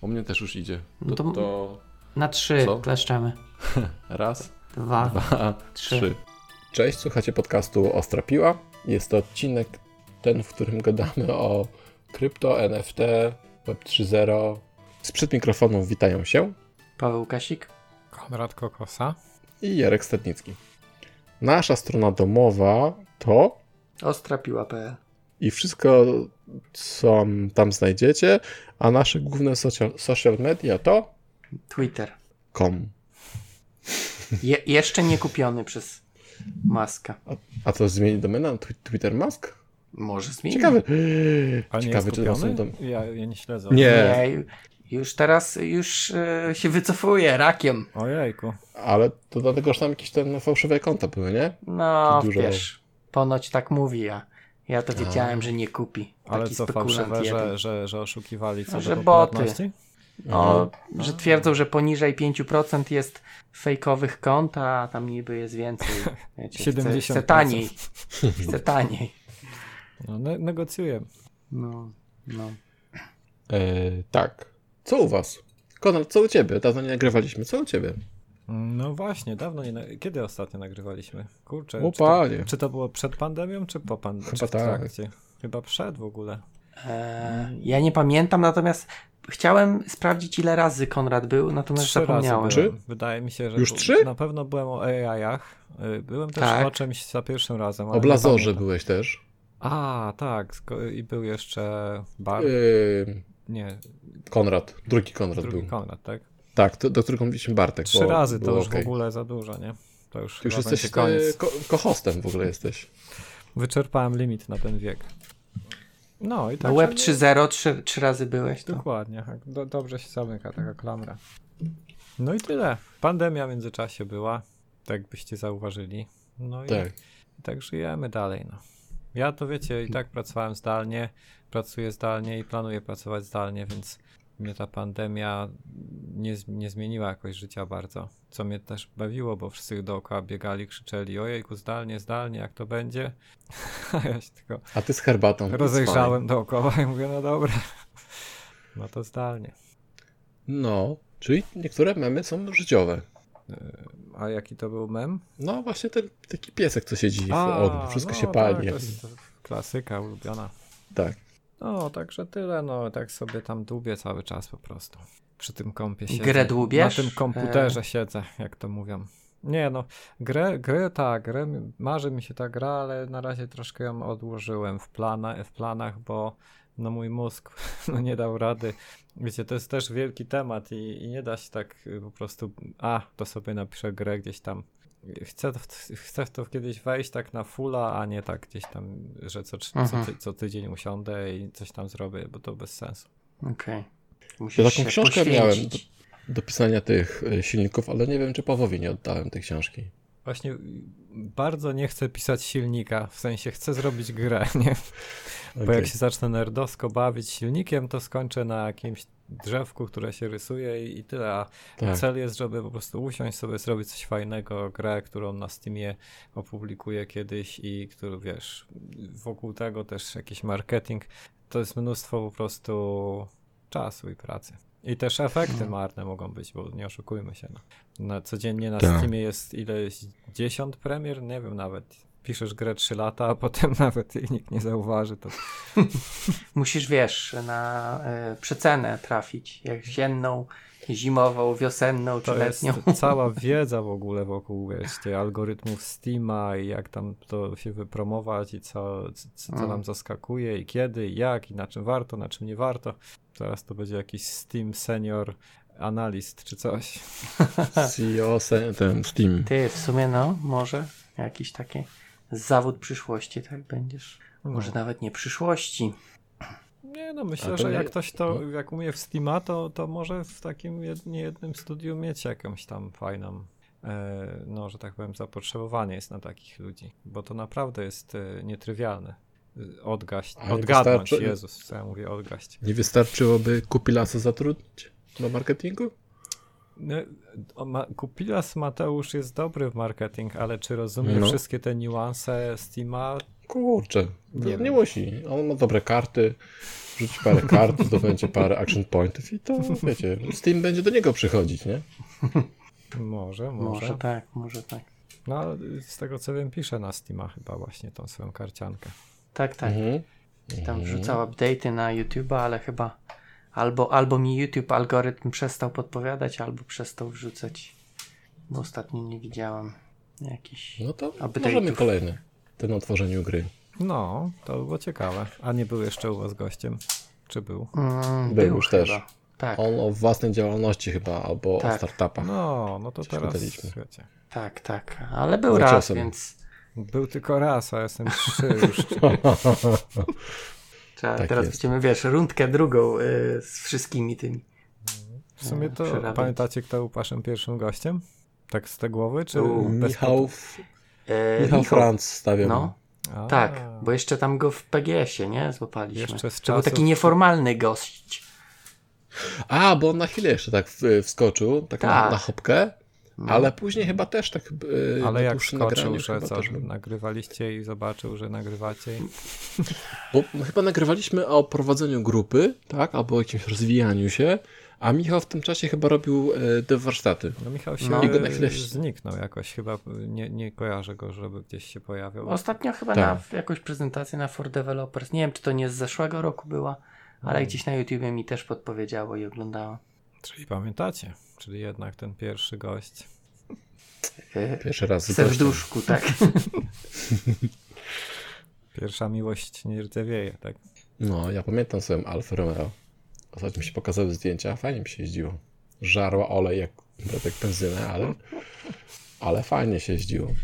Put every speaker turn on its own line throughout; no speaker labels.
U mnie też już idzie.
No
To,
to-
to
Na trzy
Co?
kleszczemy.
raz,
Dwa.
dwa,
Trzy.
trzy. Cześć, słuchacie podcastu Ostra Piła. Jest to odcinek ten, w którym gadamy o krypto, NFT, Web 3.0. Sprzed mikrofonów witają się
Paweł Kasik.
Konrad Kokosa.
i Jarek Stadnicki. Nasza strona domowa to
Ostrapiła.pl
i wszystko, co tam znajdziecie, a nasze główne social, social media to
Twitter.
com.
Je, jeszcze nie kupiony przez Maska.
A to zmieni domenę Twitter Mask?
Może zmienić.
Ciekawe.
A
Ciekawe,
jest
czy to są dom...
Ja, ja nie śledzę.
Nie.
Nie, już teraz już e, się wycofuje rakiem.
Ojejku.
Ale to dlatego, że tam jakieś te fałszywe konta były, nie?
No,
Dużo.
wiesz, ponoć tak mówi, ja, ja to wiedziałem, że nie kupi.
Ale
Taki
co
spekulant
fałszywe, że, że, że oszukiwali co
No,
do
że
popularności?
O, że twierdzą, że poniżej 5% jest fejkowych kont, a tam niby jest więcej. Wiecie, chce,
70%.
chce taniej. Chce taniej.
No, ne negocjuję.
No, no.
E, tak. Co u was? Konrad, co u ciebie? Dawno nie nagrywaliśmy. Co u ciebie?
No właśnie, dawno nie... Na... Kiedy ostatnio nagrywaliśmy? Kurczę.
O
czy, to, czy to było przed pandemią, czy po pandemii?
Chyba tak.
Chyba przed w ogóle.
E, ja nie pamiętam, natomiast chciałem sprawdzić, ile razy Konrad był, natomiast
Trzy razy
zapomniałem.
byłem.
Trzy?
Wydaje mi się, że...
Już trzy?
Na pewno byłem o AI-ach. Y, Byłem też
Tak.
o czymś za pierwszym razem.
O Blazorze byłeś też.
A, tak. I był jeszcze Bar...
Yy,
Nie,
Konrad. Drugi Konrad
drugi
był.
Konrad, tak?
Tak, to, do którego mówiliśmy Bartek.
Trzy
bo
razy to już
okej.
w ogóle za dużo, nie? To już,
już jesteś
będzie
e,
koniec.
ko- kohostem w ogóle jesteś.
Wyczerpałem limit na ten wiek. No i tak.
Web 3.0 trzy, trzy razy byłeś. To.
Dokładnie, tak. Do, dobrze się zamyka taka klamra. No i tyle. Pandemia w międzyczasie była, tak byście zauważyli. No i
Tak.
i tak żyjemy dalej. No. Ja to wiecie, i tak pracowałem zdalnie, pracuję zdalnie i planuję pracować zdalnie, więc mnie ta pandemia nie, nie zmieniła jakoś życia bardzo. Co mnie też bawiło, bo wszyscy dookoła biegali, krzyczeli ojejku, zdalnie, zdalnie, jak to będzie? A ja się tylko
A ty z herbatą.
rozejrzałem dookoła i mówię, no dobra, no to zdalnie.
No, czyli niektóre memy są życiowe.
A jaki to był mem?
No właśnie ten taki piesek, co siedzi w ogniu. Wszystko
no
się
Tak,
pali.
to jest klasyka ulubiona.
Tak.
No, także tyle, no, tak sobie tam dłubię cały czas po prostu. Przy tym kompie siedzę.
Grę dłubiesz?
Na tym komputerze siedzę, jak to mówią. Nie no, grę, grę tak, grę, marzy mi się ta gra, ale na razie troszkę ją odłożyłem w, plana, w planach, bo no mój mózg no, nie dał rady. Wiecie, to jest też wielki temat i, i nie da się tak po prostu, a, to sobie napiszę grę gdzieś tam. Chcę, to, chcę w to kiedyś wejść tak na fulla, a nie tak gdzieś tam, że co, co,
Mhm.
ty, co tydzień usiądę i coś tam zrobię, bo to bez sensu.
Okej.
Ja
Musisz
taką
się
książkę miałem do,
poświęcić.
do pisania tych e, silników, ale nie wiem, czy Pawłowi nie oddałem tej książki.
Właśnie bardzo nie chcę pisać silnika, w sensie chcę zrobić grę, nie? Bo
Okej.
jak się zacznę nerdowsko bawić silnikiem, to skończę na jakimś drzewku, które się rysuje i, tyle. A
Tak.
cel jest, żeby po prostu usiąść sobie, zrobić coś fajnego, grę, którą na Steamie opublikuję kiedyś i który, wiesz, wokół tego też jakiś marketing. To jest mnóstwo po prostu czasu i pracy. I też efekty
Hmm.
marne mogą być, bo nie oszukujmy się. No. Na, codziennie na
Tak.
Steamie jest ileś 10 premier, nie wiem nawet. Piszesz grę 3 lata, a potem nawet jej nikt nie zauważy. To
Musisz, wiesz, na e, przecenę trafić. Jesienną, zimową, wiosenną czy
To jest
letnią.
cała wiedza w ogóle wokół wiesz, tych algorytmów Steama i jak tam to się wypromować i co, co, co
Mm.
nam zaskakuje i kiedy i jak i na czym warto, na czym nie warto. Teraz to będzie jakiś Steam Senior Analyst czy coś.
CEO, ten Steam.
Ty, w sumie no, może jakiś taki zawód przyszłości, tak będziesz. Może nawet nie przyszłości.
Nie no, myślę, że jak ktoś to, jak umie w Steama, to, to może w takim jed, niejednym studiu mieć jakąś tam fajną e, no, że tak powiem, zapotrzebowanie jest na takich ludzi, bo to naprawdę jest e, nietrywialne. E, Odgaść,
Ale
odgadnąć,
wystarczy-
Jezus, co ja mówię, odgaść.
Nie wystarczyłoby Kupilasa zatrudnić do marketingu?
No, Kupilas Mateusz jest dobry w marketing, ale czy rozumie
No.
wszystkie te niuanse Steama?
Kurczę,
Nie
nie, musi. On ma dobre karty, Rzuci parę kart, zdobędzie parę action pointów i to, wiecie, Steam będzie do niego przychodzić, nie?
Może, może.
Może tak, może tak.
No, z tego co wiem, pisze na Steama chyba właśnie tą swoją karciankę.
Tak, tak.
Mhm.
Tam
Mhm.
wrzucał update'y na YouTube'a, ale chyba albo, albo mi YouTube algorytm przestał podpowiadać, albo przestał wrzucać. Bo ostatnio nie widziałem jakiś.
No to
Update'ów.
możemy kolejny. Ten o tworzeniu gry.
No, to było ciekawe. A nie był jeszcze u was gościem? Czy był?
Mm,
Był już
chyba.
też.
Tak,
On o własnej działalności chyba, albo o
Tak.
startupach.
No, no to
Coś
teraz wiecie.
tak, tak. Ale był
Za
raz,
ciosem.
więc
Był tylko raz, a jestem trzy już.
trzeba,
Tak
teraz
jest.
będziemy, wiesz, rundkę drugą y, z wszystkimi tymi.
W sumie to
Przerabiać.
pamiętacie, kto był waszym pierwszym gościem? Tak z te głowy, czy
U,
bez
Michał,
E,
Michał Franz stawiam.
No,
A,
tak, bo jeszcze tam go w PGS-ie, nie? Złapaliśmy.
Jeszcze z
to był taki
czasów-
nieformalny gość.
A, bo on na chwilę jeszcze tak wskoczył, tak, Na,
Tak.
na hopkę,
No.
ale później chyba też tak yy,
Ale jak skoczył, że co,
też
nagrywaliście i zobaczył, że nagrywacie. i-
Bo my chyba nagrywaliśmy o prowadzeniu grupy, tak, albo o jakimś rozwijaniu się, a Michał w tym czasie chyba robił e, te warsztaty.
No Michał się
No.
I go na chwilę-
zniknął jakoś, chyba nie, nie kojarzę go, żeby gdzieś się pojawiał.
Ostatnio chyba
Tak.
na jakąś prezentację na For Developers. Nie wiem, czy to nie z zeszłego roku była, ale
Mm.
gdzieś na YouTubie mi też podpowiedziało i oglądałem.
Czyli pamiętacie, czyli jednak ten pierwszy gość.
E,
Pierwszy raz
W serduszku, tak?
Pierwsza miłość nie rdzewieje, tak?
No, ja pamiętam swoją Alfa Romeo. Ostatnio mi się pokazały zdjęcia, fajnie mi się jeździło. Żarła olej jak, jak benzynę, ale, ale fajnie się jeździło.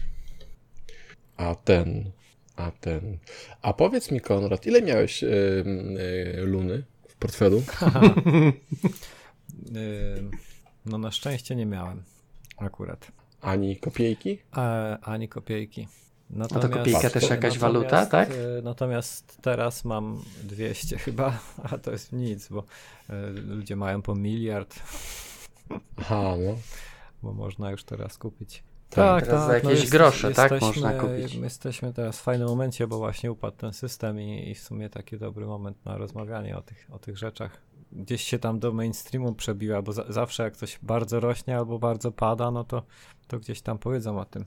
A ten, a ten. A powiedz mi, Konrad, ile miałeś y, y, luny w portfelu?
Ym, No na szczęście nie miałem akurat.
Ani kopiejki?
E, ani kopiejki.
No to kopiejka też jakaś waluta, tak?
e, Natomiast teraz mam 200 chyba, a to jest nic, bo e, ludzie mają po miliard,
Aha, no.
bo można już teraz kupić.
Tak.
Teraz za jakieś grosze, tak, można kupić.
jesteśmy- Jesteśmy teraz w fajnym momencie, bo właśnie upadł ten system i, i w sumie taki dobry moment na rozmawianie o tych, o tych rzeczach. Gdzieś się tam do mainstreamu przebiła, bo za, zawsze jak coś bardzo rośnie albo bardzo pada, no to, to gdzieś tam powiedzą o tym.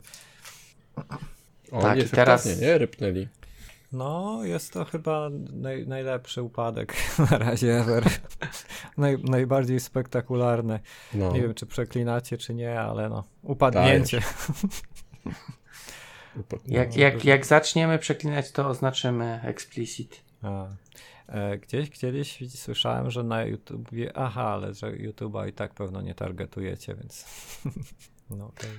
O,
Tak, i teraz-
nie? Rypnęli.
No, jest to chyba naj, najlepszy upadek na razie ever. Naj, najbardziej spektakularny.
No.
Nie wiem, czy przeklinacie, czy nie, ale no, upadnięcie.
Jak, jak, jak zaczniemy przeklinać, to oznaczymy explicit.
A, e, gdzieś kiedyś słyszałem, że na YouTubie, aha, ale że YouTube'a i tak pewno nie targetujecie, więc no okej.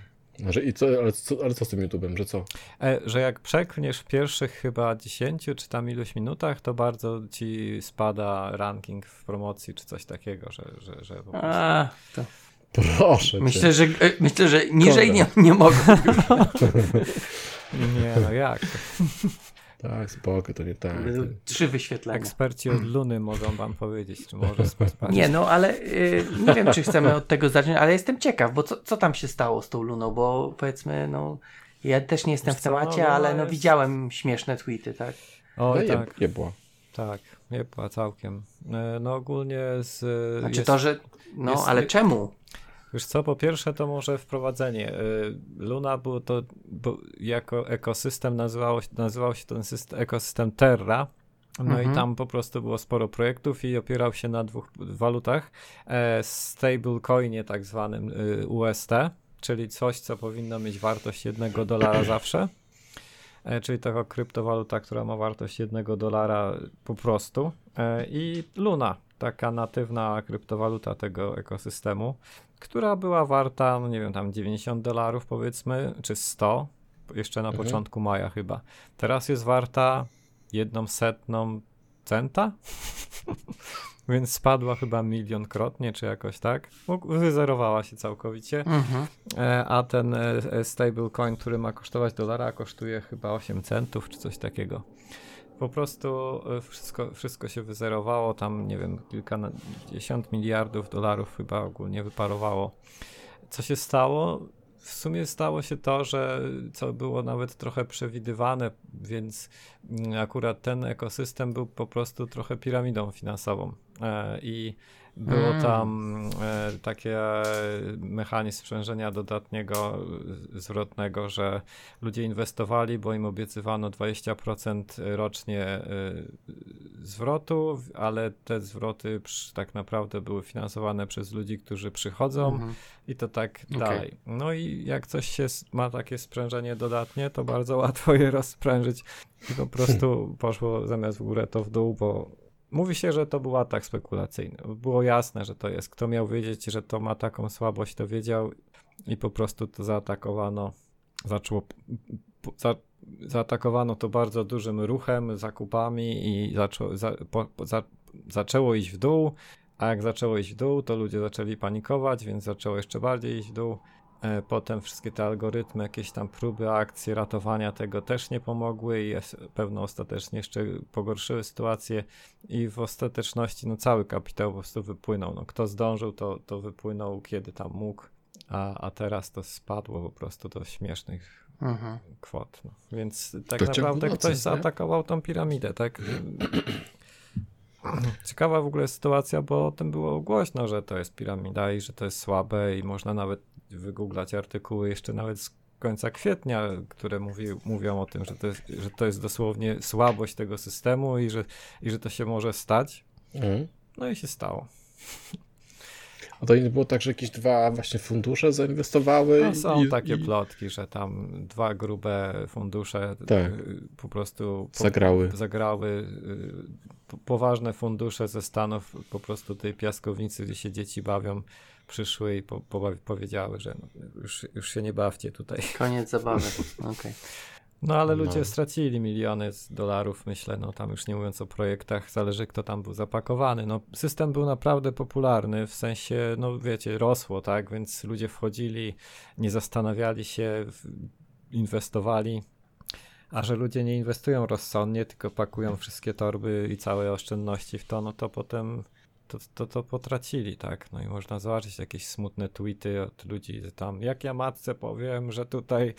Że, i co, ale, co, ale co z tym YouTube'em, że co?
E, że jak przeklniesz w pierwszych chyba 10 czy tam iluś minutach, to bardzo ci spada ranking w promocji czy coś takiego, że, że, że po prostu...
A, to
Proszę
myślę,
cię.
że, e, myślę, że niżej nie,
Konrad.
nie mogą.
Nie, no jak?
Tak, spoko, to nie tak.
Trzy wyświetlenia.
Eksperci od Luny mogą wam powiedzieć, czy może spać.
Nie, no ale y, nie wiem, czy chcemy od tego zacząć, ale jestem ciekaw, bo co, co tam się stało z tą Luną, bo powiedzmy, no ja też nie jestem
Wiesz
w
co, no,
temacie,
Luna
ale no
jest-
widziałem śmieszne tweety, tak?
O,
No,
tak,
jebła.
tak, nie była całkiem. E, No ogólnie z...
Znaczy
jest-
to, że no
jest-
ale czemu?
Wiesz co, po pierwsze to może wprowadzenie. Y, Luna było to jako ekosystem nazywało, nazywał się ten system, ekosystem Terra. No
Mhm.
i tam po prostu było sporo projektów i opierał się na dwóch walutach. E, stablecoinie tak zwanym y, UST, czyli coś, co powinno mieć wartość jednego dolara zawsze. E, czyli taka kryptowaluta, która ma wartość jednego dolara po prostu. E, I Luna, taka natywna kryptowaluta tego ekosystemu która była warta, no nie wiem, tam 90 dolarów powiedzmy, czy 100, jeszcze na
Mhm.
początku maja chyba. Teraz jest warta jedną setną centa, więc spadła chyba milionkrotnie, czy jakoś tak. Mógł- Wyzerowała się całkowicie,
Mhm.
e, a ten e, e, stablecoin, który ma kosztować dolara, kosztuje chyba 8 centów, czy coś takiego. Po prostu e, wszystko, wszystko się wyzerowało, tam nie wiem, kilkadziesiąt miliardów dolarów chyba ogólnie wyparowało. Co się stało? w sumie stało się to, że co było nawet trochę przewidywane, więc mm, akurat ten ekosystem był po prostu trochę piramidą finansową. E, I było
Mm.
tam e, takie mechanizm sprzężenia dodatniego, zwrotnego, że ludzie inwestowali, bo im obiecywano 20% rocznie e, zwrotu, ale te zwroty przy- tak naprawdę były finansowane przez ludzi, którzy przychodzą
Mhm.
i to tak
Okej.
dalej. No i jak coś się ma takie sprężenie dodatnie, to bardzo łatwo je rozprężyć i po prostu poszło zamiast w górę to w dół, bo mówi się, że to był atak spekulacyjny. Było jasne, że to jest. Kto miał wiedzieć, że to ma taką słabość, to wiedział i po prostu to zaatakowano. Zaczęło. Za, zaatakowano to bardzo dużym ruchem, zakupami i za, po, za, zaczęło iść w dół. A jak zaczęło iść w dół, to ludzie zaczęli panikować, więc zaczęło jeszcze bardziej iść w dół. E, Potem wszystkie te algorytmy, jakieś tam próby, akcje ratowania tego też nie pomogły i pewno ostatecznie jeszcze pogorszyły sytuację i w ostateczności no, cały kapitał po prostu wypłynął. No, kto zdążył, to, to wypłynął kiedy tam mógł, a, a teraz to spadło po prostu do śmiesznych
Mhm.
kwot. No. Więc tak
To
naprawdę
nocy,
ktoś
nie?
zaatakował tą piramidę, tak? Ciekawa w ogóle sytuacja, bo o tym było głośno, że to jest piramida i że to jest słabe i można nawet wygooglać artykuły jeszcze nawet z końca kwietnia, które mówi, mówią o tym, że to, jest, że to jest dosłownie słabość tego systemu i że, i że to się może stać.
Mhm.
No i się stało.
A to nie było tak, że jakieś dwa właśnie fundusze zainwestowały?
No, są
i-
takie
i
plotki, że tam dwa grube fundusze
Tak.
y, po prostu po,
Zagrały.
zagrały y, poważne fundusze ze Stanów, po prostu tej piaskownicy, gdzie się dzieci bawią, przyszły i po, po, powiedziały, że no, już, już się nie bawcie tutaj.
Koniec zabawy. Okej.
No ale
No.
ludzie stracili miliony z dolarów, myślę, no tam już nie mówiąc o projektach, zależy kto tam był zapakowany. No system był naprawdę popularny, w sensie, no wiecie, rosło, tak, więc ludzie wchodzili, nie zastanawiali się, inwestowali, a że ludzie nie inwestują rozsądnie, tylko pakują wszystkie torby i całe oszczędności w to, no to potem to, to, to potracili, tak? No i można zobaczyć jakieś smutne tweety od ludzi, że tam, jak ja matce powiem, że tutaj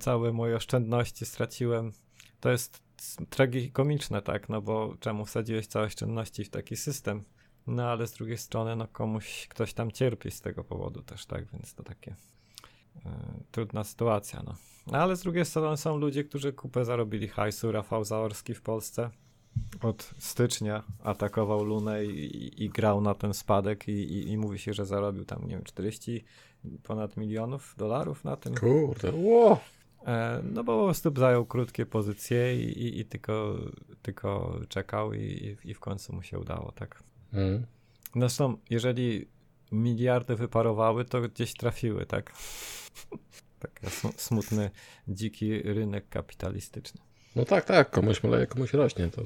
całe moje oszczędności straciłem. To jest tragikomiczne, tak? No bo czemu wsadziłeś całe oszczędności w taki system? No ale z drugiej strony, no komuś, ktoś tam cierpi z tego powodu też, tak? Więc to takie trudna sytuacja, no. No, Ale z drugiej strony są ludzie, którzy kupę zarobili hajsu. Rafał Zaorski w Polsce od stycznia atakował Lunę i, i, i grał na ten spadek i, i, mówi się, że zarobił tam, nie wiem, 40 ponad milionów dolarów na tym.
Kurde!
E, no bo po prostu zajął krótkie pozycje i, i, tylko, tylko czekał i, i- w końcu mu się udało, tak.
Mhm.
Zresztą, jeżeli miliardy wyparowały, to gdzieś trafiły, tak? Taki sm- smutny, dziki rynek kapitalistyczny.
No tak, tak, komuś maleje, komuś rośnie. To.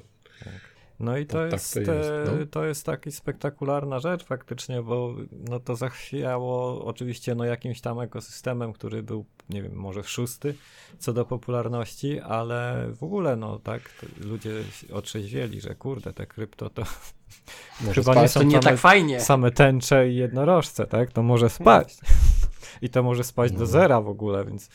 No i to,
No tak
jest,
to jest,
e,
no.
to jest taki spektakularna rzecz faktycznie, bo no to zachwiało oczywiście no jakimś tam ekosystemem, który był, nie wiem, może szósty co do popularności, ale w ogóle no tak, ludzie otrzeźwieli, że kurde, te krypto to
Może
Chyba nie
spać?
To
są
nie
same,
tak fajnie.
same tęcze i jednorożce, tak? To może spaść. I to może spaść do
No.
zera w ogóle, więc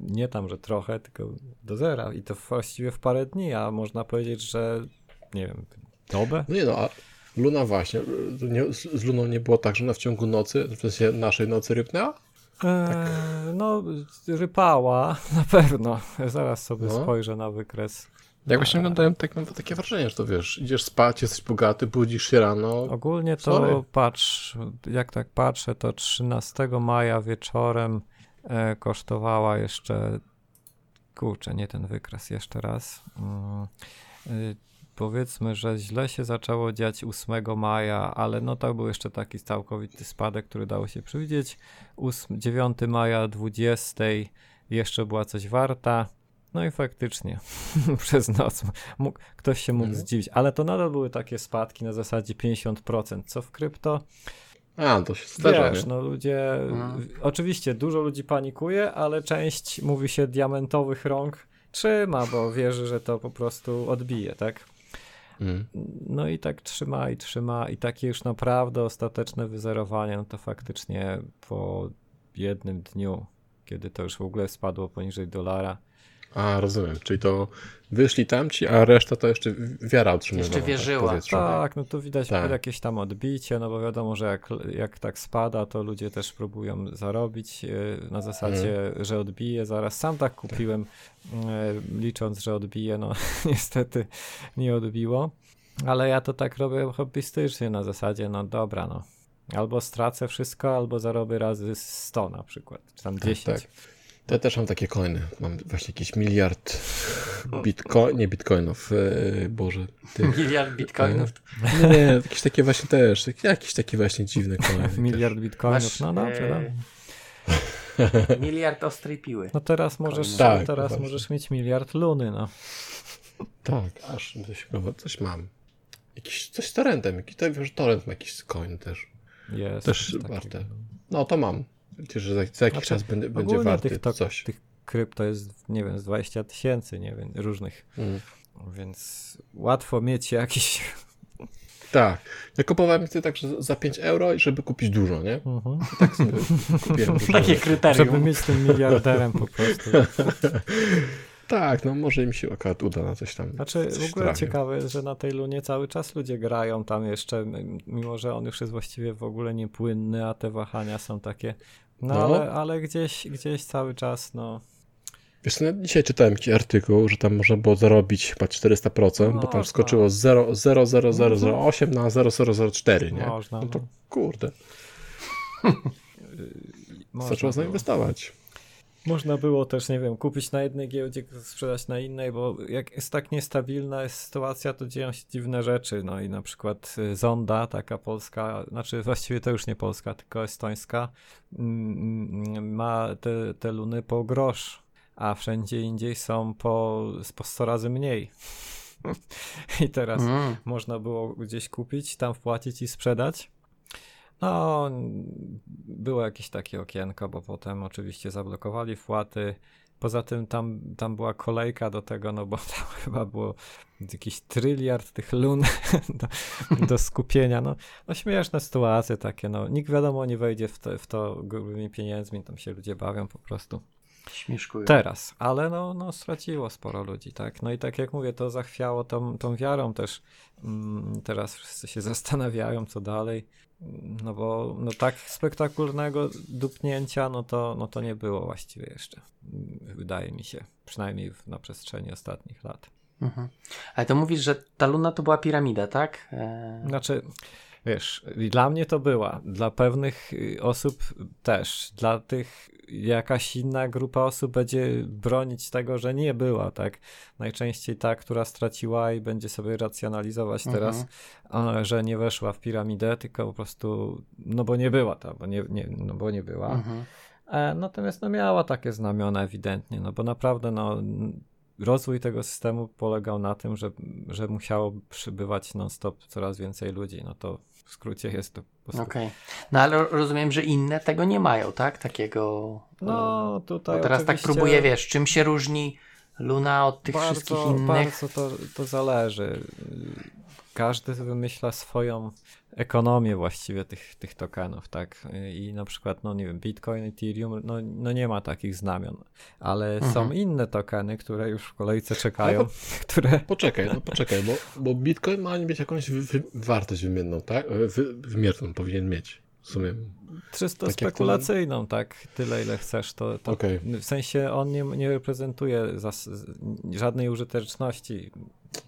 nie tam, że trochę, tylko do zera. I to właściwie w parę dni, a można powiedzieć, że nie wiem, dobę?
No nie no, a Luna właśnie, nie, z Luną nie było tak, że ona w ciągu nocy, w sensie naszej nocy rypnęła?
Eee, no, rypała na pewno. Zaraz sobie
No.
spojrzę na wykres.
Jak właśnie oglądałem, tak mam takie wrażenie, że to wiesz, idziesz spać, jesteś bogaty, budzisz się rano.
Ogólnie to
Sorry.
patrz, jak tak patrzę, to 13 maja wieczorem e, kosztowała jeszcze, kurczę, nie ten wykres, jeszcze raz. Powiedzmy, że źle się zaczęło dziać 8 maja, ale no to był jeszcze taki całkowity spadek, który dało się przewidzieć. 8, 9 maja 20 jeszcze była coś warta. No i faktycznie przez noc mógł, ktoś się mógł
Mhm.
zdziwić, ale to nadal były takie spadki na zasadzie 50%, co w krypto
A, to się zdarza,
Wiesz, no ludzie,
Mhm.
oczywiście dużo ludzi panikuje, ale część, mówi się, diamentowych rąk trzyma, bo wierzy, że to po prostu odbije, tak?
Mm.
No i tak trzyma i trzyma i takie już naprawdę ostateczne wyzerowanie, no to faktycznie po jednym dniu, kiedy to już w ogóle spadło poniżej dolara.
A, rozumiem. Czyli to wyszli tamci, a reszta to jeszcze wiara utrzymywała.
Jeszcze wierzyła.
Tak, w powietrzu.
Tak, no to widać
Tak.
jakieś tam odbicie, no bo wiadomo, że jak, jak tak spada, to ludzie też próbują zarobić e, na zasadzie,
Mhm.
że odbije zaraz. Sam tak kupiłem, e, licząc, że odbije, no niestety nie odbiło, ale ja to tak robię hobbystycznie na zasadzie, no dobra, no. Albo stracę wszystko, albo zarobię razy 100 na przykład, czy tam 10.
tak. To ja też mam takie coiny. Mam właśnie jakiś miliard bitcoin, nie bitcoinów, e, boże, tych,
Miliard bitcoinów.
nie, nie, jakieś takie właśnie też, jakieś takie właśnie dziwne coiny.
Miliard bitcoinów,
Masz,
no dobrze,
e,
dobrze.
Miliard ostrej piły.
No teraz możesz,
Tak,
teraz
właśnie.
możesz mieć miliard luny, no.
Tak, aż coś, coś mam. Jakiś, coś z torrentem, jakiś, to wiem, że torrent ma jakiś coin też.
Jest.
Też warte. No to mam. Wiecie, że za, za jakiś
Znaczy,
czas będzie, będzie warty
tych, to,
coś.
tych krypto jest, nie wiem, z 20 tysięcy, nie wiem, różnych.
Mm.
Więc łatwo mieć jakiś.
Tak. Ja kupowałem sobie tak, że za 5 euro, i żeby kupić dużo, nie?
Mhm.
Tak sobie kupiłem dużo.
Takie
Żeby
kryterium.
mieć tym miliarderem po prostu.
Tak, no może im się akurat uda na coś tam.
Znaczy,
coś
w ogóle
trafię.
ciekawe jest, że na tej lunie cały czas ludzie grają tam jeszcze, mimo że on już jest właściwie w ogóle niepłynny, a te wahania są takie. No,
No.
Ale, ale gdzieś, gdzieś cały czas, no.
Wiesz, no, dzisiaj czytałem jakiś artykuł, że tam można było zarobić chyba 400%, bo
Można.
tam skoczyło z 0, 0, 0, 0, 0, 8 na 0, 0, 0, 4, nie?
Można,
No to
no.
kurde,
Można
zaczęło zainwestować.
Można było też, nie wiem, kupić na jednej giełdzie, sprzedać na innej, bo jak jest tak niestabilna jest sytuacja, to dzieją się dziwne rzeczy. No i na przykład y, Zonda, taka polska, znaczy właściwie to już nie polska, tylko estońska, mm, mm, ma te, te luny po grosz, a wszędzie indziej są po, po 100 razy mniej. I teraz
Mm.
można było gdzieś kupić, tam wpłacić i sprzedać. No, było jakieś takie okienko, bo potem oczywiście zablokowali wpłaty. Poza tym tam, tam była kolejka do tego, no bo tam chyba było jakiś tryliard tych lun do, do skupienia. No, no śmieszne sytuacje takie, no. Nikt wiadomo nie wejdzie w to, w to grubymi pieniędzmi, tam się ludzie bawią po prostu.
Śmieszkują.
Teraz, ale no, no straciło sporo ludzi, tak? No i tak jak mówię, to zachwiało tą, tą wiarą też. Mm, teraz wszyscy się zastanawiają, co dalej. No bo no tak spektakularnego dupnięcia, no to, no to nie było właściwie jeszcze. Wydaje mi się, przynajmniej w, na przestrzeni ostatnich lat.
Mhm. Ale to mówisz, że ta luna to była piramida, tak? E...
Znaczy, wiesz, dla mnie to była, dla pewnych y, osób też, dla tych jakaś inna grupa osób będzie bronić tego, że nie była, tak? Najczęściej ta, która straciła i będzie sobie racjonalizować
Mhm.
teraz, że nie weszła w piramidę, tylko po prostu, no bo nie była ta, bo nie, nie, no bo nie była.
Mhm.
E, natomiast no miała takie znamiona ewidentnie, no bo naprawdę no rozwój tego systemu polegał na tym, że, że musiało przybywać non-stop coraz więcej ludzi, no to w skrócie jest to.
Okej. No ale ro- rozumiem, że inne tego nie mają, tak? Takiego.
No tutaj
Bo teraz tak próbuję, wiesz, czym się różni Luna od tych
bardzo,
wszystkich innych.
Bardzo to, to zależy. Każdy wymyśla swoją ekonomię właściwie tych, tych tokenów, tak? I na przykład, no nie wiem, Bitcoin, Ethereum, no, no nie ma takich znamion, ale
Mhm.
są inne tokeny, które już w kolejce czekają,
Ale
które...
Poczekaj, no poczekaj, bo, bo Bitcoin ma mieć jakąś wy, wartość wymienną, tak? E, Wy, wymierną powinien mieć. W sumie.
Czysto
Tak
spekulacyjną, tak? Tyle, ile chcesz, to, to
Okej.
w sensie on nie, nie reprezentuje zas- żadnej użyteczności,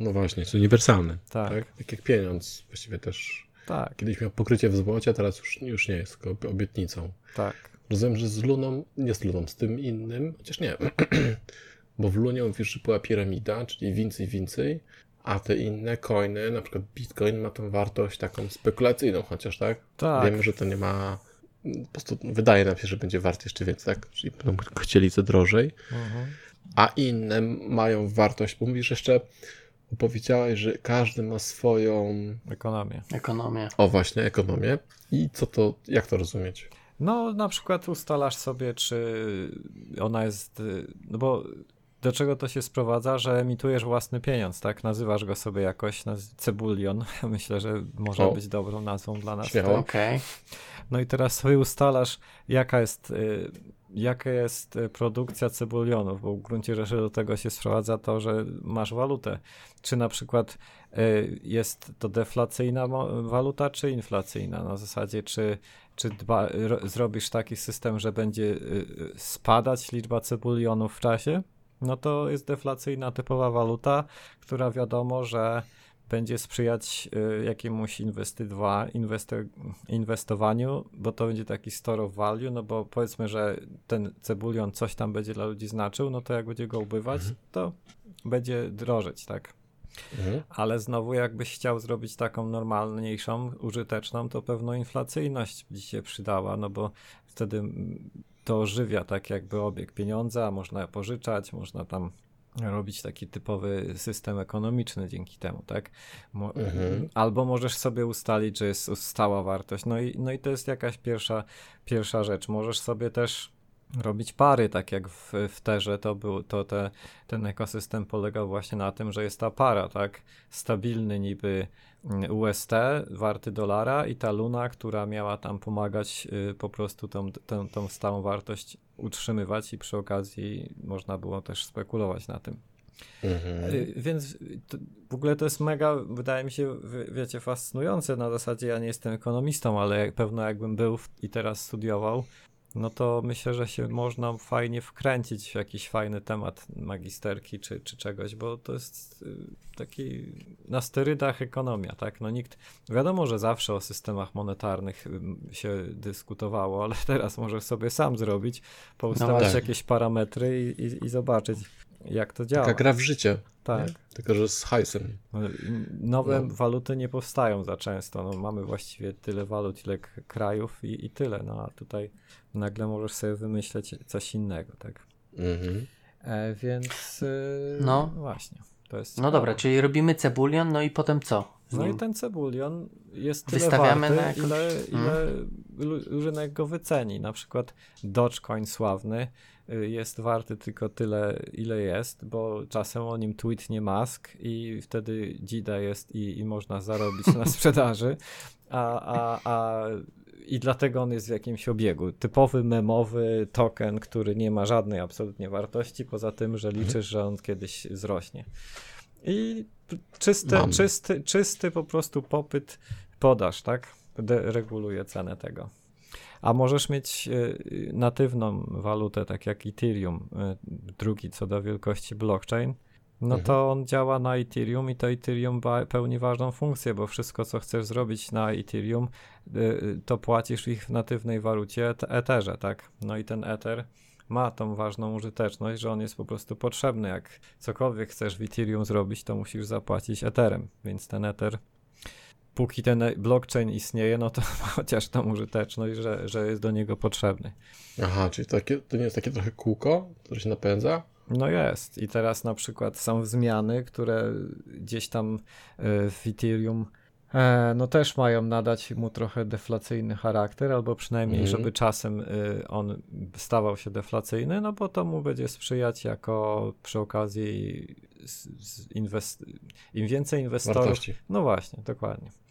No właśnie, jest uniwersalny.
Tak?
tak,
tak
jak pieniądz właściwie też.
Tak,
Kiedyś miał pokrycie w złocie, a teraz już, już nie jest, tylko obietnicą.
tak.
Rozumiem, że z Luną, nie z Luną, z tym innym, chociaż nie. Bo w Lunie że była piramida, czyli więcej, więcej, a te inne coiny, na przykład Bitcoin ma tą wartość taką spekulacyjną chociaż, tak?
Tak.
Wiemy, że to nie ma, po prostu wydaje nam się, że będzie wart jeszcze więcej, tak? Czyli będą chcieli co drożej,
Mhm.
a inne mają wartość, bo mówisz jeszcze, powiedziałeś, że każdy ma swoją,
Ekonomię.
Ekonomię.
o właśnie, ekonomię i co to, jak to rozumieć?
No, na przykład ustalasz sobie, czy ona jest. No bo do czego to się sprowadza, że emitujesz własny pieniądz, tak? Nazywasz go sobie jakoś naz- cebulion. Myślę, że może
O.
być dobrą nazwą dla nas.
Śmiało.
tak?
Okej.
No i teraz sobie ustalasz, jaka jest, y, jaka jest y, produkcja cebulionów, bo w gruncie rzeczy do tego się sprowadza to, że masz walutę. Czy na przykład y, jest to deflacyjna waluta, czy inflacyjna? Na zasadzie, czy, czy dba, zrobisz taki system, że będzie spadać liczba cebulionów w czasie? No to jest deflacyjna typowa waluta, która wiadomo, że będzie sprzyjać y, jakiemuś inwestywa, inwesty, inwestowaniu, bo to będzie taki store of value, no bo powiedzmy, że ten cebulion coś tam będzie dla ludzi znaczył, no to jak będzie go ubywać, mhm. to będzie drożeć, tak? Mhm. Ale znowu, jakbyś chciał zrobić taką normalniejszą, użyteczną, to pewno inflacyjność by się przydała, no bo wtedy to ożywia tak jakby obieg pieniądza, można pożyczać, można tam robić taki typowy system ekonomiczny dzięki temu, tak? Mo mhm. Albo możesz sobie ustalić, że jest stała wartość. No i, no i to jest jakaś pierwsza, pierwsza rzecz. Możesz sobie też robić pary, tak jak w, w Terze to był, to te, ten ekosystem polegał właśnie na tym, że jest ta para, tak, stabilny niby mm, UST, warty dolara i ta Luna, która miała tam pomagać y, po prostu tą, tą, tą stałą wartość utrzymywać i przy okazji można było też spekulować na tym. Mhm. Y, więc to, w ogóle to jest mega, wydaje mi się, wiecie, fascynujące na zasadzie, ja nie jestem ekonomistą, ale pewno jakbym był i teraz studiował, no to myślę, że się można fajnie wkręcić w jakiś fajny temat magisterki czy, czy czegoś, bo to jest y, taki na sterydach ekonomia, tak? No nikt, wiadomo, że zawsze o systemach monetarnych się dyskutowało, ale teraz możesz sobie sam zrobić, poustawiać no tak. jakieś parametry i, i, i zobaczyć, jak to działa.
Taka gra w życie.
Tak.
Nie? Tylko, że z hajsem. No,
nowe no. waluty nie powstają za często. No, mamy właściwie tyle walut, ile krajów i, i tyle. No a tutaj nagle możesz sobie wymyśleć coś innego, tak? Mhm. E, więc yy, no właśnie. To jest
no dobra, czyli robimy cebulion, no i potem co?
No i ten cebulion jest tyle Wystawiamy warty, na jakąś... ile, ile hmm. rynek go wyceni. Na przykład Dogecoin sławny jest warty tylko tyle, ile jest, bo czasem o nim tweetnie Musk i wtedy dzida jest i, i można zarobić na sprzedaży, a, a, a i dlatego on jest w jakimś obiegu. Typowy memowy token, który nie ma żadnej absolutnie wartości, poza tym, że mhm. liczysz, że on kiedyś zrośnie. I czysty, czysty, czysty po prostu popyt, podaż, tak? De reguluje cenę tego. A możesz mieć y, natywną walutę, tak jak Ethereum, y, drugi co do wielkości blockchain, no mhm. to on działa na Ethereum i to Ethereum pełni ważną funkcję, bo wszystko, co chcesz zrobić na Ethereum, y, to płacisz ich w natywnej walucie Etherze, tak? No i ten Ether ma tą ważną użyteczność, że on jest po prostu potrzebny. Jak cokolwiek chcesz w Ethereum zrobić, to musisz zapłacić Etherem, więc ten Ether póki ten blockchain istnieje, no to chociaż tą użyteczność, że, że jest do niego potrzebny.
Aha, czyli takie, to nie jest takie trochę kółko, które się napędza?
No jest. I teraz na przykład są zmiany, które gdzieś tam e, w Ethereum e, no też mają nadać mu trochę deflacyjny charakter, albo przynajmniej, mm. żeby czasem e, on stawał się deflacyjny, no bo to mu będzie sprzyjać jako przy okazji inwest... im więcej inwestorów. Wartości. No właśnie, dokładnie.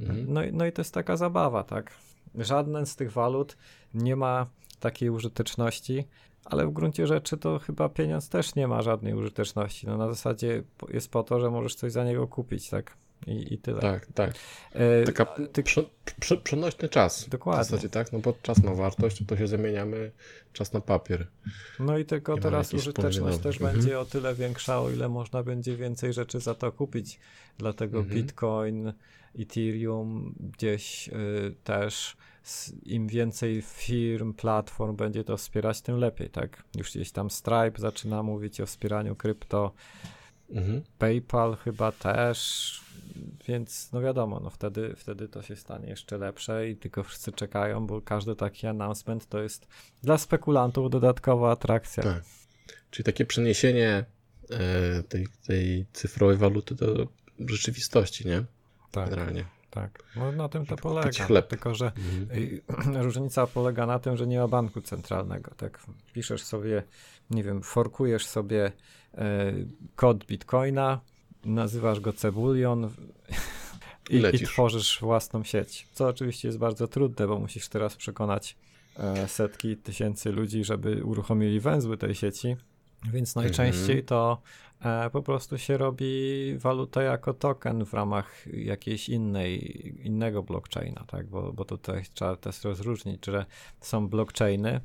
Mm. No, no i to jest taka zabawa, tak. Żaden z tych walut nie ma takiej użyteczności, ale w gruncie rzeczy to chyba pieniądz też nie ma żadnej użyteczności. No na zasadzie jest po to, że możesz coś za niego kupić, tak? I, i tyle.
Tak, tak. E, Taka ty... przenośny czas. Dokładnie. W zasadzie, tak? No bo czas ma wartość, to się zamieniamy czas na papier.
No i tylko teraz użyteczność też mhm. będzie o tyle większa, o ile można będzie więcej rzeczy za to kupić. Dlatego mhm. Bitcoin, Ethereum gdzieś y, też im więcej firm, platform będzie to wspierać, tym lepiej, tak? Już gdzieś tam Stripe zaczyna mówić o wspieraniu krypto, mhm. PayPal chyba też, więc no wiadomo, no wtedy, wtedy to się stanie jeszcze lepsze i tylko wszyscy czekają, bo każdy taki announcement to jest dla spekulantów dodatkowa atrakcja. Tak.
Czyli takie przeniesienie e, tej, tej cyfrowej waluty do rzeczywistości, nie?
Tak. Generalnie tak. No na tym to polega. Chleb. Tylko, że mhm. różnica polega na tym, że nie ma banku centralnego. Tak, piszesz sobie, nie wiem, forkujesz sobie e, kod bitcoina, nazywasz go cebulion, i, i tworzysz własną sieć. Co oczywiście jest bardzo trudne, bo musisz teraz przekonać e, setki tysięcy ludzi, żeby uruchomili węzły tej sieci. Więc najczęściej to e, po prostu się robi walutę jako token w ramach jakiejś innej, innego blockchaina, tak? Bo, bo tutaj trzeba też rozróżnić, że są blockchainy, e,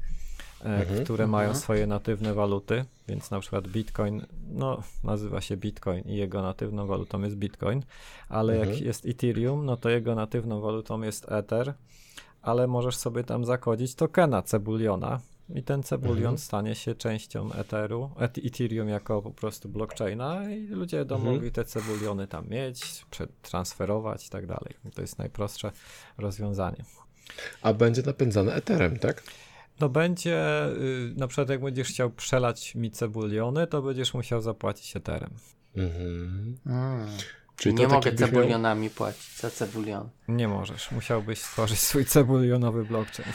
Mhm.
które mają
Mhm.
swoje natywne waluty, więc na przykład Bitcoin, no nazywa się Bitcoin i jego natywną walutą jest Bitcoin, ale jak
Mhm.
jest Ethereum, no to jego natywną walutą jest Ether, ale możesz sobie tam zakodzić tokena Cebuliona i ten Cebulion
Mhm.
stanie się częścią Etheru, Et- Ethereum jako po prostu blockchaina i ludzie będą
Mhm.
mogli te Cebuliony tam mieć, transferować i tak dalej. To jest najprostsze rozwiązanie.
A będzie napędzane Etherem, tak?
No będzie, y, na przykład jak będziesz chciał przelać mi cebuliony, to będziesz musiał zapłacić Etherem.
Mhm.
Mm.
Czyli
nie mogę
jakbyś miał-
cebulionami płacić za cebulion.
Nie możesz, musiałbyś stworzyć swój cebulionowy blockchain.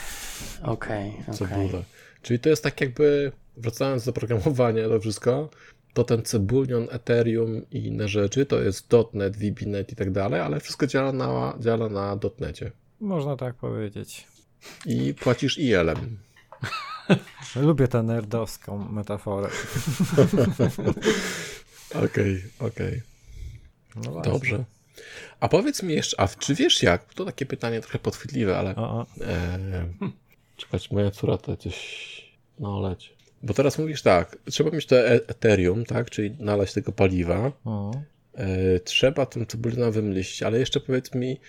Okej, okej.
Cebulę. Czyli to jest tak jakby, wracając do programowania, to wszystko, to ten Cebulion, Ethereum i inne rzeczy, to jest .NET, VBNet i tak dalej, ale wszystko działa na, działa na .NETie.
Można tak powiedzieć.
I płacisz IL-em.
Lubię tę nerdowską metaforę.
Okej, okej.
No właśnie.
Dobrze. A powiedz mi jeszcze, a czy wiesz jak? To takie pytanie trochę podchwytliwe, ale e, czekać, moja córa to coś no leci. Bo teraz mówisz tak, trzeba mieć to e- Ethereum, tak, czyli nalać tego paliwa,
o.
E, trzeba tą cebulina wymyślić, ale jeszcze powiedz mi,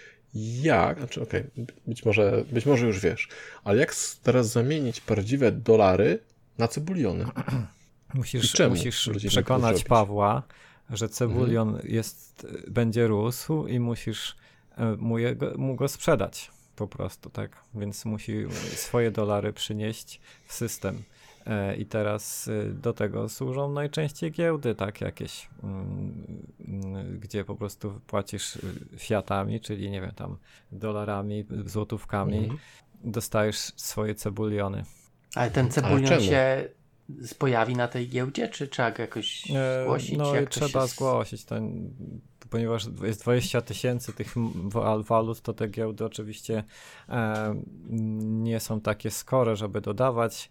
jak, znaczy okej, być, może, być może już wiesz, ale jak teraz zamienić prawdziwe dolary na cebuliony?
Musisz, musisz przekonać?
Mhm.
Pawła, że cebulion jest, będzie rósł i musisz e, mu, jego, mu go sprzedać po prostu, tak? Więc musi swoje dolary przynieść w system. E, I teraz e, do tego służą najczęściej giełdy, tak jakieś, mm, mm, gdzie po prostu płacisz y, fiatami, czyli nie wiem, tam dolarami, złotówkami,
Mhm.
dostajesz swoje cebuliony.
Ale ten cebulion się pojawi na tej giełdzie, czy trzeba go jakoś
E,
zgłosić?
No
Jak
i
to
trzeba
się...
zgłosić, ten, ponieważ jest 20 tysięcy tych walut, to te giełdy oczywiście e, nie są takie skore, żeby dodawać.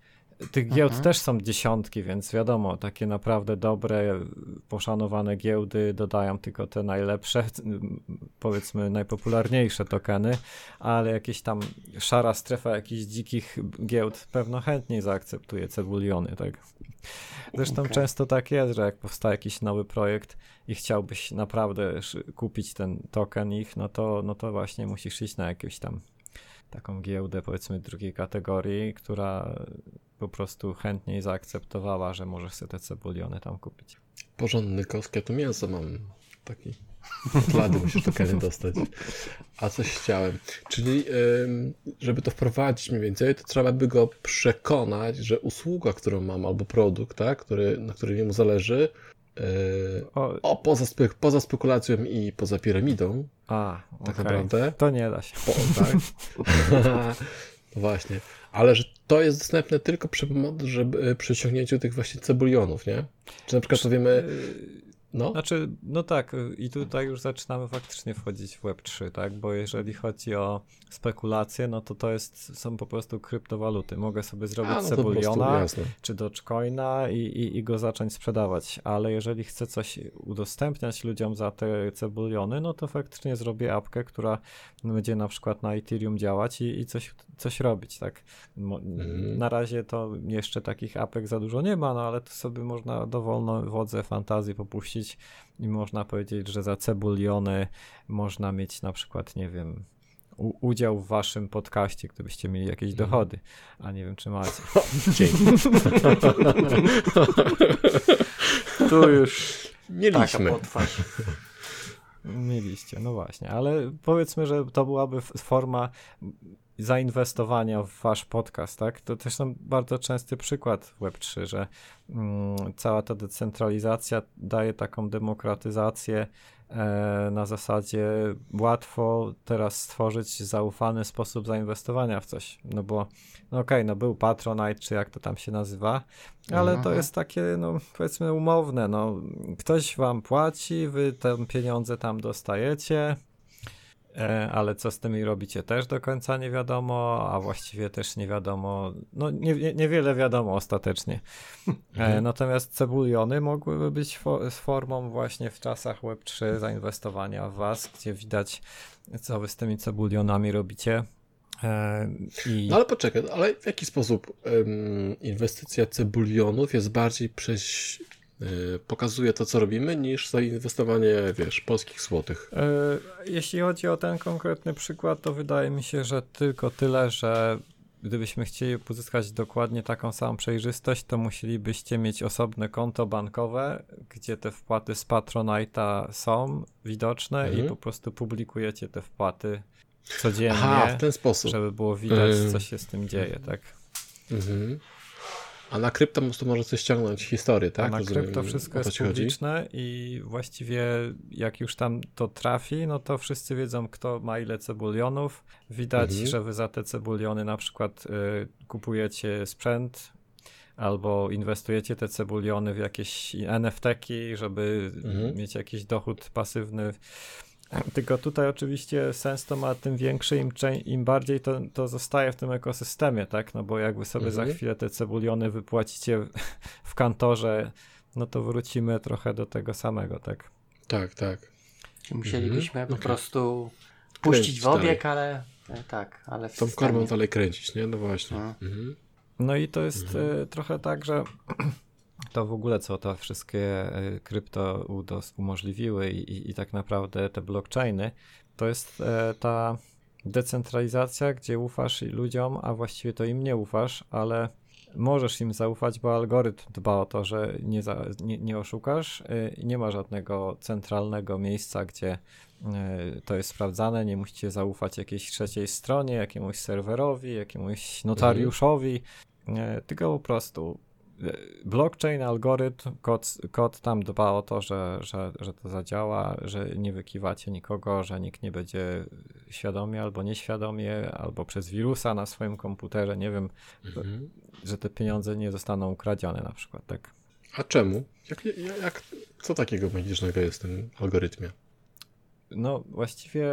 Tych giełd
Mhm.
też są dziesiątki, więc wiadomo, takie naprawdę dobre, poszanowane giełdy dodają tylko te najlepsze, powiedzmy najpopularniejsze tokeny, ale jakieś tam szara strefa jakichś dzikich giełd pewno chętniej zaakceptuje cebuliony, tak? Zresztą
Okej.
często tak jest, że jak powstaje jakiś nowy projekt i chciałbyś naprawdę kupić ten token ich, no to, no to właśnie musisz iść na jakąś tam taką giełdę, powiedzmy drugiej kategorii, która po prostu chętniej zaakceptowała, że możesz sobie te cebuliony tam kupić.
Porządny kosk, ja tu mięso mam, taki od lady musisz tokeny dostać. A coś chciałem, czyli żeby to wprowadzić mniej więcej, to trzeba by go przekonać, że usługa, którą mam, albo produkt, tak, który, na którym jemu zależy,
O,
o, poza, spe- poza spekulacją i poza piramidą,
a,
tak
okej.
naprawdę.
To nie da się.
Po, tak? no właśnie. Ale że to jest dostępne tylko przy, żeby, przy osiągnięciu tych właśnie cebulionów, nie? Czy na przykład to wiemy, no?
Znaczy, no tak, y, i tutaj już zaczynamy faktycznie wchodzić w Web3, tak? Bo jeżeli chodzi o spekulacje, no to to jest, są po prostu kryptowaluty. Mogę sobie zrobić
A, no prostu,
cebuliona, czy Dogecoina i, i, i go zacząć sprzedawać. Ale jeżeli chcę coś udostępniać ludziom za te cebuliony, no to faktycznie zrobię apkę, która będzie na przykład na Ethereum działać i, i coś, coś robić, tak?
Mhm.
Na razie to jeszcze takich apek za dużo nie ma, no ale to sobie można dowolną wodze fantazji popuścić i można powiedzieć, że za cebuliony można mieć na przykład, nie wiem, u- udział w waszym podcaście, gdybyście mieli jakieś
Mhm.
dochody, a nie wiem, czy macie.
Dzięki.
Tu już taka
Mieliśmy.
potwarz.
Mieliście, no właśnie, ale powiedzmy, że to byłaby forma zainwestowania w wasz podcast, tak? To też są bardzo częsty przykład w Web3, że mm, cała ta decentralizacja daje taką demokratyzację e, na zasadzie łatwo teraz stworzyć zaufany sposób zainwestowania w coś, no bo no okej, no był Patronite, czy jak to tam się nazywa, ale to
Mhm.
jest takie, no powiedzmy umowne, no ktoś wam płaci, wy te pieniądze tam dostajecie, ale co z tymi robicie też do końca nie wiadomo, a właściwie też nie wiadomo, no nie, nie, niewiele wiadomo ostatecznie. E,
Mhm.
natomiast cebuliony mogłyby być fo- formą właśnie w czasach Web3 zainwestowania w was, gdzie widać, co wy z tymi cebulionami robicie. E, I...
No ale poczekaj, ale w jaki sposób em, inwestycja cebulionów jest bardziej przez, y, pokazuje to, co robimy, niż zainwestowanie, wiesz, polskich złotych?
E, Jeśli chodzi o ten konkretny przykład, to wydaje mi się, że tylko tyle, że gdybyśmy chcieli uzyskać dokładnie taką samą przejrzystość, to musielibyście mieć osobne konto bankowe, gdzie te wpłaty z Patronite'a są widoczne
Mhm.
i po prostu publikujecie te wpłaty codziennie,
Aha, w ten sposób.
żeby było widać,
Ym.
co się z tym dzieje, tak?
Mhm. A na krypto po prostu może coś ściągnąć historię, tak?
A na
Rozumiem,
krypto wszystko jest
ci chodzi?
publiczne i właściwie jak już tam to trafi, no to wszyscy wiedzą, kto ma ile cebulionów. Widać,
Mhm.
że wy za te cebuliony na przykład y, kupujecie sprzęt albo inwestujecie te cebuliony w jakieś NFT-ki, żeby
Mhm.
mieć jakiś dochód pasywny. Tylko tutaj oczywiście sens to ma tym większy, im, im bardziej to, to zostaje w tym ekosystemie, tak? No bo jakby sobie za
Mhm.
chwilę te cebuliony wypłacicie w- w kantorze, no to wrócimy trochę do tego samego, tak?
Tak, tak.
Musielibyśmy
Mhm,
po
okej.
prostu puścić
Kręcić
w obieg, ale e, tak, ale w
Tą
systemie.
korbą dalej kręcić, nie? No właśnie.
Mhm.
Mhm.
No i to jest
Mhm.
e, trochę tak, że to w ogóle co te wszystkie e, krypto udos- umożliwiły i, i, tak naprawdę te blockchainy, to jest e, ta decentralizacja, gdzie ufasz ludziom, a właściwie to im nie ufasz, ale możesz im zaufać, bo algorytm dba o to, że nie, za, nie, nie oszukasz. e, i Nie ma żadnego centralnego miejsca, gdzie to jest sprawdzane. Nie musicie zaufać jakiejś trzeciej stronie, jakiemuś serwerowi, jakiemuś notariuszowi, e, tylko po prostu blockchain, algorytm, kod, kod tam dba o to, że, że, że to zadziała, że nie wykiwacie nikogo, że nikt nie będzie świadomie albo nieświadomie, albo przez wirusa na swoim komputerze, nie wiem,
Mhm.
że te pieniądze nie zostaną ukradzione na przykład, tak?
A czemu? Jak, jak, jak, co takiego magicznego jest w tym algorytmie?
No, właściwie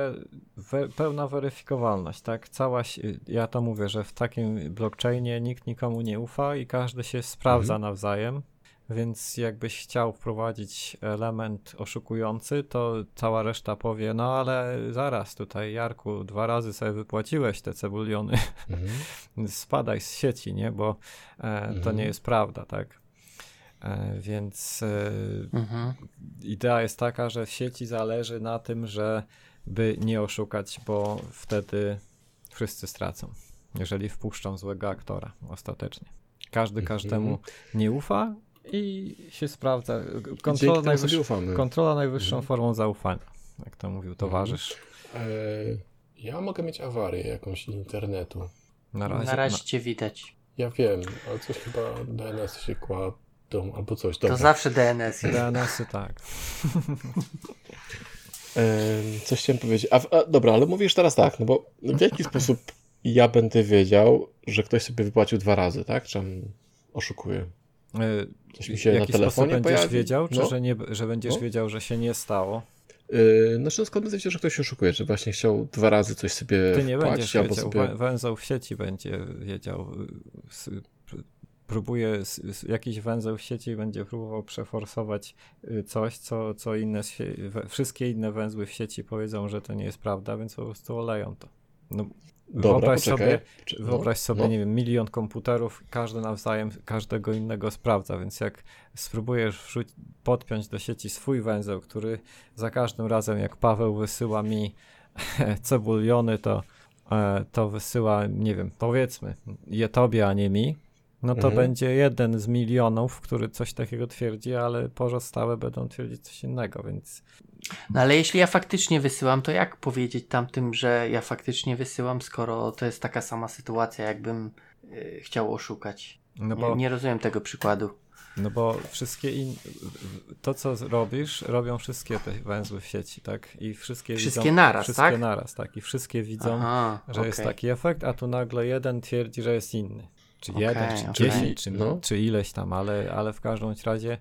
we, pełna weryfikowalność, tak? Cała, ja to mówię, że w takim blockchainie nikt nikomu nie ufa i każdy się sprawdza nawzajem, więc jakbyś chciał wprowadzić element oszukujący, to cała reszta powie, no ale zaraz tutaj, Jarku, dwa razy sobie wypłaciłeś te cebuliony,
Mhm.
spadaj z sieci, nie? Bo e, to
Mhm.
nie jest prawda, tak? E, więc e,
Mhm.
idea jest taka, że w sieci zależy na tym, że by nie oszukać, bo wtedy wszyscy stracą, jeżeli wpuszczą złego aktora ostatecznie. Każdy
Mhm.
każdemu nie ufa i się sprawdza. Kontrola, najwyższ... Kontrola najwyższą
Mhm.
formą zaufania, jak to mówił towarzysz.
E, ja mogę mieć awarię jakąś internetu.
Na razie,
Na razie cię widać.
Ja wiem, ale coś chyba DNS się albo coś.
To
Dobra.
zawsze DNS
na...
jest.
DNS-y tak.
Coś chciałem powiedzieć. A, a, dobra, ale mówisz teraz tak, no bo w jaki sposób ja będę wiedział, że ktoś sobie wypłacił dwa razy, tak? Czy on oszukuje?
Y,
Coś mi się
w
na
jaki
telefonie
sposób będziesz
pojawi?
wiedział, czy
No.
że, nie, że będziesz
No.
wiedział, że się nie stało?
Yy, znaczy, skąd wiecie, że ktoś oszukuje, że właśnie chciał dwa razy coś sobie
Ty nie
wpłacić,
będziesz wiedział,
sobie...
wę- węzeł w sieci będzie wiedział. Próbuje jakiś węzeł w sieci będzie próbował przeforsować y, coś, co, co inne, wszystkie inne węzły w sieci powiedzą, że to nie jest prawda, więc po prostu oleją to. No,
Dobra,
wyobraź
poczekaj.
sobie,
Czy-
Wyobraź
no,
sobie,
no.
nie wiem, milion komputerów, każdy nawzajem każdego innego sprawdza, więc jak spróbujesz podpiąć do sieci swój węzeł, który za każdym razem, jak Paweł wysyła mi cebuliony, to, e, to wysyła, nie wiem, powiedzmy, je tobie, a nie mi, no to
Mhm.
będzie jeden z milionów, który coś takiego twierdzi, ale pozostałe będą twierdzić coś innego, więc
No ale jeśli ja faktycznie wysyłam, to jak powiedzieć tamtym, że ja faktycznie wysyłam, skoro to jest taka sama sytuacja, jakbym y, chciał oszukać?
no
Nie,
bo
nie rozumiem tego przykładu.
No bo wszystkie in... to, co robisz, robią wszystkie te węzły w sieci, tak? I wszystkie
Wszystkie
widzą...
naraz,
wszystkie
tak?
naraz, tak? I wszystkie widzą,
Aha,
że jest
okej.
taki efekt, a tu nagle jeden twierdzi, że jest inny. Czy
Okej,
jeden, czy dziesięć, czy,
No.
czy ileś tam, ale, ale w każdym razie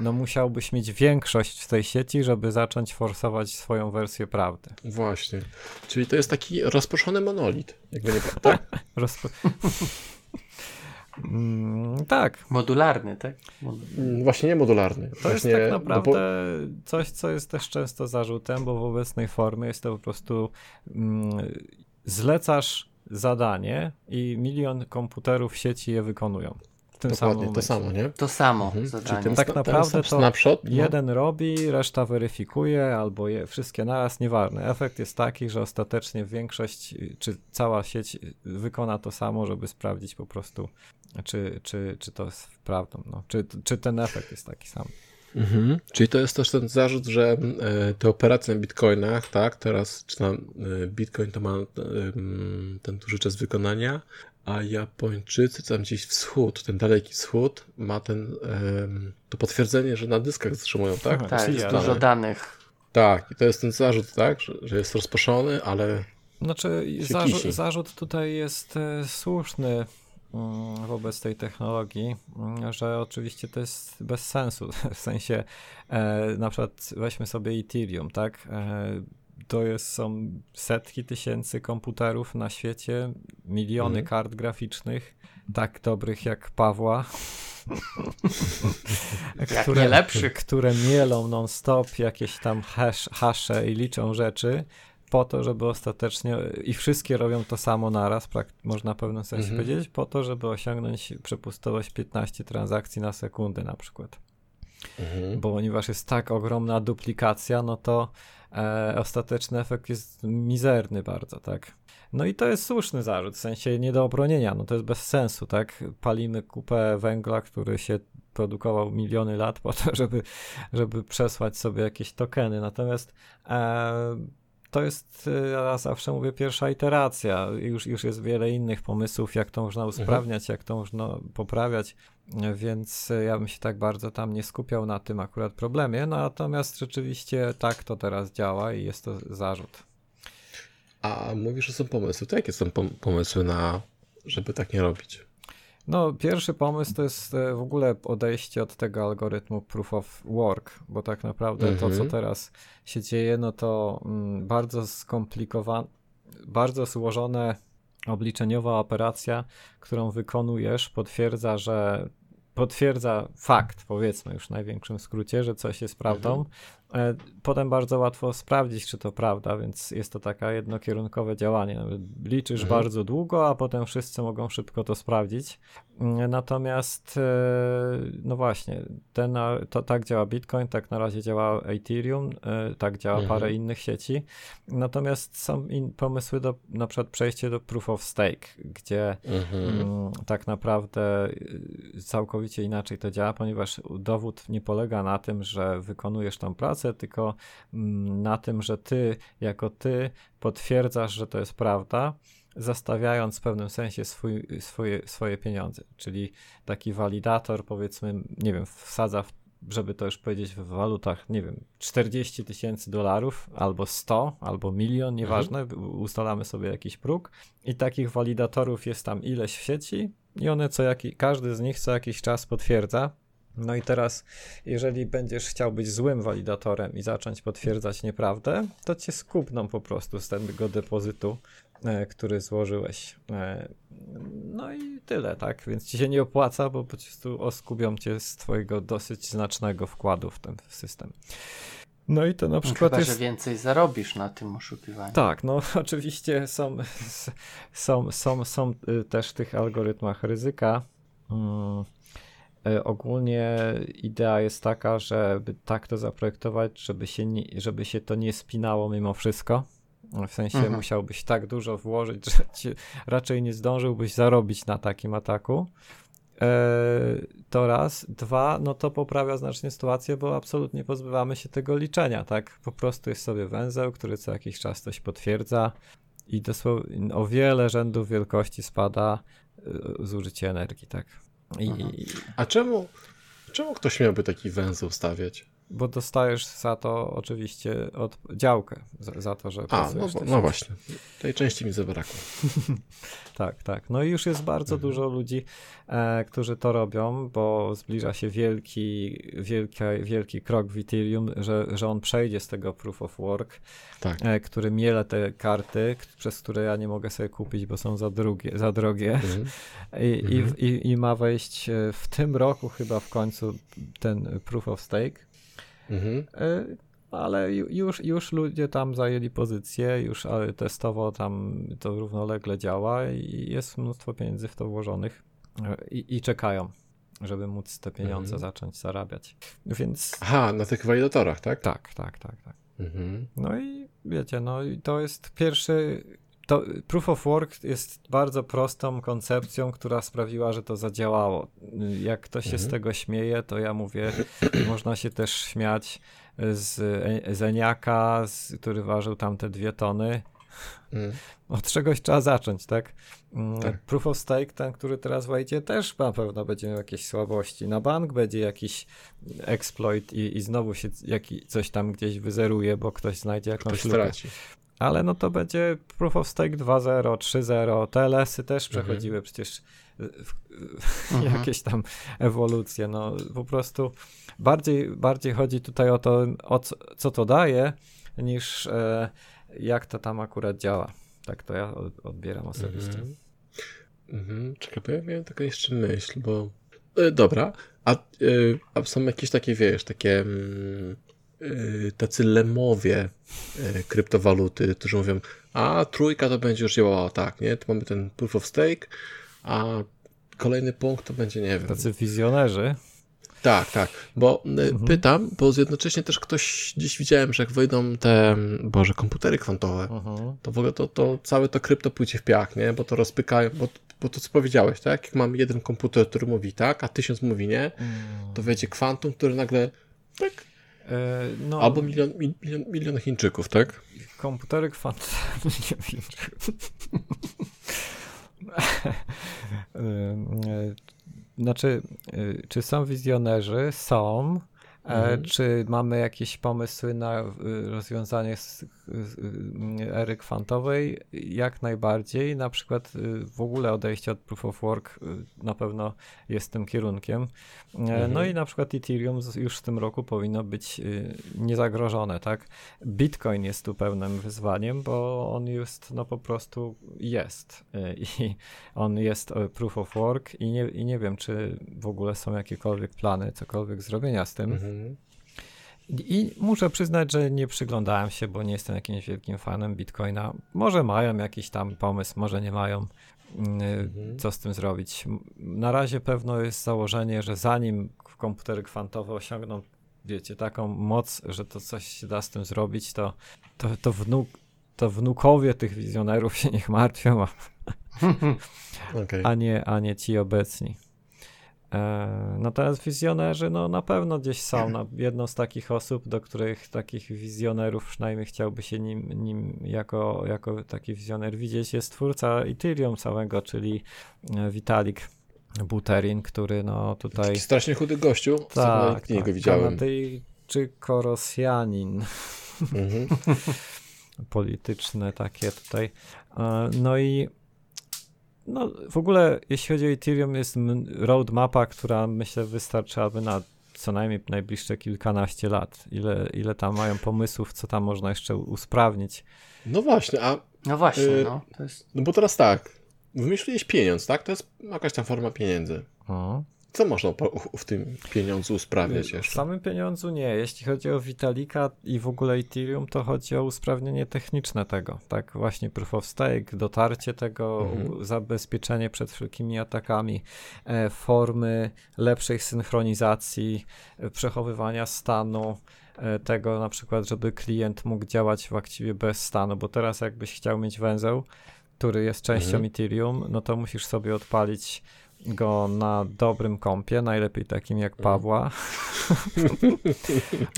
no musiałbyś mieć większość w tej sieci, żeby zacząć forsować swoją wersję prawdy.
Właśnie. Czyli to jest taki rozproszony monolit. Jakby nie tak?
Rozpo... mm, tak,
Modularny, tak? Mod-
Mm, Właśnie nie modularny.
To jest
Właśnie,
tak
no bo-
naprawdę coś, co jest też często zarzutem, bo w obecnej formie jest to po prostu mm, zlecasz zadanie i milion komputerów w sieci je wykonują. W tym samym
Dokładnie, to
momencie.
samo, nie?
To samo
Mhm.
Zadanie.
ten,
Tak naprawdę to
snapshot, no,
Jeden robi, reszta weryfikuje, albo je wszystkie naraz, nieważne. Efekt jest taki, że ostatecznie większość, czy cała sieć wykona to samo, żeby sprawdzić po prostu, czy, czy, czy to jest prawdą, no. czy, czy ten efekt jest taki sam.
Mhm. Czyli to jest też ten zarzut, że e, te operacje na bitcoinach, tak, teraz czy tam e, bitcoin to ma e, ten duży czas wykonania, a Japończycy, tam gdzieś wschód, ten daleki wschód, ma ten, to potwierdzenie, że na dyskach zatrzymują, tak?
Aha.
Tak, jest
ja-
dużo danych.
Tak, i to jest ten zarzut, tak, że, że jest rozproszony, ale
Znaczy, zarzut, zarzut tutaj jest e, słuszny wobec tej technologii, mm, że oczywiście to jest bez sensu. W sensie, e, na przykład weźmy sobie Ethereum, tak? E, to jest, są setki tysięcy komputerów na świecie, miliony
Mhm.
kart graficznych, tak dobrych jak Pawła.
Jak nie lepszych.
które mielą non-stop jakieś tam hash, hasze i liczą rzeczy po to, żeby ostatecznie i wszystkie robią to samo naraz, można w pewnym sensie
Mhm.
powiedzieć, po to, żeby osiągnąć przepustowość 15 transakcji na sekundę na przykład.
mhm.
Bo ponieważ jest tak ogromna duplikacja, no to e, ostateczny efekt jest mizerny bardzo, tak? No i to jest słuszny zarzut, w sensie nie do obronienia, no to jest bez sensu, tak? Palimy kupę węgla, który się produkował miliony lat po to, żeby, żeby przesłać sobie jakieś tokeny, natomiast e, to jest, e, ja zawsze mówię, pierwsza iteracja. Już, już jest wiele innych pomysłów, jak to można usprawniać, jak to można poprawiać, więc e, ja bym się tak bardzo tam nie skupiał na tym akurat problemie. Natomiast rzeczywiście tak to teraz działa i jest to zarzut.
A mówisz, że są pomysły. To jakie są pom- pomysły na, żeby tak nie robić?
No, pierwszy pomysł to jest e, w ogóle odejście od tego algorytmu proof of work, bo tak naprawdę to, co
Mhm.
teraz się dzieje, no to mm, bardzo skomplikowane, bardzo złożone obliczeniowa operacja, którą wykonujesz, potwierdza, że potwierdza fakt, powiedzmy już w największym skrócie, że coś jest prawdą. E, Potem bardzo łatwo sprawdzić, czy to prawda, więc jest to taka jednokierunkowe działanie. Liczysz
Mhm.
bardzo długo, a potem wszyscy mogą szybko to sprawdzić. Mm, Natomiast, e, no właśnie, ten, to tak działa Bitcoin, tak na razie działa Ethereum, e, tak działa
Mhm.
parę innych sieci. Natomiast są in, pomysły do na przykład przejście do proof of stake, gdzie
Mhm.
Mm, tak naprawdę całkowicie inaczej to działa, ponieważ dowód nie polega na tym, że wykonujesz tą pracę, tylko mm, na tym, że ty jako ty potwierdzasz, że to jest prawda, zastawiając w pewnym sensie swój, swoje, swoje pieniądze. Czyli taki walidator, powiedzmy, nie wiem, wsadza w żeby to już powiedzieć w walutach, nie wiem, 40 tysięcy dolarów, albo 100, albo milion, nieważne, ustalamy sobie jakiś próg i takich walidatorów jest tam ileś w sieci i one co jaki, każdy z nich co jakiś czas potwierdza. No i teraz, jeżeli będziesz chciał być złym walidatorem i zacząć potwierdzać nieprawdę, to cię skupną po prostu z tego depozytu, e, który złożyłeś. E, no i tyle, tak? Więc ci się nie opłaca, bo po prostu oskubią cię z twojego dosyć znacznego wkładu w ten system. No i to na przykład
Chyba,
jest...
że więcej zarobisz na tym oszukiwaniu.
Tak, no oczywiście są, są, są, są y, też w tych algorytmach ryzyka. Mm, y, Ogólnie idea jest taka, żeby tak to zaprojektować, żeby się, nie, żeby się to nie spinało mimo wszystko. W sensie
Mhm.
musiałbyś tak dużo włożyć, że ci, raczej nie zdążyłbyś zarobić na takim ataku. E, To raz. Dwa, no to poprawia znacznie sytuację, bo absolutnie pozbywamy się tego liczenia, tak? Po prostu jest sobie węzeł, który co jakiś czas coś potwierdza i dosłownie o wiele rzędów wielkości spada y, zużycie energii, tak? I,
Mhm.
i
A czemu, czemu ktoś miałby taki węzeł stawiać?
Bo dostajesz za to oczywiście od działkę, za, za to, że
A, no, no właśnie. Tej części mi zabrakło.
Tak, tak. No i już jest bardzo
Mhm.
dużo ludzi, e, którzy to robią, bo zbliża się wielki, wielki, wielki krok w Ethereum, że, że on przejdzie z tego proof of work,
Tak.
e, który miele te karty, przez które ja nie mogę sobie kupić, bo są za, drugie, za drogie.
Mhm.
I,
Mhm.
i, i, I ma wejść e, w tym roku chyba w końcu ten proof of stake.
Mhm.
E, Ale ju- już, już ludzie tam zajęli pozycję, już testowo tam to równolegle działa i jest mnóstwo pieniędzy w to włożonych e, i, i czekają, żeby móc te pieniądze
Mhm.
zacząć zarabiać. Więc
Aha, na tych walidatorach, tak?
tak, tak, tak, tak.
Mhm.
No i wiecie, no i to jest pierwszy. To proof of work jest bardzo prostą koncepcją, która sprawiła, że to zadziałało. Jak ktoś się z
Mhm.
tego śmieje, to ja mówię, można się też śmiać z E- Zeniaka, z, który ważył tam te dwie tony.
Mhm.
Od czegoś trzeba zacząć, tak? Mm,
Tak.
Proof of stake, ten, który teraz wejdzie, też na pewno będzie miał jakieś słabości. Na bank będzie jakiś exploit i, i znowu się jaki, coś tam gdzieś wyzeruje, bo ktoś znajdzie jakąś
Ktoś
lukę. Ale no to będzie Proof of Stake 2.0, 3.0, TLS-y też
Mhm.
przechodziły przecież y, w,
Mhm.
jakieś tam ewolucje. No po prostu bardziej, bardziej chodzi tutaj o to, o co, co to daje, niż e, jak to tam akurat działa. Tak to ja od, odbieram osobiście.
Mhm. Mhm. Czekaj, bo ja miałem taką jeszcze myśl, bo... E, dobra, a, e, a są jakieś takie, wiesz, takie mm, tacy lemowie e, kryptowaluty, którzy mówią, a trójka to będzie już działała tak, nie? Tu mamy ten proof of stake, a kolejny punkt to będzie, nie wiem...
Tacy wizjonerzy.
Tak, tak, bo y,
Mhm.
pytam, bo jednocześnie też ktoś gdzieś widziałem, że jak wejdą te, boże, komputery kwantowe,
Mhm.
to w ogóle to, to całe to krypto pójdzie w piach, nie? Bo to rozpykają, bo, bo to co powiedziałeś, tak? Jak mam jeden komputer, który mówi tak, a tysiąc mówi nie, to wejdzie kwantum, który nagle tak,
no,
albo milion, mi- milion, milion Chińczyków, tak?
komputery. Ym, e, Znaczy, y, czy są wizjonerzy? Są. E,
Mhm.
Czy mamy jakieś pomysły na rozwiązanie ery kwantowej? Jak najbardziej. Na przykład y, w ogóle odejście od proof of work y, na pewno jest tym kierunkiem. E,
Mhm.
No i na przykład Ethereum już w tym roku powinno być y, niezagrożone, tak? Bitcoin jest tu pełnym wyzwaniem, bo on jest, no po prostu jest. Y, I on jest proof of work i nie, i nie wiem, czy w ogóle są jakiekolwiek plany, cokolwiek zrobienia z tym.
Mhm.
I, muszę przyznać, że nie przyglądałem się, bo nie jestem jakimś wielkim fanem Bitcoina. Może mają jakiś tam pomysł, może nie mają. mm,
Mhm.
Co z tym zrobić? Na razie pewno jest założenie, że zanim komputery kwantowe osiągną, wiecie, taką moc, że to coś się da z tym zrobić, to, to, to, wnuk, to wnukowie tych wizjonerów się niech martwią, a
Okej.
a nie, a nie ci obecni. E, natomiast wizjonerzy, no na pewno gdzieś są. No, jedną z takich osób, do których takich wizjonerów przynajmniej chciałby się nim, nim jako, jako taki wizjoner widzieć, jest twórca Ethereum całego, czyli e, Vitalik Buterin, który no tutaj...
Taki strasznie chudy gościu,
Tak,
tak,
tak,
go widziałem.
Kanadyjczyko-Rosjanin.
Mhm.
polityczne takie tutaj. E, No i no, w ogóle jeśli chodzi o Ethereum jest roadmapa, która myślę wystarczyłaby na co najmniej najbliższe kilkanaście lat. Ile, ile tam mają pomysłów, co tam można jeszcze usprawnić.
No właśnie, a
No właśnie,
Y,
no. To jest...
no bo teraz tak, wymyśliłeś pieniądz, tak? To jest jakaś tam forma pieniędzy.
O.
Co można w tym pieniądzu usprawniać
W
jeszcze?
samym pieniądzu nie. Jeśli chodzi o Vitalika i w ogóle Ethereum, to chodzi o usprawnienie techniczne tego. Tak, właśnie proof of stake, dotarcie tego,
Mhm.
zabezpieczenie przed wszelkimi atakami, e, formy lepszej synchronizacji, e, przechowywania stanu. e, Tego na przykład, żeby klient mógł działać właściwie bez stanu, bo teraz jakbyś chciał mieć węzeł, który jest częścią
Mhm.
Ethereum, no to musisz sobie odpalić go na dobrym kompie, najlepiej takim jak Pawła.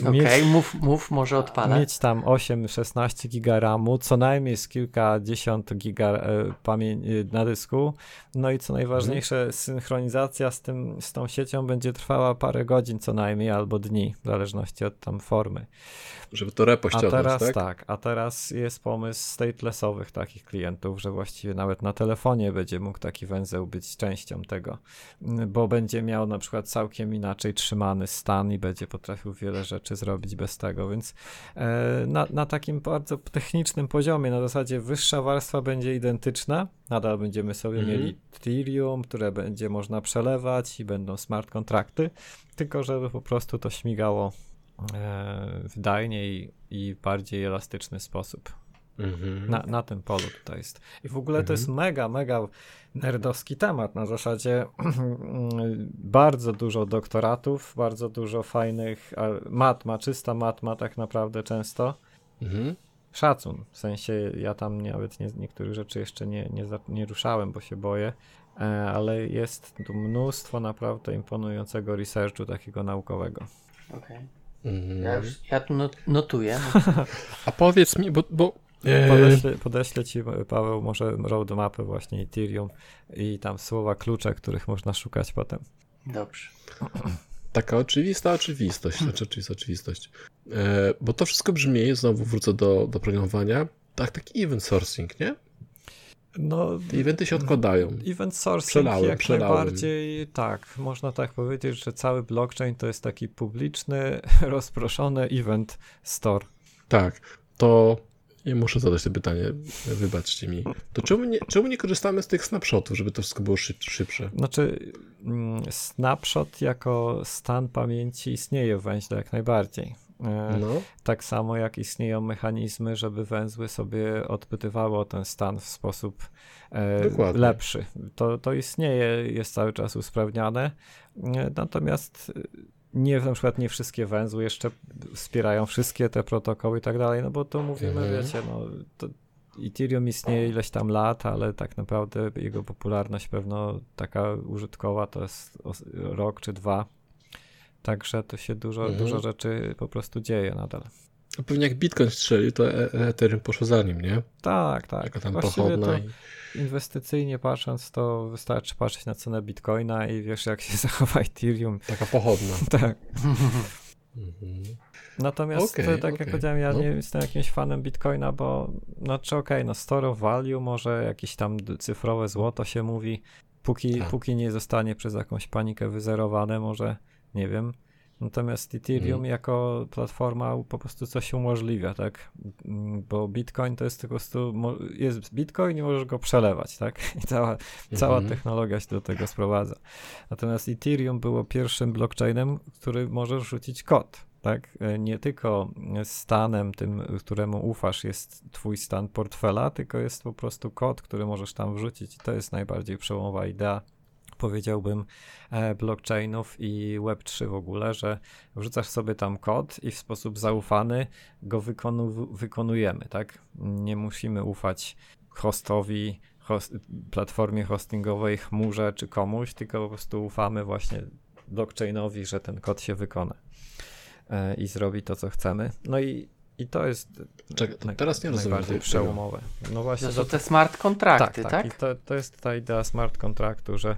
Okej, okay, mów, mów, może odpalę.
Mieć tam 8-16 giga RAMu, co najmniej z kilkadziesiąt giga e, e, na dysku. No i co najważniejsze, mhm. synchronizacja z, tym, z tą siecią będzie trwała parę godzin co najmniej, albo dni, w zależności od tam formy.
Żeby to repo ściągnąć,
a teraz
tak?
tak, a teraz jest pomysł statelessowych takich klientów, że właściwie nawet na telefonie będzie mógł taki węzeł być częścią tego, bo będzie miał na przykład całkiem inaczej trzymany stan i będzie potrafił wiele rzeczy zrobić bez tego, więc e, na, na takim bardzo technicznym poziomie, na zasadzie wyższa warstwa będzie identyczna, nadal będziemy sobie mhm. mieli Ethereum, które będzie można przelewać i będą smart kontrakty, tylko żeby po prostu to śmigało e, wydajniej i bardziej elastyczny sposób. Mhm. Na, na tym polu tutaj jest. I w ogóle to jest mhm. mega, mega nerdowski temat. Na zasadzie bardzo dużo doktoratów, bardzo dużo fajnych matma, czysta matma tak naprawdę często. Mhm. Szacun, w sensie ja tam nawet nie, niektórych rzeczy jeszcze nie, nie, nie ruszałem, bo się boję, e, ale jest tu mnóstwo naprawdę imponującego researchu takiego naukowego.
Okej. Okay. Mhm. Ja, już, ja tu notuję.
A powiedz mi, bo, bo.
Podeślę, podeślę ci, Paweł, może roadmapy właśnie Ethereum i tam słowa klucze, których można szukać potem.
Dobrze.
Taka oczywista oczywistość, znaczy oczywista oczywistość. E, bo to wszystko brzmi, znowu wrócę do, do programowania, tak, taki event sourcing, nie? No, Te eventy się odkładają.
Event sourcing przelałem, jak przelałem. najbardziej tak. Można tak powiedzieć, że cały blockchain to jest taki publiczny, rozproszony event store.
Tak. To ja muszę zadać to pytanie, wybaczcie mi. To czemu nie, czemu nie korzystamy z tych snapshotów, żeby to wszystko było szyb, szybsze?
Znaczy, mm, snapshot jako stan pamięci istnieje w węźle jak najbardziej. E, no. Tak samo jak istnieją mechanizmy, żeby węzły sobie odpytywały o ten stan w sposób e, lepszy. To, to istnieje, jest cały czas usprawniane. E, natomiast nie, na przykład nie wszystkie węzły jeszcze wspierają wszystkie te protokoły i tak dalej, no bo to mówimy, mhm. wiecie, no to Ethereum istnieje ileś tam lat, ale tak naprawdę jego popularność pewno taka użytkowa to jest rok czy dwa. Także to się dużo, mhm. dużo rzeczy po prostu dzieje nadal.
A pewnie jak Bitcoin strzelił, to e, Ethereum poszło za nim, nie?
Tak, tak. Taka tam Właściwie pochodna. I inwestycyjnie patrząc, to wystarczy patrzeć na cenę bitcoina i wiesz, jak się zachowa Ethereum.
Taka pochodna.
tak. Mhm. Natomiast, okay, tak okay. jak powiedziałem, ja no. nie jestem jakimś fanem bitcoina, bo znaczy okej, okay, no store value, może jakieś tam cyfrowe złoto się mówi, póki, tak. póki nie zostanie przez jakąś panikę wyzerowane, może, nie wiem, Natomiast Ethereum mm. jako platforma po prostu coś umożliwia, tak? Mm, bo Bitcoin to jest po prostu, jest Bitcoin i możesz go przelewać, tak? I cała, cała mm -hmm. technologia się do tego sprowadza. Natomiast Ethereum było pierwszym blockchainem, który możesz rzucić kod, tak? E, nie tylko stanem tym, któremu ufasz jest twój stan portfela, tylko jest po prostu kod, który możesz tam wrzucić i to jest najbardziej przełomowa idea powiedziałbym, e, blockchainów i Web3 w ogóle, że wrzucasz sobie tam kod i w sposób zaufany go wykonu wykonujemy, tak? Nie musimy ufać hostowi, host platformie hostingowej, chmurze czy komuś, tylko po prostu ufamy właśnie blockchainowi, że ten kod się wykona e, i zrobi to, co chcemy. No i i to jest
Czekaj, to teraz nie rozumiem
najbardziej przełomowe.
No właśnie. To są te smart kontrakty, tak? tak? tak?
I to, to jest ta idea smart kontraktu, że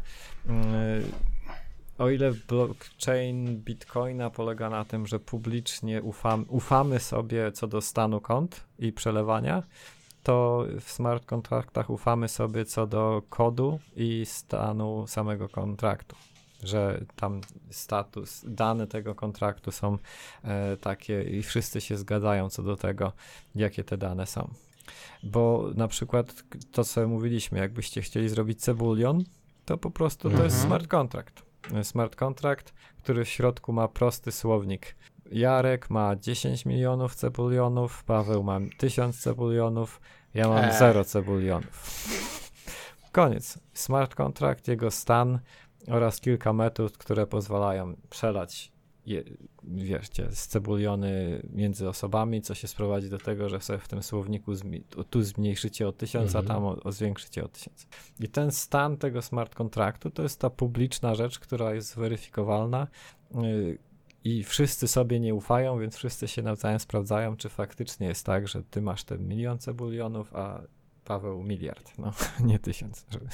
o ile blockchain Bitcoina polega na tym, że publicznie ufam, ufamy sobie co do stanu kont i przelewania, to w smart kontraktach ufamy sobie co do kodu i stanu samego kontraktu że tam status, dane tego kontraktu są e, takie i wszyscy się zgadzają co do tego, jakie te dane są. Bo na przykład to, co mówiliśmy, jakbyście chcieli zrobić cebulion, to po prostu mhm. to jest mhm. smart contract. Smart contract, który w środku ma prosty słownik. Jarek ma 10 milionów cebulionów, Paweł ma 1000 cebulionów, ja mam eee. 0 cebulionów. Koniec. Smart contract, jego stan oraz kilka metod, które pozwalają przelać je, wieszcie, scebuliony między osobami, co się sprowadzi do tego, że sobie w tym słowniku tu zmniejszycie o tysiąc,
Mhm.
a tam o, o zwiększycie o tysiąc. I ten stan tego smart kontraktu to jest ta publiczna rzecz, która jest weryfikowalna yy, i wszyscy sobie nie ufają, więc wszyscy się nawzajem sprawdzają, czy faktycznie jest tak, że ty masz ten milion cebulionów, a Paweł miliard, no nie tysiąc. Żeby...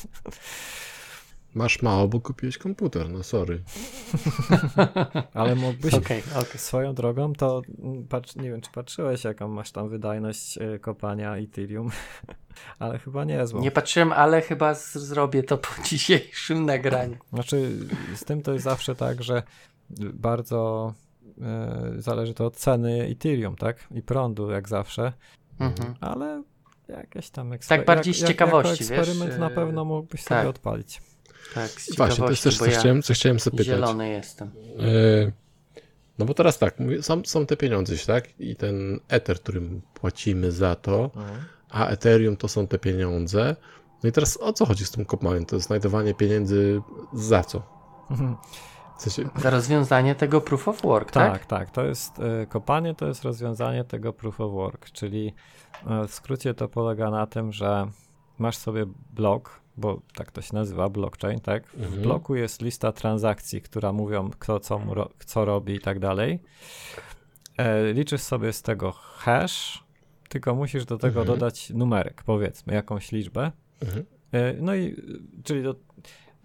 Masz mało, bo kupiłeś komputer, no sorry.
Ale mógłbyś,
Okej, okej.
Swoją drogą, to patrz, nie wiem, czy patrzyłeś, jaką masz tam wydajność e, kopania Ethereum, ale chyba niezłą.
Nie patrzyłem, ale chyba z- zrobię to po dzisiejszym nagraniu.
Znaczy, z tym to jest zawsze tak, że bardzo e, zależy to od ceny Ethereum, tak? I prądu, jak zawsze,
Mhm.
ale jakieś tam eksper-
Tak bardziej z
jak,
ciekawości,
jako eksperyment
wiesz,
na
e,
pewno mógłbyś
tak.
sobie odpalić.
Tak, z
Właśnie, to jest też coś,
ja
chciałem, coś chciałem zapytać.
zielony jestem.
E, No bo teraz tak, mówię, są, są te pieniądze, tak? I ten Ether, którym płacimy za to, a Ethereum to są te pieniądze. No i teraz o co chodzi z tym kopaniem? To jest znajdowanie pieniędzy za co? W sensie,
Za rozwiązanie tego proof of work, tak?
Tak, tak. To jest e, kopanie, to jest rozwiązanie tego proof of work, czyli e, w skrócie to polega na tym, że masz sobie blok, bo tak to się nazywa, blockchain, tak? W
Mhm.
bloku jest lista transakcji, która mówią, kto co, ro- co robi i tak dalej. E, liczysz sobie z tego hash, tylko musisz do tego
Mhm.
dodać numerek, powiedzmy, jakąś liczbę.
mhm.
E, No i czyli do,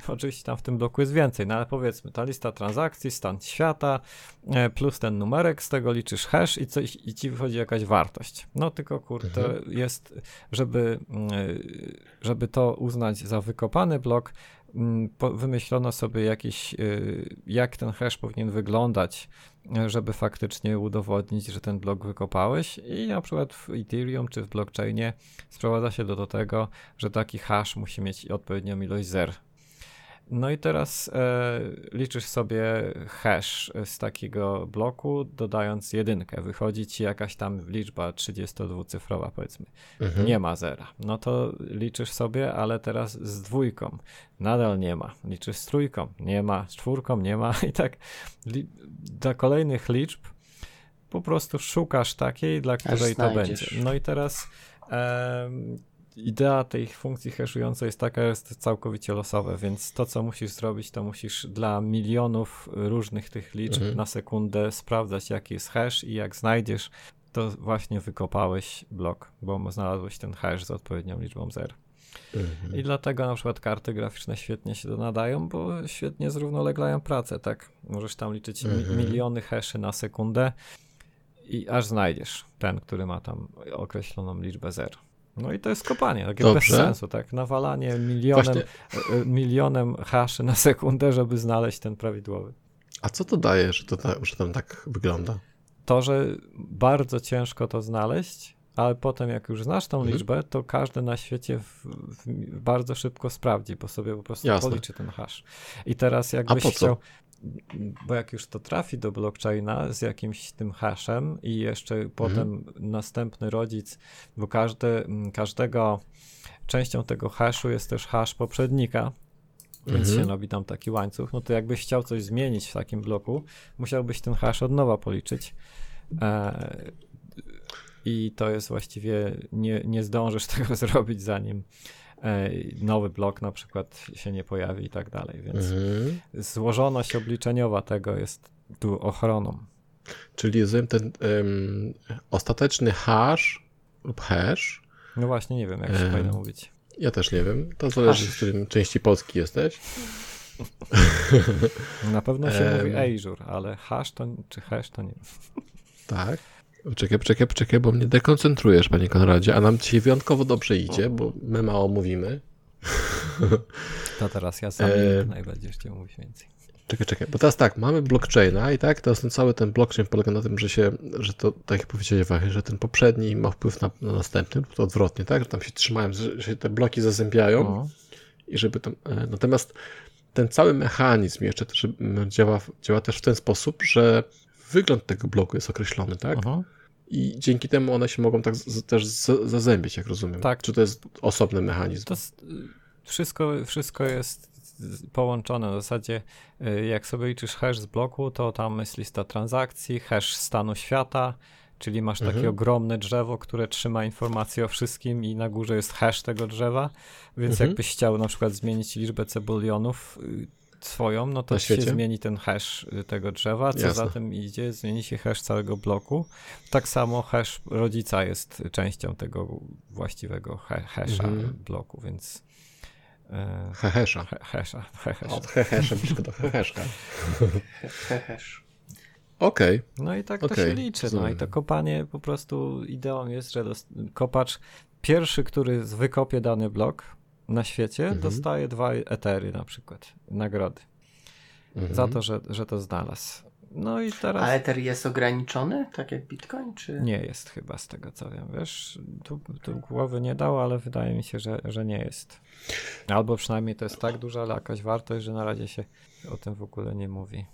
oczywiście tam w tym bloku jest więcej, no ale powiedzmy ta lista transakcji, stan świata, e, plus ten numerek, z tego liczysz hash i, coś, i ci wychodzi jakaś wartość. No tylko kurde,
Mhm.
jest, żeby, y, żeby to uznać za wykopany blok, mm, wymyślono sobie jakiś, y, jak ten hash powinien wyglądać, e, żeby faktycznie udowodnić, że ten blok wykopałeś i na przykład w Ethereum czy w blockchainie sprowadza się do tego, że taki hash musi mieć odpowiednią ilość zer. No i teraz e, liczysz sobie hash z takiego bloku, dodając jedynkę. Wychodzi ci jakaś tam liczba 32-cyfrowa, powiedzmy.
Mhm.
Nie ma zera. No to liczysz sobie, ale teraz z dwójką. Nadal nie ma. Liczysz z trójką. Nie ma. Z czwórką nie ma. I tak dla kolejnych liczb po prostu szukasz takiej, dla której to będzie. No i teraz em, idea tej funkcji hashującej jest taka, że jest całkowicie losowe, więc to, co musisz zrobić, to musisz dla milionów różnych tych liczb
Mhm.
na sekundę sprawdzać, jaki jest hash i jak znajdziesz, to właśnie wykopałeś blok, bo znalazłeś ten hash z odpowiednią liczbą zer.
Mhm.
I dlatego na przykład karty graficzne świetnie się nadają, bo świetnie zrównoleglają pracę, tak? Możesz tam liczyć
Mhm.
miliony haszy na sekundę i aż znajdziesz ten, który ma tam określoną liczbę zer. No i to jest kopanie, takie bez
Dobrze.
sensu, tak? Nawalanie milionem,
Właśnie,
e, milionem haszy na sekundę, żeby znaleźć ten prawidłowy.
a co to daje, że to ta, że tam tak wygląda?
To, że bardzo ciężko to znaleźć, ale potem jak już znasz tą
Mhm.
liczbę, to każdy na świecie w, w, bardzo szybko sprawdzi, bo sobie po prostu
Jasne.
policzy ten hash. I teraz jakbyś chciał, bo jak już to trafi do blockchaina z jakimś tym hashem i jeszcze
Mhm.
potem następny rodzic, bo każdy, każdego częścią tego haszu jest też hash poprzednika, więc
Mhm.
się robi tam taki łańcuch, no to jakbyś chciał coś zmienić w takim bloku, musiałbyś ten hash od nowa policzyć. E, I to jest właściwie, nie, nie zdążysz tego zrobić, zanim nowy blok na przykład się nie pojawi i tak dalej, więc
Mhm.
złożoność obliczeniowa tego jest tu ochroną.
Czyli rozumiem ten em, ostateczny hash lub hash,
No właśnie, nie wiem, jak się
Em.
powinno mówić.
ja też nie wiem, to zależy
Hash.
z którym części Polski jesteś.
Na pewno się
Em.
mówi Azure, ale hash to, czy hash to nie wiem.
Tak. Czekaj, czekaj, czekaj, bo mnie dekoncentrujesz, panie Konradzie, a nam dzisiaj wyjątkowo dobrze idzie, bo my mało mówimy.
To teraz ja sam
E.
najbardziej chciał mówić więcej.
Czekaj, czekaj, bo teraz tak, mamy blockchaina i tak, teraz ten cały ten blockchain polega na tym, że się, że to, tak jak powiedziałeś Wachy, że ten poprzedni ma wpływ na, na następny, to odwrotnie, tak, że tam się trzymają, że się te bloki zazębiają
No.
i żeby tam, e, natomiast ten cały mechanizm jeszcze też, działa, działa też w ten sposób, że wygląd tego bloku jest określony, tak,
Mhm.
i dzięki temu one się mogą tak z, też z, zazębić, jak rozumiem.
Tak.
Czy to jest osobny mechanizm?
To jest, wszystko, wszystko jest połączone. W zasadzie, y, jak sobie liczysz hash z bloku, to tam jest lista transakcji, hash stanu świata, czyli masz takie
Mhm.
ogromne drzewo, które trzyma informacje o wszystkim i na górze jest hash tego drzewa, więc
Mhm.
jakbyś chciał na przykład zmienić liczbę cebulionów y, swoją, no to się zmieni ten hash y, tego drzewa, co
Jasne.
za tym idzie, zmieni się hash całego bloku. Tak samo hash rodzica jest częścią tego właściwego hasha
Mhm.
bloku, więc e,
Hehesza.
he- hasha, he- hasha.
Od hehesza blisko do heheszka.
Hehesz.
Okej.
No i tak to
Okej,
się liczy. No i to kopanie po prostu ideą jest, że kopacz pierwszy, który wykopie dany blok na świecie,
Mhm.
dostaje dwa etery na przykład, nagrody,
Mhm.
za to, że, że to znalazł. No i teraz...
A Ether jest ograniczony, tak jak Bitcoin, czy?
Nie jest chyba z tego co wiem, wiesz, tu, tu głowy nie dało, ale wydaje mi się, że, że nie jest. Albo przynajmniej to jest tak duża jakaś wartość, że na razie się o tym w ogóle nie mówi.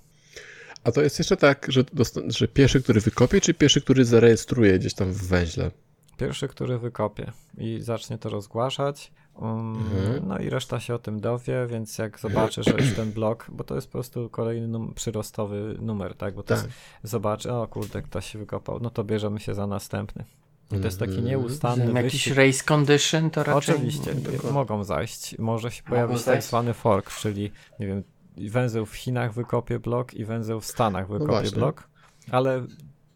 A to jest jeszcze tak, że, że pierwszy, który wykopie, czy pierwszy, który zarejestruje gdzieś tam w węźle?
Pierwszy, który wykopie i zacznie to rozgłaszać, um,
Mhm.
no i reszta się o tym dowie, więc jak zobaczy, że jest ten blok, bo to jest po prostu kolejny num- przyrostowy numer, tak, bo to
Tak.
jest, zobaczy, o kurde, ktoś się wykopał, no to bierzemy się za następny. I to jest taki
Mhm.
nieustanny
Jakiś
wyścig.
race condition to raczej...
Oczywiście, mogą zajść. Może się pojawić tak zwany fork, czyli nie wiem, węzeł w Chinach wykopie blok i węzeł w Stanach wykopie
No
blok, ale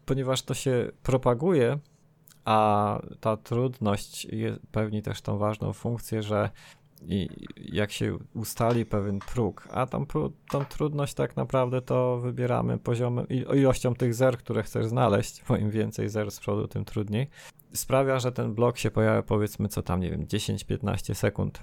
ponieważ to się propaguje, a ta trudność pełni też tą ważną funkcję, że i jak się ustali pewien próg, a pró- tą trudność tak naprawdę to wybieramy poziomem, ilością tych zer, które chcesz znaleźć, bo im więcej zer z przodu, tym trudniej, sprawia, że ten blok się pojawia powiedzmy co tam, nie wiem, 10-15 sekund,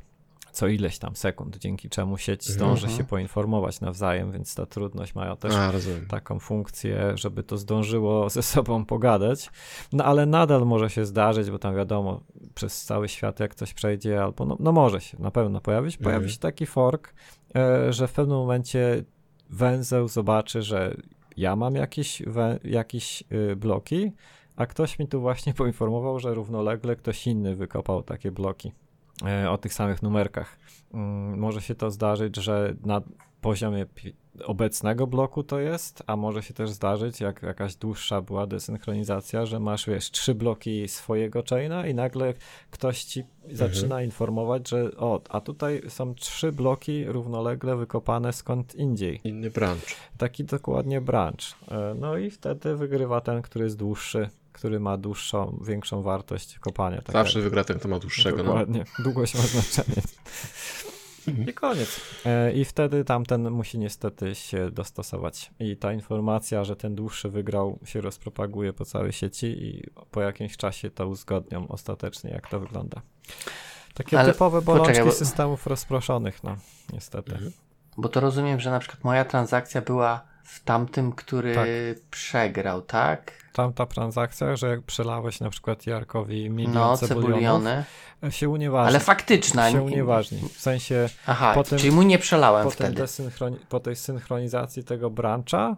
co ileś tam sekund, dzięki czemu sieć zdąży
Mhm.
się poinformować nawzajem, więc ta trudność ma też
A,
taką funkcję, żeby to zdążyło ze sobą pogadać. No ale nadal może się zdarzyć, bo tam wiadomo, przez cały świat jak coś przejdzie, albo no, no może się na pewno pojawić. Pojawi
Mhm.
się taki fork, e, że w pewnym momencie węzeł zobaczy, że ja mam jakieś, jakieś y, bloki, a ktoś mi tu właśnie poinformował, że równolegle ktoś inny wykopał takie bloki o tych samych numerkach. Mm, Może się to zdarzyć, że na poziomie obecnego bloku to jest, a może się też zdarzyć, jak jakaś dłuższa była desynchronizacja, że masz, wiesz, trzy bloki swojego chaina i nagle ktoś ci zaczyna informować, że o, a tutaj są trzy bloki równolegle wykopane skąd indziej.
Inny branch.
Taki dokładnie branch. E, No i wtedy wygrywa ten, który jest dłuższy, który ma dłuższą, większą wartość kopania. Tak
Zawsze wygra ten, kto ma dłuższego. No.
Dokładnie. Długość ma znaczenie. I koniec. E, I wtedy tamten musi niestety się dostosować. I ta informacja, że ten dłuższy wygrał, się rozpropaguje po całej sieci i po jakimś czasie to uzgodnią ostatecznie, jak to wygląda. Takie
Ale
typowe bolączki
poczekaj, bo-
systemów rozproszonych, no niestety.
Mhm.
Bo to rozumiem, że na przykład moja transakcja była w tamtym, który
Tak.
przegrał, tak?
Tamta transakcja, że jak przelałeś na przykład Jarkowi milion
No,
cebulionów, się unieważni.
Ale faktyczna.
się
nie-
unieważni. W sensie
Aha,
Potem-
czyli mu nie przelałem
po,
wtedy.
po tej synchronizacji tego brancha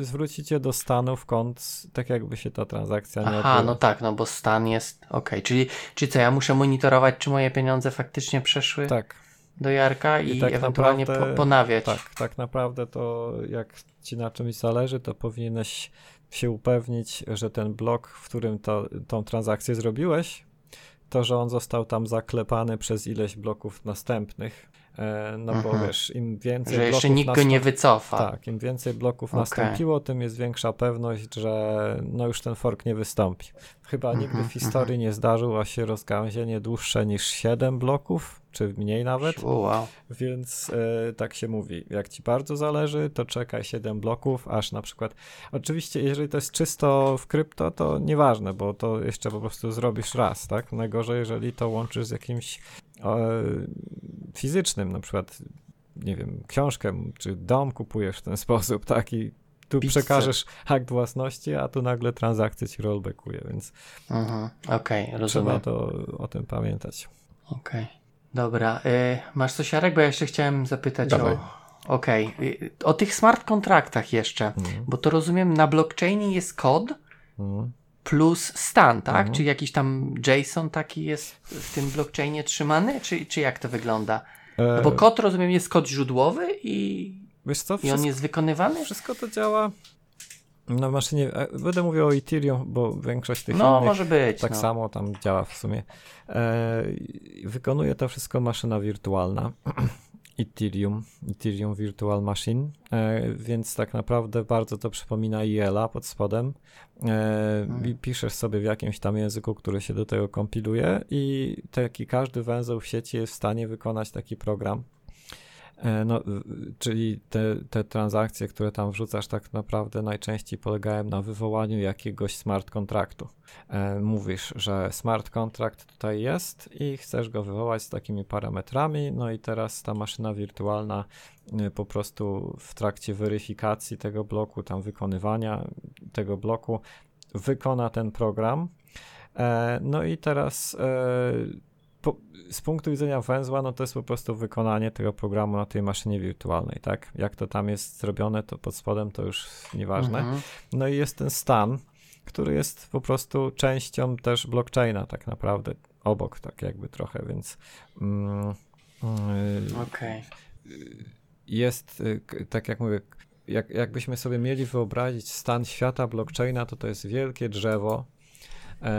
zwrócicie do stanu w kąt, tak jakby się ta transakcja nie
Aha,
odbyła.
no tak, no bo stan jest. Okej, czyli, czyli co, ja muszę monitorować, czy moje pieniądze faktycznie przeszły
Tak,
do Jarka i,
I tak
ewentualnie
naprawdę-
po, ponawiać.
tak, tak naprawdę to jak ci na czymś zależy, to powinieneś się upewnić, że ten blok, w którym to, tą transakcję zrobiłeś, to, że on został tam zaklepany przez ileś bloków następnych. E, No bo
Mhm.
wiesz, im więcej
Że
bloków
jeszcze nikt go nie wycofa.
Tak, im więcej bloków
Okej.
nastąpiło, tym jest większa pewność, że no już ten fork nie wystąpi. Chyba
Mhm,
nigdy w historii nie zdarzyło się rozgałęzienie dłuższe niż 7 bloków, czy mniej nawet,
wow.
więc e, tak się mówi. Jak ci bardzo zależy, to czekaj 7 bloków, aż na przykład. Oczywiście, jeżeli to jest czysto w krypto, to nieważne, bo to jeszcze po prostu zrobisz raz, tak? Najgorzej, jeżeli to łączysz z jakimś fizycznym, na przykład, nie wiem, książkę czy dom kupujesz w ten sposób, tak? I tu
Pizzę.
przekażesz akt własności, a tu nagle transakcja ci rollbackuje, więc
Mhm. Okej,
trzeba
rozumiem.
to o tym pamiętać.
Okej. Dobra. Y, masz coś, Jarek? Bo ja jeszcze chciałem zapytać
Dawaj.
o. Okej. Y, o tych smart kontraktach jeszcze.
Mhm.
Bo to rozumiem, na blockchainie jest kod
Mhm.
Plus stan, tak?
Mhm.
Czy jakiś tam JSON taki jest w tym blockchainie trzymany? Czy, czy jak to wygląda? No bo kod, rozumiem, jest kod źródłowy i,
wiesz co,
i on
wszystko,
jest wykonywany?
wszystko to działa na maszynie. e, Będę mówił o Ethereum, bo większość tych
No, może być.
tak
no.
samo tam działa w sumie. E, wykonuje to wszystko maszyna wirtualna. Ethereum, Ethereum Virtual Machine, e, więc tak naprawdę bardzo to przypomina IELA pod spodem. E, i piszesz sobie w jakimś tam języku, który się do tego kompiluje i taki każdy węzeł w sieci jest w stanie wykonać taki program. E, No, czyli te, te transakcje, które tam wrzucasz, tak naprawdę najczęściej polegają na wywołaniu jakiegoś smart kontraktu. E, Mówisz, że smart kontrakt tutaj jest i chcesz go wywołać z takimi parametrami, no i teraz ta maszyna wirtualna y, po prostu w trakcie weryfikacji tego bloku, tam wykonywania tego bloku, wykona ten program. E, No i teraz e, po, z punktu widzenia węzła, no to jest po prostu wykonanie tego programu na tej maszynie wirtualnej, tak? Jak to tam jest zrobione, to pod spodem to już nieważne.
Mhm.
No i jest ten stan, który jest po prostu częścią też blockchaina tak naprawdę, obok tak jakby trochę, więc mm, y,
Okej.
jest, y, k- tak jak mówię, jak, jakbyśmy sobie mieli wyobrazić stan świata blockchaina, to to jest wielkie drzewo,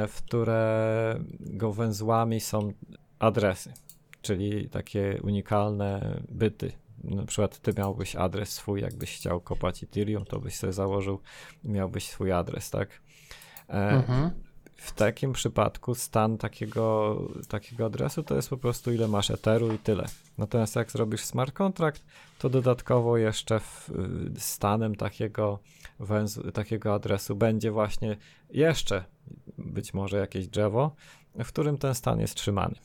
w którego węzłami są adresy, czyli takie unikalne byty. Na przykład ty miałbyś adres swój, jakbyś chciał kopać Ethereum, to byś sobie założył, miałbyś swój adres, tak? E,
Mhm.
w takim przypadku stan takiego, takiego adresu to jest po prostu ile masz eteru i tyle. Natomiast jak zrobisz smart contract, to dodatkowo jeszcze w, y, stanem takiego, węzł, takiego adresu będzie właśnie jeszcze być może jakieś drzewo, w którym ten stan jest trzymany.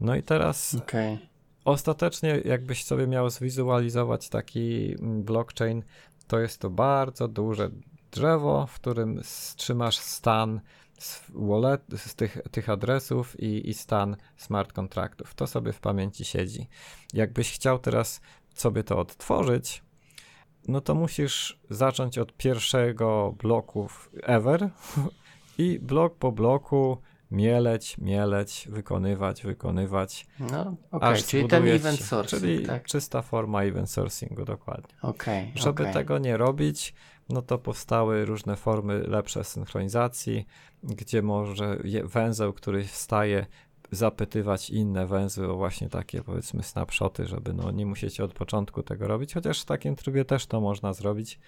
No i teraz
Okej.
Ostatecznie, jakbyś sobie miał zwizualizować taki mm, blockchain, to jest to bardzo duże drzewo, w którym trzymasz stan z, wallet, z tych, tych adresów i, i stan smart kontraktów. To sobie w pamięci siedzi. Jakbyś chciał teraz sobie to odtworzyć, no to musisz zacząć od pierwszego bloku ever i blok po bloku mieleć, mieleć, wykonywać, wykonywać.
No, okej,
Aż
czyli ten event
ci-
sourcing,
Czyli
tak?
czysta forma event sourcingu, dokładnie.
Okej,
Żeby
okej.
tego nie robić, no to powstały różne formy lepsze synchronizacji, gdzie może węzeł, który wstaje, zapytywać inne węzły o właśnie takie powiedzmy snapshoty, żeby no nie musieć od początku tego robić, chociaż w takim trybie też to można zrobić,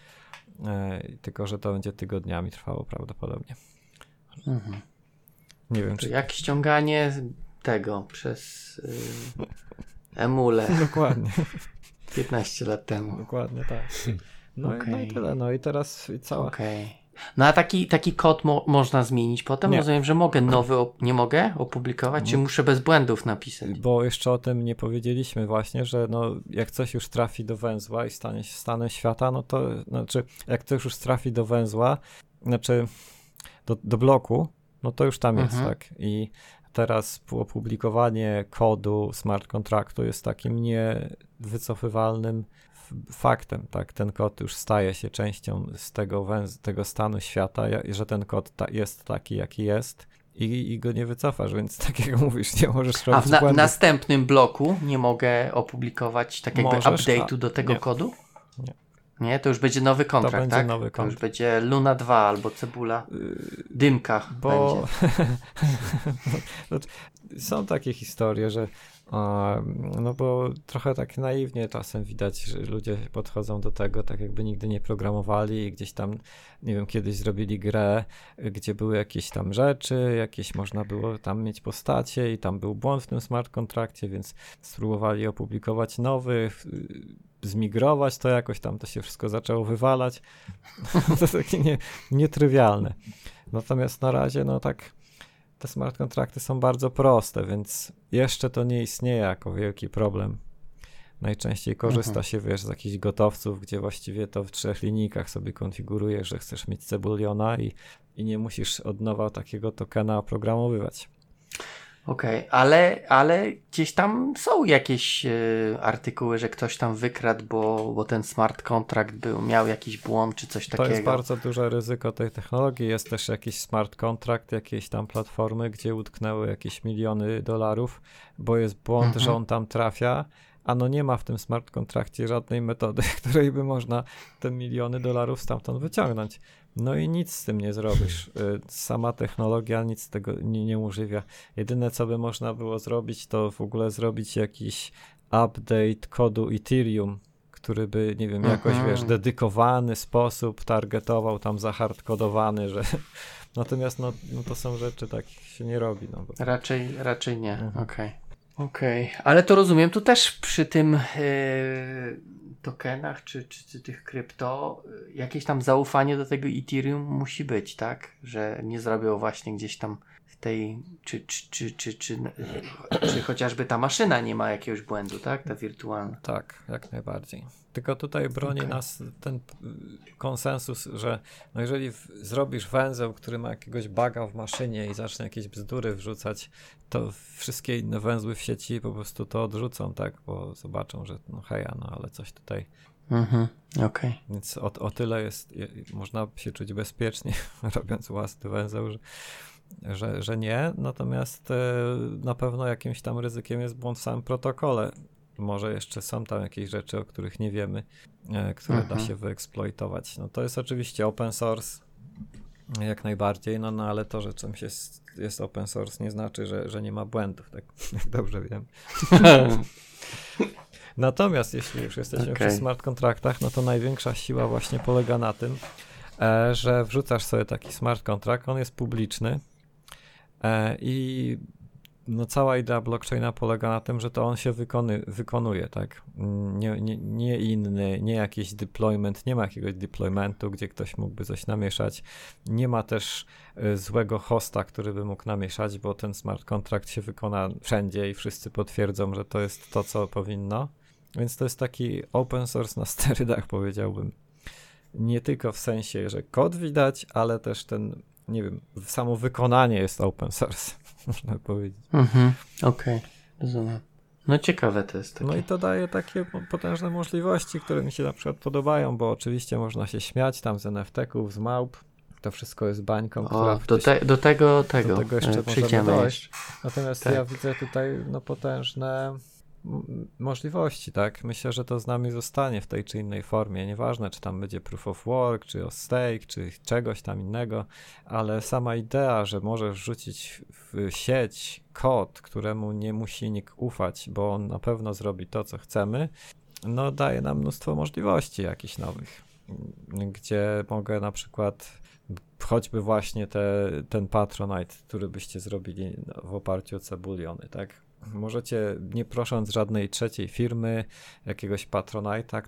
e, tylko że to będzie tygodniami trwało prawdopodobnie.
Mhm.
Nie wiem,
To
czy...
jak ściąganie tego przez y, emulę
Dokładnie.
15 lat temu.
Dokładnie tak. No, i, no i tyle. No i teraz cała.
Okej. No a taki, taki kod mo- można zmienić potem?
Nie.
Rozumiem, że mogę nowy, nie mogę opublikować, czy muszę bez błędów napisać?
Bo jeszcze o tym nie powiedzieliśmy właśnie, że no, jak coś już trafi do węzła i stanie się stanem świata, no to znaczy, jak coś już trafi do węzła, znaczy do, do bloku, no to już tam jest,
Mhm.
tak. I teraz opublikowanie kodu smart kontraktu jest takim niewycofywalnym faktem, tak? Ten kod już staje się częścią z tego, węz- tego stanu świata, że ten kod ta- jest taki, jaki jest. I, I go nie wycofasz, więc tak jak mówisz, nie możesz
A
robić
w na-
błędów.
następnym bloku nie mogę opublikować tak
Możesz,
update'u
a-
do tego
nie.
kodu?
Nie.
Nie, to już będzie nowy kontrakt,
będzie
tak?
nowy
To już
kontrakt.
będzie Luna 2 albo Cebula. Dymka
Bo
będzie.
No, są takie historie, że no bo trochę tak naiwnie czasem widać, że ludzie podchodzą do tego tak jakby nigdy nie programowali i gdzieś tam, nie wiem, kiedyś zrobili grę, gdzie były jakieś tam rzeczy, jakieś można było tam mieć postacie i tam był błąd w tym smart kontrakcie, więc spróbowali opublikować nowy, y, zmigrować to jakoś tam, to się wszystko zaczęło wywalać. to takie nie, nietrywialne. Natomiast na razie, no tak, te smart kontrakty są bardzo proste, więc jeszcze to nie istnieje jako wielki problem. Najczęściej korzysta
Mhm.
się, wiesz, z jakichś gotowców, gdzie właściwie to w trzech linijkach sobie konfigurujesz, że chcesz mieć cebuliona i, i nie musisz od nowa takiego tokena oprogramowywać.
Okej, okay, ale, ale gdzieś tam są jakieś e, artykuły, że ktoś tam wykradł, bo, bo ten smart contract był, miał jakiś błąd czy coś takiego.
To jest bardzo duże ryzyko tej technologii. Jest też jakiś smart contract, jakieś tam platformy, gdzie utknęły jakieś miliony dolarów, bo jest błąd, mhm. że on tam trafia, a no nie ma w tym smart kontrakcie żadnej metody, której by można te miliony dolarów stamtąd wyciągnąć. No i nic z tym nie zrobisz. Y, sama technologia nic tego nie, nie używia. Jedyne, co by można było zrobić, to w ogóle zrobić jakiś update kodu Ethereum, który by, nie wiem, jakoś, Aha. wiesz, dedykowany sposób targetował tam zahardkodowany, że natomiast no, no to są rzeczy, tak się nie robi. No,
bo... Raczej, raczej nie, mhm. okej. Okay. Okej, okay. ale to rozumiem, tu też przy tym yy, tokenach czy, czy, czy, tych krypto jakieś tam zaufanie do tego Ethereum musi być, tak? Że nie zrobią właśnie gdzieś tam tej, czy, czy, czy, czy, czy, czy chociażby ta maszyna nie ma jakiegoś błędu, tak? Ta wirtualna.
Tak, jak najbardziej. Tylko tutaj broni okay. nas ten konsensus, że no jeżeli w, zrobisz węzeł, który ma jakiegoś baga w maszynie i zacznie jakieś bzdury wrzucać, to wszystkie inne węzły w sieci po prostu to odrzucą, tak? Bo zobaczą, że no heja, no ale coś tutaj.
Mhm, okej. Okay.
Więc o, o tyle jest, można się czuć bezpiecznie, robiąc własny węzeł, że, że, że nie. Natomiast e, na pewno jakimś tam ryzykiem jest błąd w samym protokole może jeszcze są tam jakieś rzeczy, o których nie wiemy, e, które da mhm. się wyeksploitować. No to jest oczywiście open source, jak najbardziej, no, no ale to, że czymś jest, jest open source nie znaczy, że, że nie ma błędów, tak jak dobrze wiem. Natomiast jeśli już jesteśmy okay. przy smart kontraktach, no to największa siła właśnie polega na tym, e, że wrzucasz sobie taki smart kontrakt, on jest publiczny i no cała idea blockchaina polega na tym, że to on się wykony, wykonuje, tak? Nie, nie, nie inny, nie jakiś deployment, nie ma jakiegoś deploymentu, gdzie ktoś mógłby coś namieszać. Nie ma też y, złego hosta, który by mógł namieszać, bo ten smart contract się wykona wszędzie i wszyscy potwierdzą, że to jest to, co powinno. Więc to jest taki open source na sterydach, powiedziałbym. Nie tylko w sensie, że kod widać, ale też ten, nie wiem, samo wykonanie jest open source. można powiedzieć.
Mhm, okej, okay. rozumiem. No ciekawe to jest. Takie.
No i to daje takie potężne możliwości, które mi się na przykład podobają, bo oczywiście można się śmiać tam z NFT-ków, z małp. To wszystko jest bańką,
o, do, te, do tego tego. Do
tego jeszcze możemy dojść. Natomiast tak. ja widzę tutaj no, potężne możliwości, tak? Myślę, że to z nami zostanie w tej czy innej formie. Nieważne, czy tam będzie proof of work, czy o stake, czy czegoś tam innego, ale sama idea, że możesz rzucić w sieć kod, któremu nie musi nikt ufać, bo on na pewno zrobi to, co chcemy, no daje nam mnóstwo możliwości jakichś nowych, gdzie mogę na przykład choćby właśnie te, ten Patronite, który byście zrobili w oparciu o cebuliony, tak? Możecie, nie prosząc żadnej trzeciej firmy, jakiegoś patronajta,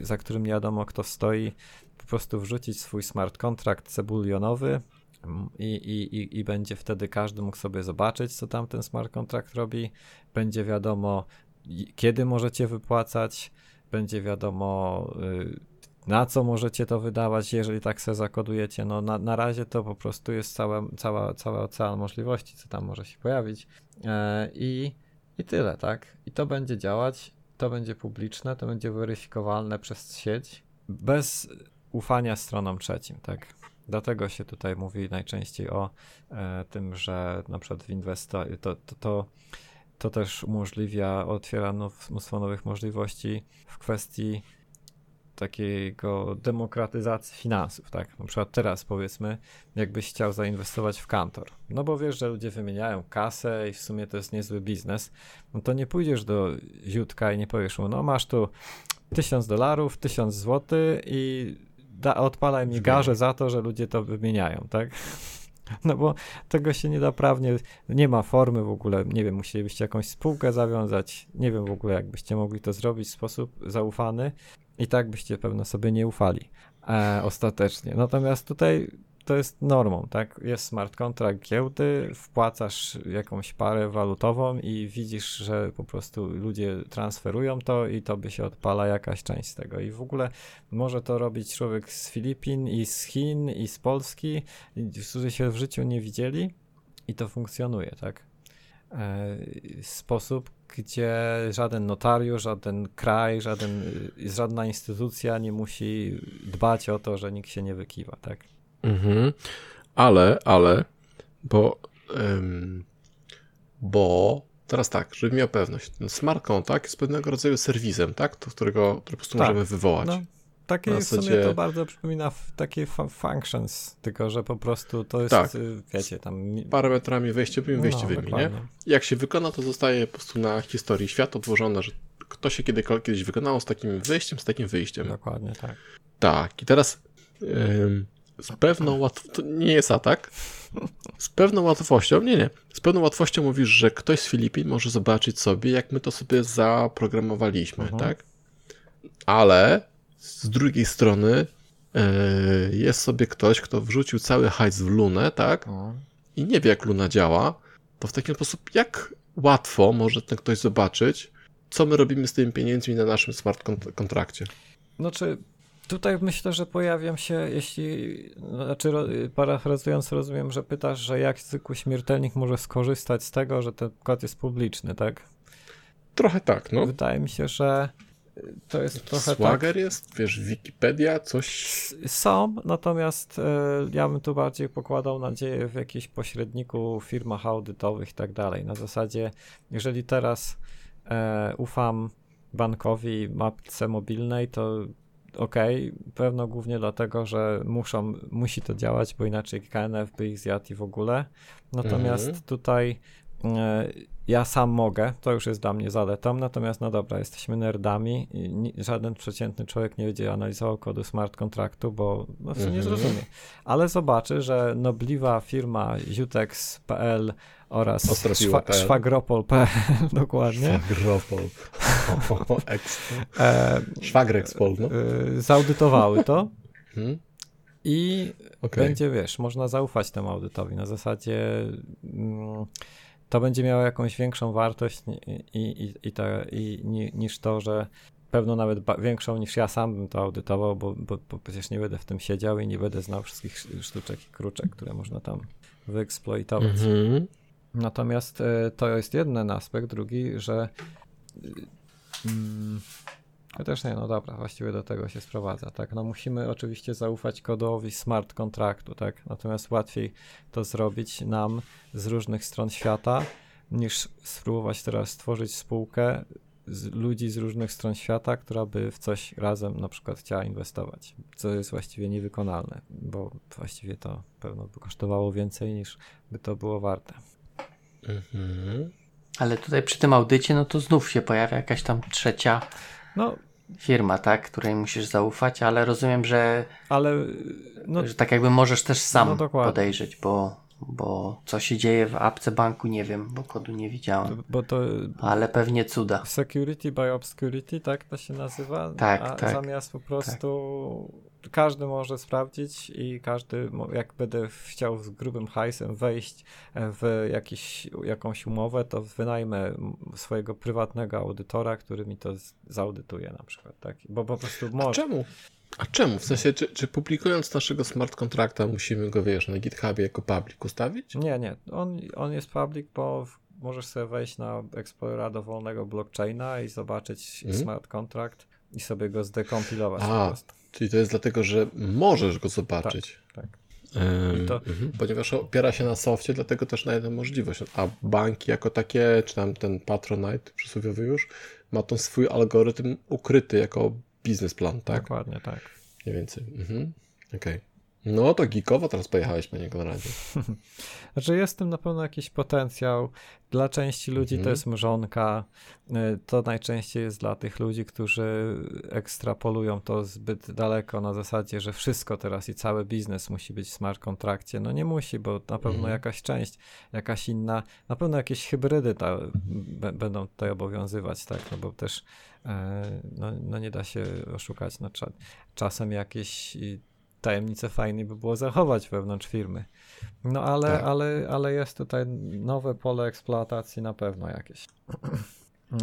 za którym nie wiadomo kto stoi, po prostu wrzucić swój smart kontrakt cebulionowy mm, i, i, i, będzie wtedy każdy mógł sobie zobaczyć, co tam ten smart kontrakt robi. Będzie wiadomo, kiedy możecie wypłacać, będzie wiadomo, y, na co możecie to wydawać, jeżeli tak sobie zakodujecie. No na, na razie to po prostu jest cała, cała, cały ocean możliwości, co tam może się pojawić. E, I, I tyle, tak? I to będzie działać, to będzie publiczne, to będzie weryfikowalne przez sieć, bez ufania stronom trzecim, tak? Dlatego się tutaj mówi najczęściej o e, tym, że na przykład w inwestor to, to, to, to też umożliwia, otwiera mnóstwo nowych możliwości w kwestii takiego demokratyzacji finansów, tak? Na przykład teraz powiedzmy, jakbyś chciał zainwestować w kantor, no bo wiesz, że ludzie wymieniają kasę i w sumie to jest niezły biznes, no to nie pójdziesz do Ziutka i nie powiesz mu, no masz tu tysiąc dolarów, tysiąc złotych i da, odpalaj mi garze za to, że ludzie to wymieniają, tak? No bo tego się nie da prawnie, nie ma formy w ogóle, nie wiem, musielibyście jakąś spółkę zawiązać, nie wiem w ogóle, jakbyście mogli to zrobić w sposób zaufany, i tak byście pewno sobie nie ufali e, ostatecznie. Natomiast tutaj to jest normą, tak? Jest smart contract giełdy, wpłacasz jakąś parę walutową i widzisz, że po prostu ludzie transferują to i to by się odpala jakaś część z tego. I w ogóle może to robić człowiek z Filipin i z Chin i z Polski, którzy się w życiu nie widzieli i to funkcjonuje, tak? E, sposób, gdzie żaden notariusz, żaden kraj, żaden, y, żadna instytucja nie musi dbać o to, że nikt się nie wykiwa, tak?
Mhm. Ale, ale, bo, ym, bo teraz tak, żeby miał pewność, ten smart contract jest pewnego rodzaju serwisem, tak? To, którego, który po prostu
Tak.
możemy wywołać.
No, w sumie to bardzo przypomina takie fu- functions, tylko że po prostu to jest,
Tak.
y, wiecie, tam... mi-
Parametrami wejściowymi,
no,
wyjściowymi, nie? Jak się wykona, to zostaje po prostu na historii świata odłożone, że kto się kiedykolwiek kiedyś wykonało z takim wejściem, z takim wyjściem.
Dokładnie, tak.
Tak, i teraz ym, z pewną łatwością, to nie jest atak, z pewną łatwością, nie, nie, z pewną łatwością mówisz, że ktoś z Filipin może zobaczyć sobie, jak my to sobie zaprogramowaliśmy,
Mhm.
tak? Ale z drugiej strony yy, jest sobie ktoś, kto wrzucił cały hajs w lunę, tak?
No.
I nie wie, jak luna działa, to w taki sposób, jak łatwo może ten ktoś zobaczyć, co my robimy z tymi pieniędzmi na naszym smart kont- kontrakcie.
Znaczy, tutaj myślę, że pojawiam się, jeśli, znaczy parafrazując, rozumiem, że pytasz, że jak zwykły śmiertelnik może skorzystać z tego, że ten kod jest publiczny, tak?
Trochę tak, no.
Wydaje mi się, że to jest trochę tak.
Swagger jest, wiesz, Wikipedia, coś.
Są, natomiast e, ja bym tu bardziej pokładał nadzieję w jakichś pośredniku, firmach audytowych i tak dalej. Na zasadzie, jeżeli teraz e, ufam bankowi mapce mobilnej, to okej, pewno głównie dlatego, że muszą, musi to działać, bo inaczej KNF by ich zjadł i w ogóle. Natomiast
Mhm.
tutaj e, ja sam mogę, to już jest dla mnie zaletą, natomiast no dobra, jesteśmy nerdami, i żaden przeciętny człowiek nie będzie analizował kodu smart kontraktu, bo no, w sumie nie
Mhm.
zrozumie. Ale zobaczy, że nobliwa firma Jutex.pl oraz szwa- szwagropol.pl dokładnie
Szwagropol.
E,
Szwagrexpol, no.
e, zaudytowały to
Mhm.
i
Okej.
będzie, wiesz, można zaufać temu audytowi. Na zasadzie mm, to będzie miało jakąś większą wartość i, i, i, i, ta, i ni, niż to, że pewno nawet większą niż ja sam bym to audytował, bo, bo, bo przecież nie będę w tym siedział i nie będę znał wszystkich sz- sztuczek i kruczek, które można tam wyeksploitować.
Mhm.
Natomiast e, to jest jeden aspekt, drugi, że y, mm, chociaż nie, no dobra, właściwie do tego się sprowadza, tak, no musimy oczywiście zaufać kodowi smart kontraktu, tak, natomiast łatwiej to zrobić nam z różnych stron świata, niż spróbować teraz stworzyć spółkę z ludzi z różnych stron świata, która by w coś razem na przykład chciała inwestować, co jest właściwie niewykonalne, bo właściwie to pewno by kosztowało więcej niż by to było warte.
Mhm.
Ale tutaj przy tym audycie, no to znów się pojawia jakaś tam trzecia
No,
firma, tak, której musisz zaufać, ale rozumiem, że,
ale no,
że tak jakby możesz też sam
No
podejrzeć, bo, bo co się dzieje w apce banku nie wiem, bo kodu nie widziałem,
bo to
ale pewnie cuda.
security by obscurity, tak to się nazywa?
Tak,
A
tak,
zamiast po prostu każdy może sprawdzić i każdy, jak będę chciał z grubym hajsem wejść w jakiś, jakąś umowę, to wynajmę swojego prywatnego audytora, który mi to zaudytuje na przykład, tak? Bo po prostu
A
może.
czemu? A czemu? W sensie, czy, czy publikując naszego smart kontrakta musimy go, wiesz, na GitHubie jako public ustawić?
Nie, nie. On, on jest public, bo możesz sobie wejść na Explorera dowolnego blockchaina i zobaczyć
Mhm.
smart contract i sobie go zdekompilować po
A,
prostu.
czyli to jest dlatego, że możesz go zobaczyć.
Tak.
Ym,
I to-
mhm. Ponieważ opiera się na softie, dlatego też na jedną możliwość. A banki jako takie, czy tam ten Patronite przysłowiowy już, ma ten swój algorytm ukryty jako biznesplan, tak?
Dokładnie tak.
Mniej więcej. Mhm. Okej. No to geekowo teraz pojechałeś, panie Konradzie.
Znaczy jest w tym na pewno jakiś potencjał. Dla części ludzi to
Mhm.
jest mrzonka. Y, To najczęściej jest dla tych ludzi, którzy ekstrapolują to zbyt daleko na zasadzie, że wszystko teraz i cały biznes musi być w smart kontrakcie. No nie musi, bo na pewno
Mhm.
jakaś część, jakaś inna, na pewno jakieś hybrydy ta, będą tutaj obowiązywać, tak, no bo też e, no, no nie da się oszukać. No, cza- czasem jakieś tajemnice fajnie by było zachować wewnątrz firmy. No ale,
Tak.
ale, ale jest tutaj nowe pole eksploatacji na pewno jakieś.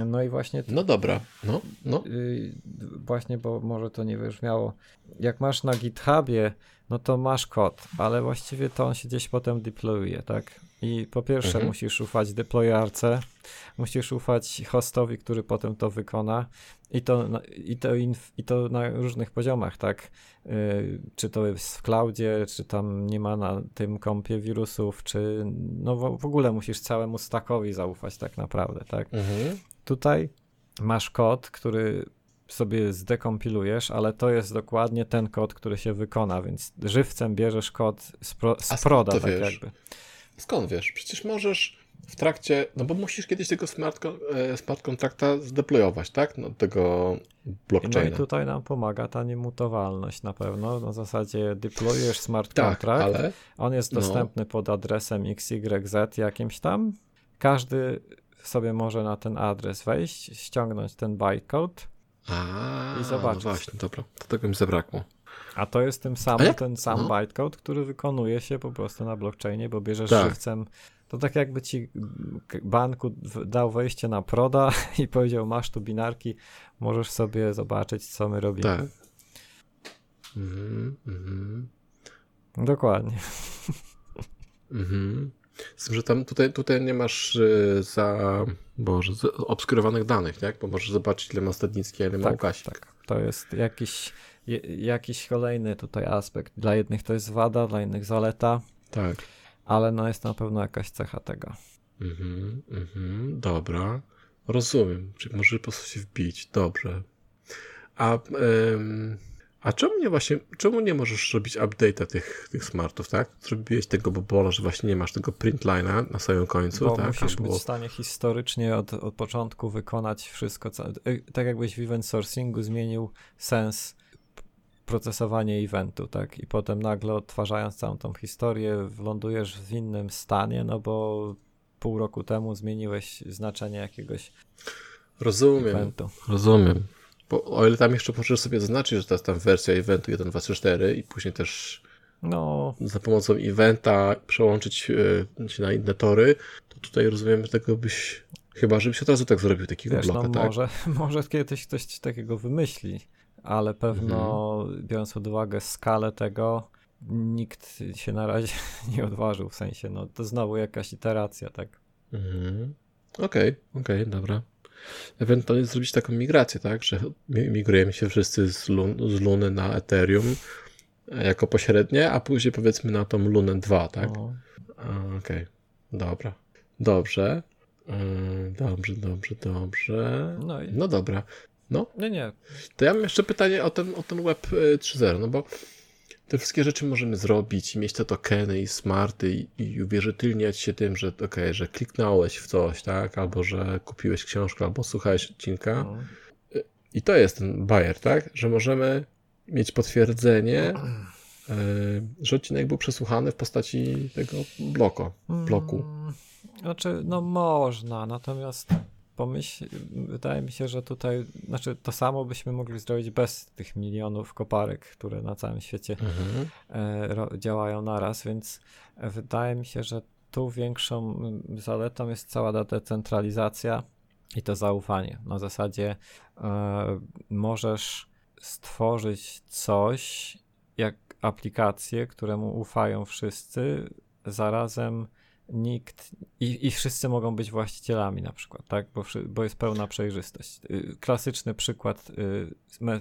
No i właśnie
No dobra. No, no.
y, właśnie, bo może to nie wybrzmiało, jak masz na GitHubie, no to masz kod, ale właściwie to on się gdzieś potem deployuje, tak? I po pierwsze
Mhm.
musisz ufać deployarce, musisz ufać hostowi, który potem to wykona i to, i to, inf, i to na różnych poziomach, tak? Yy, czy to jest w cloudzie, czy tam nie ma na tym kompie wirusów, czy no w, w ogóle musisz całemu stackowi zaufać tak naprawdę, tak?
Mhm.
Tutaj masz kod, który sobie zdekompilujesz, ale to jest dokładnie ten kod, który się wykona, więc żywcem bierzesz kod z, pro, z proda, tak
wiesz?
jakby.
Skąd wiesz? Przecież możesz w trakcie, no bo musisz kiedyś tego smart, e, smart kontrakta zdeployować, tak? No, tego
No i
blockchaina.
tutaj nam pomaga ta niemutowalność na pewno. Na zasadzie deployujesz smart
tak,
contract,
ale
on jest
no.
dostępny pod adresem XYZ jakimś tam. Każdy sobie może na ten adres wejść, ściągnąć ten bytecode,
A,
I zobaczyć.
No właśnie, dobra. To tego mi zabrakło.
a to jest tym samym ten sam
no.
bytecode, który wykonuje się po prostu na blockchainie, bo bierzesz
Tak.
żywcem. To tak jakby ci banku dał wejście na proda i powiedział, masz tu binarki, możesz sobie zobaczyć, co my robimy.
Tak. Mhm, mhm,
Dokładnie.
mhm. Z tym, że tam tutaj, tutaj nie masz e, za, boże, za obskurowanych danych, tak? Bo możesz zobaczyć, ile ma Stadnicki, ile ma
Tak,
Łukasik.
tak. To jest jakiś, jakiś kolejny tutaj aspekt. Dla jednych to jest wada, dla innych zaleta,
tak.
ale no jest na pewno jakaś cecha tego.
Mhm, mhm, dobra. Rozumiem. Czyli może po prostu się wbić. Dobrze. A, em, a czemu nie właśnie, czemu nie możesz robić update'a tych, tych smartów, tak? Zrobiłeś tego bobola, że właśnie nie masz tego print line'a na samym końcu,
Bo
tak?
musisz
Albo-
być w stanie historycznie od, od początku wykonać wszystko, co, y, tak jakbyś w event sourcingu zmienił sens procesowania eventu, tak? I potem nagle odtwarzając całą tą historię, lądujesz w innym stanie, no bo pół roku temu zmieniłeś znaczenie jakiegoś
Rozumiem,
eventu.
rozumiem. Bo o ile tam jeszcze możesz sobie zaznaczyć, że to jest tam wersja eventu 1, 2, 3, 4 i później też
No,
za pomocą eventa przełączyć e, się na inne tory, to tutaj rozumiem, że tego byś, chyba żebyś od razu tak zrobił, takiego
wiesz,
bloka,
no
tak?
może, może kiedyś ktoś takiego wymyśli, ale pewno
Mhm.
biorąc pod uwagę skalę tego, nikt się na razie nie odważył, w sensie, no to znowu jakaś iteracja, tak?
Mhm. Okej, okej, dobra. Ewentualnie zrobić taką migrację, tak, że mi- migrujemy się wszyscy z, lun, z Luny na Ethereum e, jako pośrednie, a później powiedzmy na tą Lunę 2, tak?
No.
Okej, dobra. Dobrze. Yy, Dobrze, dobrze, dobrze.
No i
No dobra.
nie, nie,
To ja mam jeszcze pytanie o ten, o ten Web y, 3.0, no bo te wszystkie rzeczy możemy zrobić i mieć te tokeny i smarty i, i uwierzytelniać się tym, że okej, że kliknąłeś w coś, tak, albo że kupiłeś książkę, albo słuchałeś odcinka
no.
i to jest ten buyer, tak, że możemy mieć potwierdzenie, y, że odcinek był przesłuchany w postaci tego bloku, bloku.
Mm, Znaczy, no można, natomiast pomyśl, wydaje mi się, że tutaj, znaczy to samo byśmy mogli zrobić bez tych milionów koparek, które na całym świecie
Mhm.
e, działają naraz, więc wydaje mi się, że tu większą zaletą jest cała ta decentralizacja i to zaufanie. Na zasadzie e, możesz stworzyć coś, jak aplikację, któremu ufają wszyscy, zarazem nikt i, i wszyscy mogą być właścicielami na przykład, tak? Bo, bo jest pełna przejrzystość. Y, Klasyczny przykład y, me,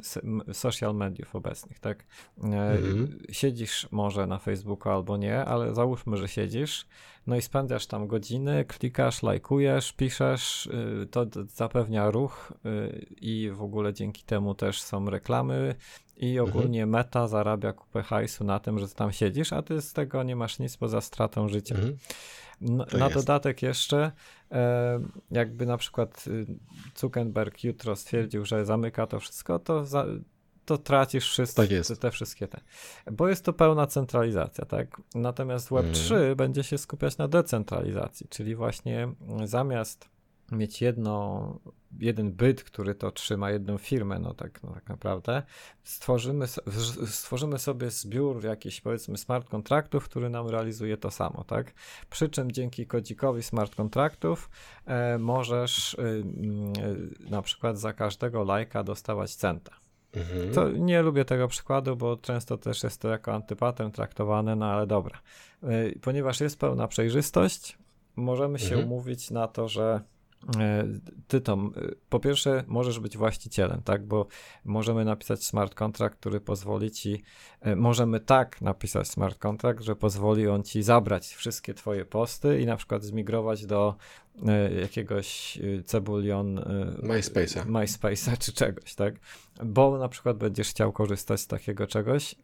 social mediów obecnych, tak? E,
Mhm.
Siedzisz może na Facebooku albo nie, ale załóżmy, że siedzisz, no i spędzasz tam godziny, klikasz, lajkujesz, piszesz, y, to zapewnia ruch y, i w ogóle dzięki temu też są reklamy i ogólnie meta zarabia kupę hajsu na tym, że tam siedzisz, a ty z tego nie masz nic poza stratą życia.
Mhm.
No, na
jest.
dodatek jeszcze, e, jakby na przykład y, Zuckerberg jutro stwierdził, że zamyka to wszystko, to, za, to tracisz wszystko,
Tak jest.
te, te wszystkie te. Bo jest to pełna centralizacja, tak? Natomiast Web3
Mhm.
będzie się skupiać na decentralizacji, czyli właśnie mm, zamiast mieć jedno, jeden byt, który to trzyma, jedną firmę, no tak, no tak naprawdę, stworzymy, stworzymy sobie zbiór jakichś powiedzmy smart kontraktów, który nam realizuje to samo, tak? Przy czym dzięki kodzikowi smart kontraktów e, możesz y, na przykład za każdego lajka dostawać centa. Mhm. To nie lubię tego przykładu, bo często też jest to jako antypatem traktowane, no ale dobra. Y, ponieważ jest pełna przejrzystość, możemy się mhm. umówić na to, że ty Tom, e, po pierwsze możesz być właścicielem, tak, bo możemy napisać smart contract, który pozwoli ci, e, możemy tak napisać smart contract, że pozwoli on ci zabrać wszystkie twoje posty i na przykład zmigrować do jakiegoś cebulion
MySpace'a.
MySpace'a czy czegoś, tak, bo na przykład będziesz chciał korzystać z takiego czegoś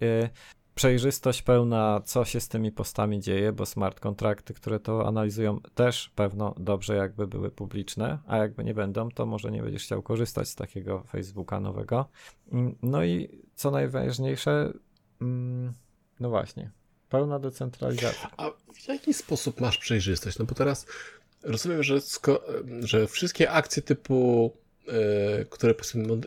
przejrzystość pełna, co się z tymi postami dzieje, bo smart kontrakty, które to analizują, też pewno dobrze, jakby były publiczne, a jakby nie będą, to może nie będziesz chciał korzystać z takiego Facebooka nowego. Mm, no i co najważniejsze, mm, no właśnie, pełna decentralizacja.
A w jaki sposób masz przejrzystość? No bo teraz rozumiem, że, że wszystkie akcje typu, yy, które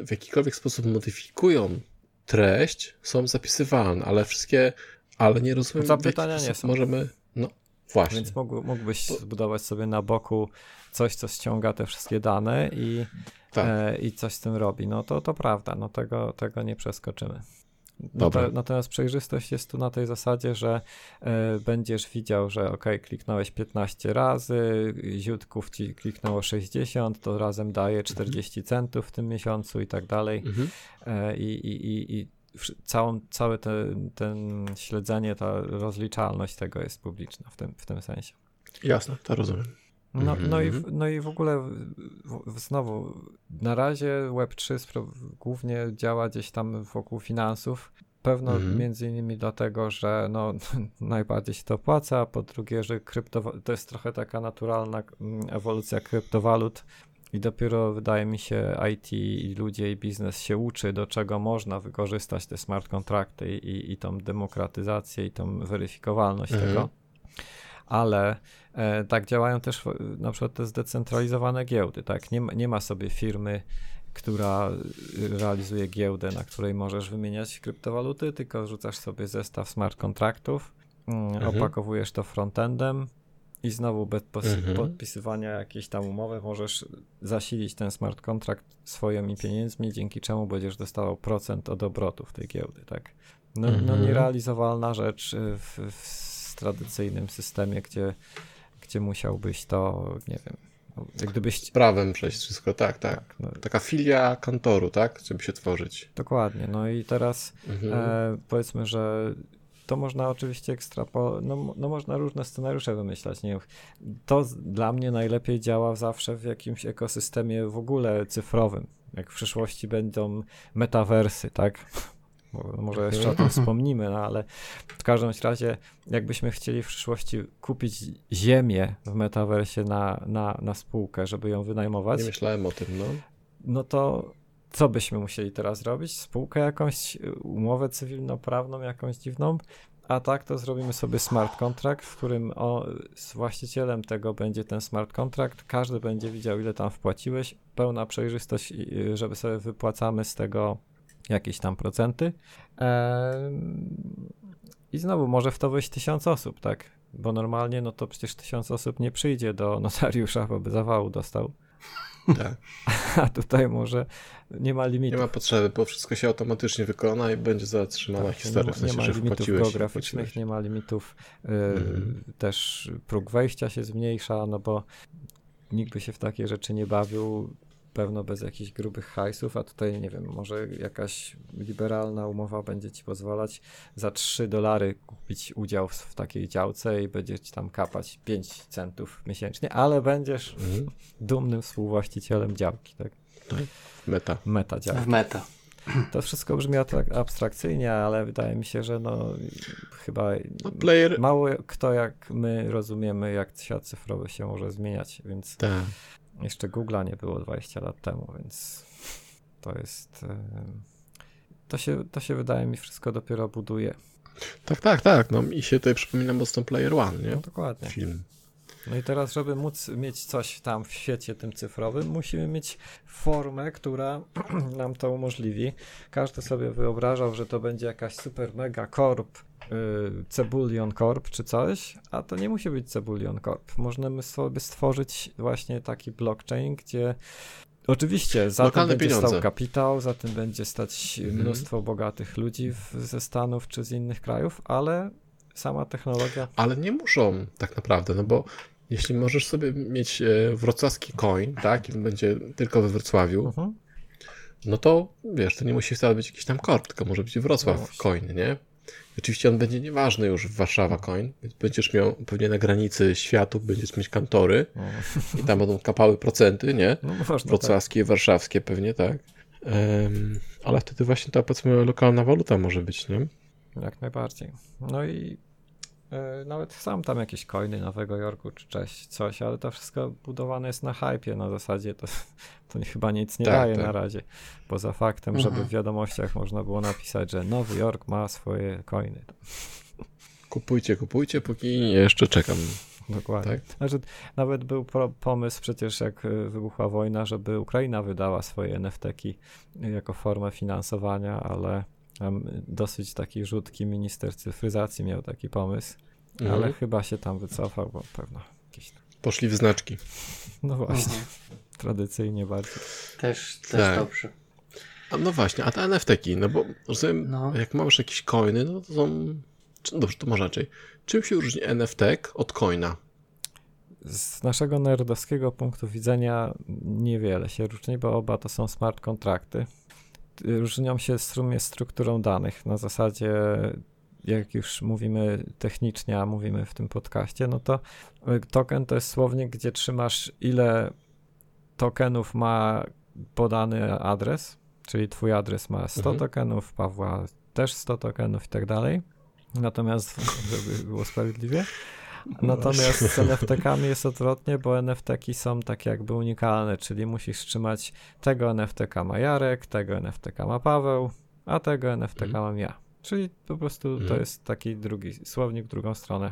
w jakikolwiek sposób modyfikują treść są zapisywalne, ale wszystkie, ale nie rozumiem.
Zapytania nie są.
Możemy, no właśnie.
Więc mógł, mógłbyś to... zbudować sobie na boku coś, co ściąga te wszystkie dane i, tak. e, i coś z tym robi. No to, to prawda, no tego, tego nie przeskoczymy. Dobra. Natomiast przejrzystość jest tu na tej zasadzie, że y, będziesz widział, że ok, kliknąłeś 15 razy, ziutków ci kliknęło 60, to razem daje 40 mhm. centów w tym miesiącu i tak dalej. Mhm. Y, i, i, i całą, całe ten, ten śledzenie, ta rozliczalność tego jest publiczna w tym, w tym sensie.
Jasne, to rozumiem.
No, mhm. no, i, no i w ogóle znowu, na razie Web3 głównie działa gdzieś tam wokół finansów. Pewno mhm. między innymi dlatego, że no, najbardziej się to opłaca, po drugie, że krypto, to jest trochę taka naturalna mm, ewolucja kryptowalut i dopiero wydaje mi się IT i ludzie i biznes się uczy, do czego można wykorzystać te smart kontrakty i, i tą demokratyzację i tą weryfikowalność mhm. tego ale tak działają też na przykład te zdecentralizowane giełdy, tak? Nie, nie ma sobie firmy, która realizuje giełdę, na której możesz wymieniać kryptowaluty, tylko rzucasz sobie zestaw smart kontraktów, mm, mhm. opakowujesz to frontendem i znowu bez mhm. podpisywania jakiejś tam umowy możesz zasilić ten smart kontrakt swoimi pieniędzmi, dzięki czemu będziesz dostawał procent od obrotów tej giełdy, tak? No, no mhm. no nierealizowalna rzecz w, w tradycyjnym systemie, gdzie, gdzie musiałbyś to, nie wiem, jak gdybyś...
Z prawem przejść wszystko, tak, tak. tak no. Taka filia kantoru, tak, żeby się tworzyć.
Dokładnie, no i teraz mhm. e, powiedzmy, że to można oczywiście ekstrapo, no, no można różne scenariusze wymyślać, nie To dla mnie najlepiej działa zawsze w jakimś ekosystemie w ogóle cyfrowym, jak w przyszłości będą metawersy, tak? Może jeszcze o tym wspomnimy, no ale w każdym razie, jakbyśmy chcieli w przyszłości kupić ziemię w metaversie na, na, na spółkę, żeby ją wynajmować.
Nie myślałem o tym, no.
No to co byśmy musieli teraz robić? Spółkę jakąś, umowę cywilnoprawną jakąś dziwną? A tak to zrobimy sobie smart contract, w którym o, z właścicielem tego będzie ten smart contract. Każdy będzie widział, ile tam wpłaciłeś. Pełna przejrzystość, żeby sobie wypłacamy z tego jakieś tam procenty. I znowu może w to wejść tysiąc osób, tak? Bo normalnie no to przecież tysiąc osób nie przyjdzie do notariusza, bo by zawału dostał. Tak. A tutaj może nie ma limitu.
Nie ma potrzeby, bo wszystko się automatycznie wykona i będzie zatrzymana tak, historia.
Nie ma, w sensie, nie ma limitów geograficznych, nie ma limitów. Yy, mm. Też próg wejścia się zmniejsza, no bo nikt by się w takie rzeczy nie bawił pewno bez jakichś grubych hajsów, a tutaj nie wiem, może jakaś liberalna umowa będzie ci pozwalać za 3 dolary kupić udział w, takiej działce i będzie ci tam kapać 5 centów miesięcznie, ale będziesz mhm. dumnym współwłaścicielem działki, tak?
tak. Meta.
Meta działki.
W meta.
To wszystko brzmi abstrakcyjnie, ale wydaje mi się, że no chyba
no, player...
mało kto jak my rozumiemy, jak świat cyfrowy się może zmieniać, więc
tak.
Jeszcze Google'a nie było 20 lat temu, więc to jest. E, to się, to się wydaje mi wszystko dopiero buduje.
Tak, tak, tak. No mi się tutaj przypomina mocno Player One, nie? No,
dokładnie.
Film.
No i teraz, żeby móc mieć coś tam w świecie tym cyfrowym, musimy mieć formę, która nam to umożliwi. Każdy sobie wyobrażał, że to będzie jakaś super mega korp, Cebulion Corp czy coś, a to nie musi być Cebulion Corp. Można sobie stworzyć właśnie taki blockchain, gdzie Oczywiście, za
Lokalne
tym będzie
pieniądze.
stał kapitał, za tym będzie stać
Mhm.
mnóstwo bogatych ludzi w, ze Stanów czy z innych krajów, ale sama technologia.
Ale nie muszą tak naprawdę, no bo jeśli możesz sobie mieć e, wrocławski coin, tak, i będzie tylko we Wrocławiu,
Mhm.
no to wiesz, to nie musi wcale być jakiś tam korp, tylko może być Wrocław
No
coin, nie? Oczywiście on będzie nieważny już w Warszawa coin, więc będziesz miał pewnie na granicy światu, będziesz mieć kantory
O,
i tam będą kapały procenty, nie?
No można tak.
Wrocławskie, warszawskie pewnie, tak. Em, ale wtedy właśnie ta powiedzmy lokalna waluta może być, nie?
Jak najbardziej. No i nawet sam tam jakieś coiny Nowego Jorku czy cześć, coś, ale to wszystko budowane jest na hypie na zasadzie, to, to chyba nic nie
Tak,
daje
tak.
na razie. Poza faktem, żeby
Mhm.
w wiadomościach można było napisać, że Nowy Jork ma swoje coiny.
Kupujcie, kupujcie, póki jeszcze czekam.
Dokładnie.
Tak?
Znaczy, nawet był pomysł przecież, jak y, wybuchła wojna, żeby Ukraina wydała swoje NFT-ki jako formę finansowania, ale em, dosyć taki rzutki minister cyfryzacji miał taki pomysł,
Mhm.
ale chyba się tam wycofał, bo pewno jakieś... tam-
Poszli w znaczki.
No właśnie,
Mhm.
tradycyjnie bardziej.
Też, też
Tak.
dobrze.
A no właśnie, a te NFT-ki, no bo rozumiem,
No.
jak masz jakieś coiny, no to są... Czy, dobrze, to może raczej. Czym się różni NFT od coina?
Z naszego nerdowskiego punktu widzenia niewiele się różni, bo oba to są smart kontrakty. Różnią się w sumie strukturą danych. Na zasadzie, jak już mówimy technicznie, a mówimy w tym podcaście, no to y, token to jest słownik, gdzie trzymasz ile tokenów ma podany adres, czyli twój adres ma 100
Mhm.
tokenów, Pawła też 100 tokenów i tak dalej. Natomiast, żeby było sprawiedliwie, Natomiast z NFT-kami jest odwrotnie, bo NFT-ki są tak jakby unikalne, czyli musisz trzymać tego NFT-ka ma Jarek, tego NFT-ka ma Paweł, a tego NFT-ka
Mhm.
mam ja. Czyli po prostu to
Mhm.
jest taki drugi słownik w drugą stronę.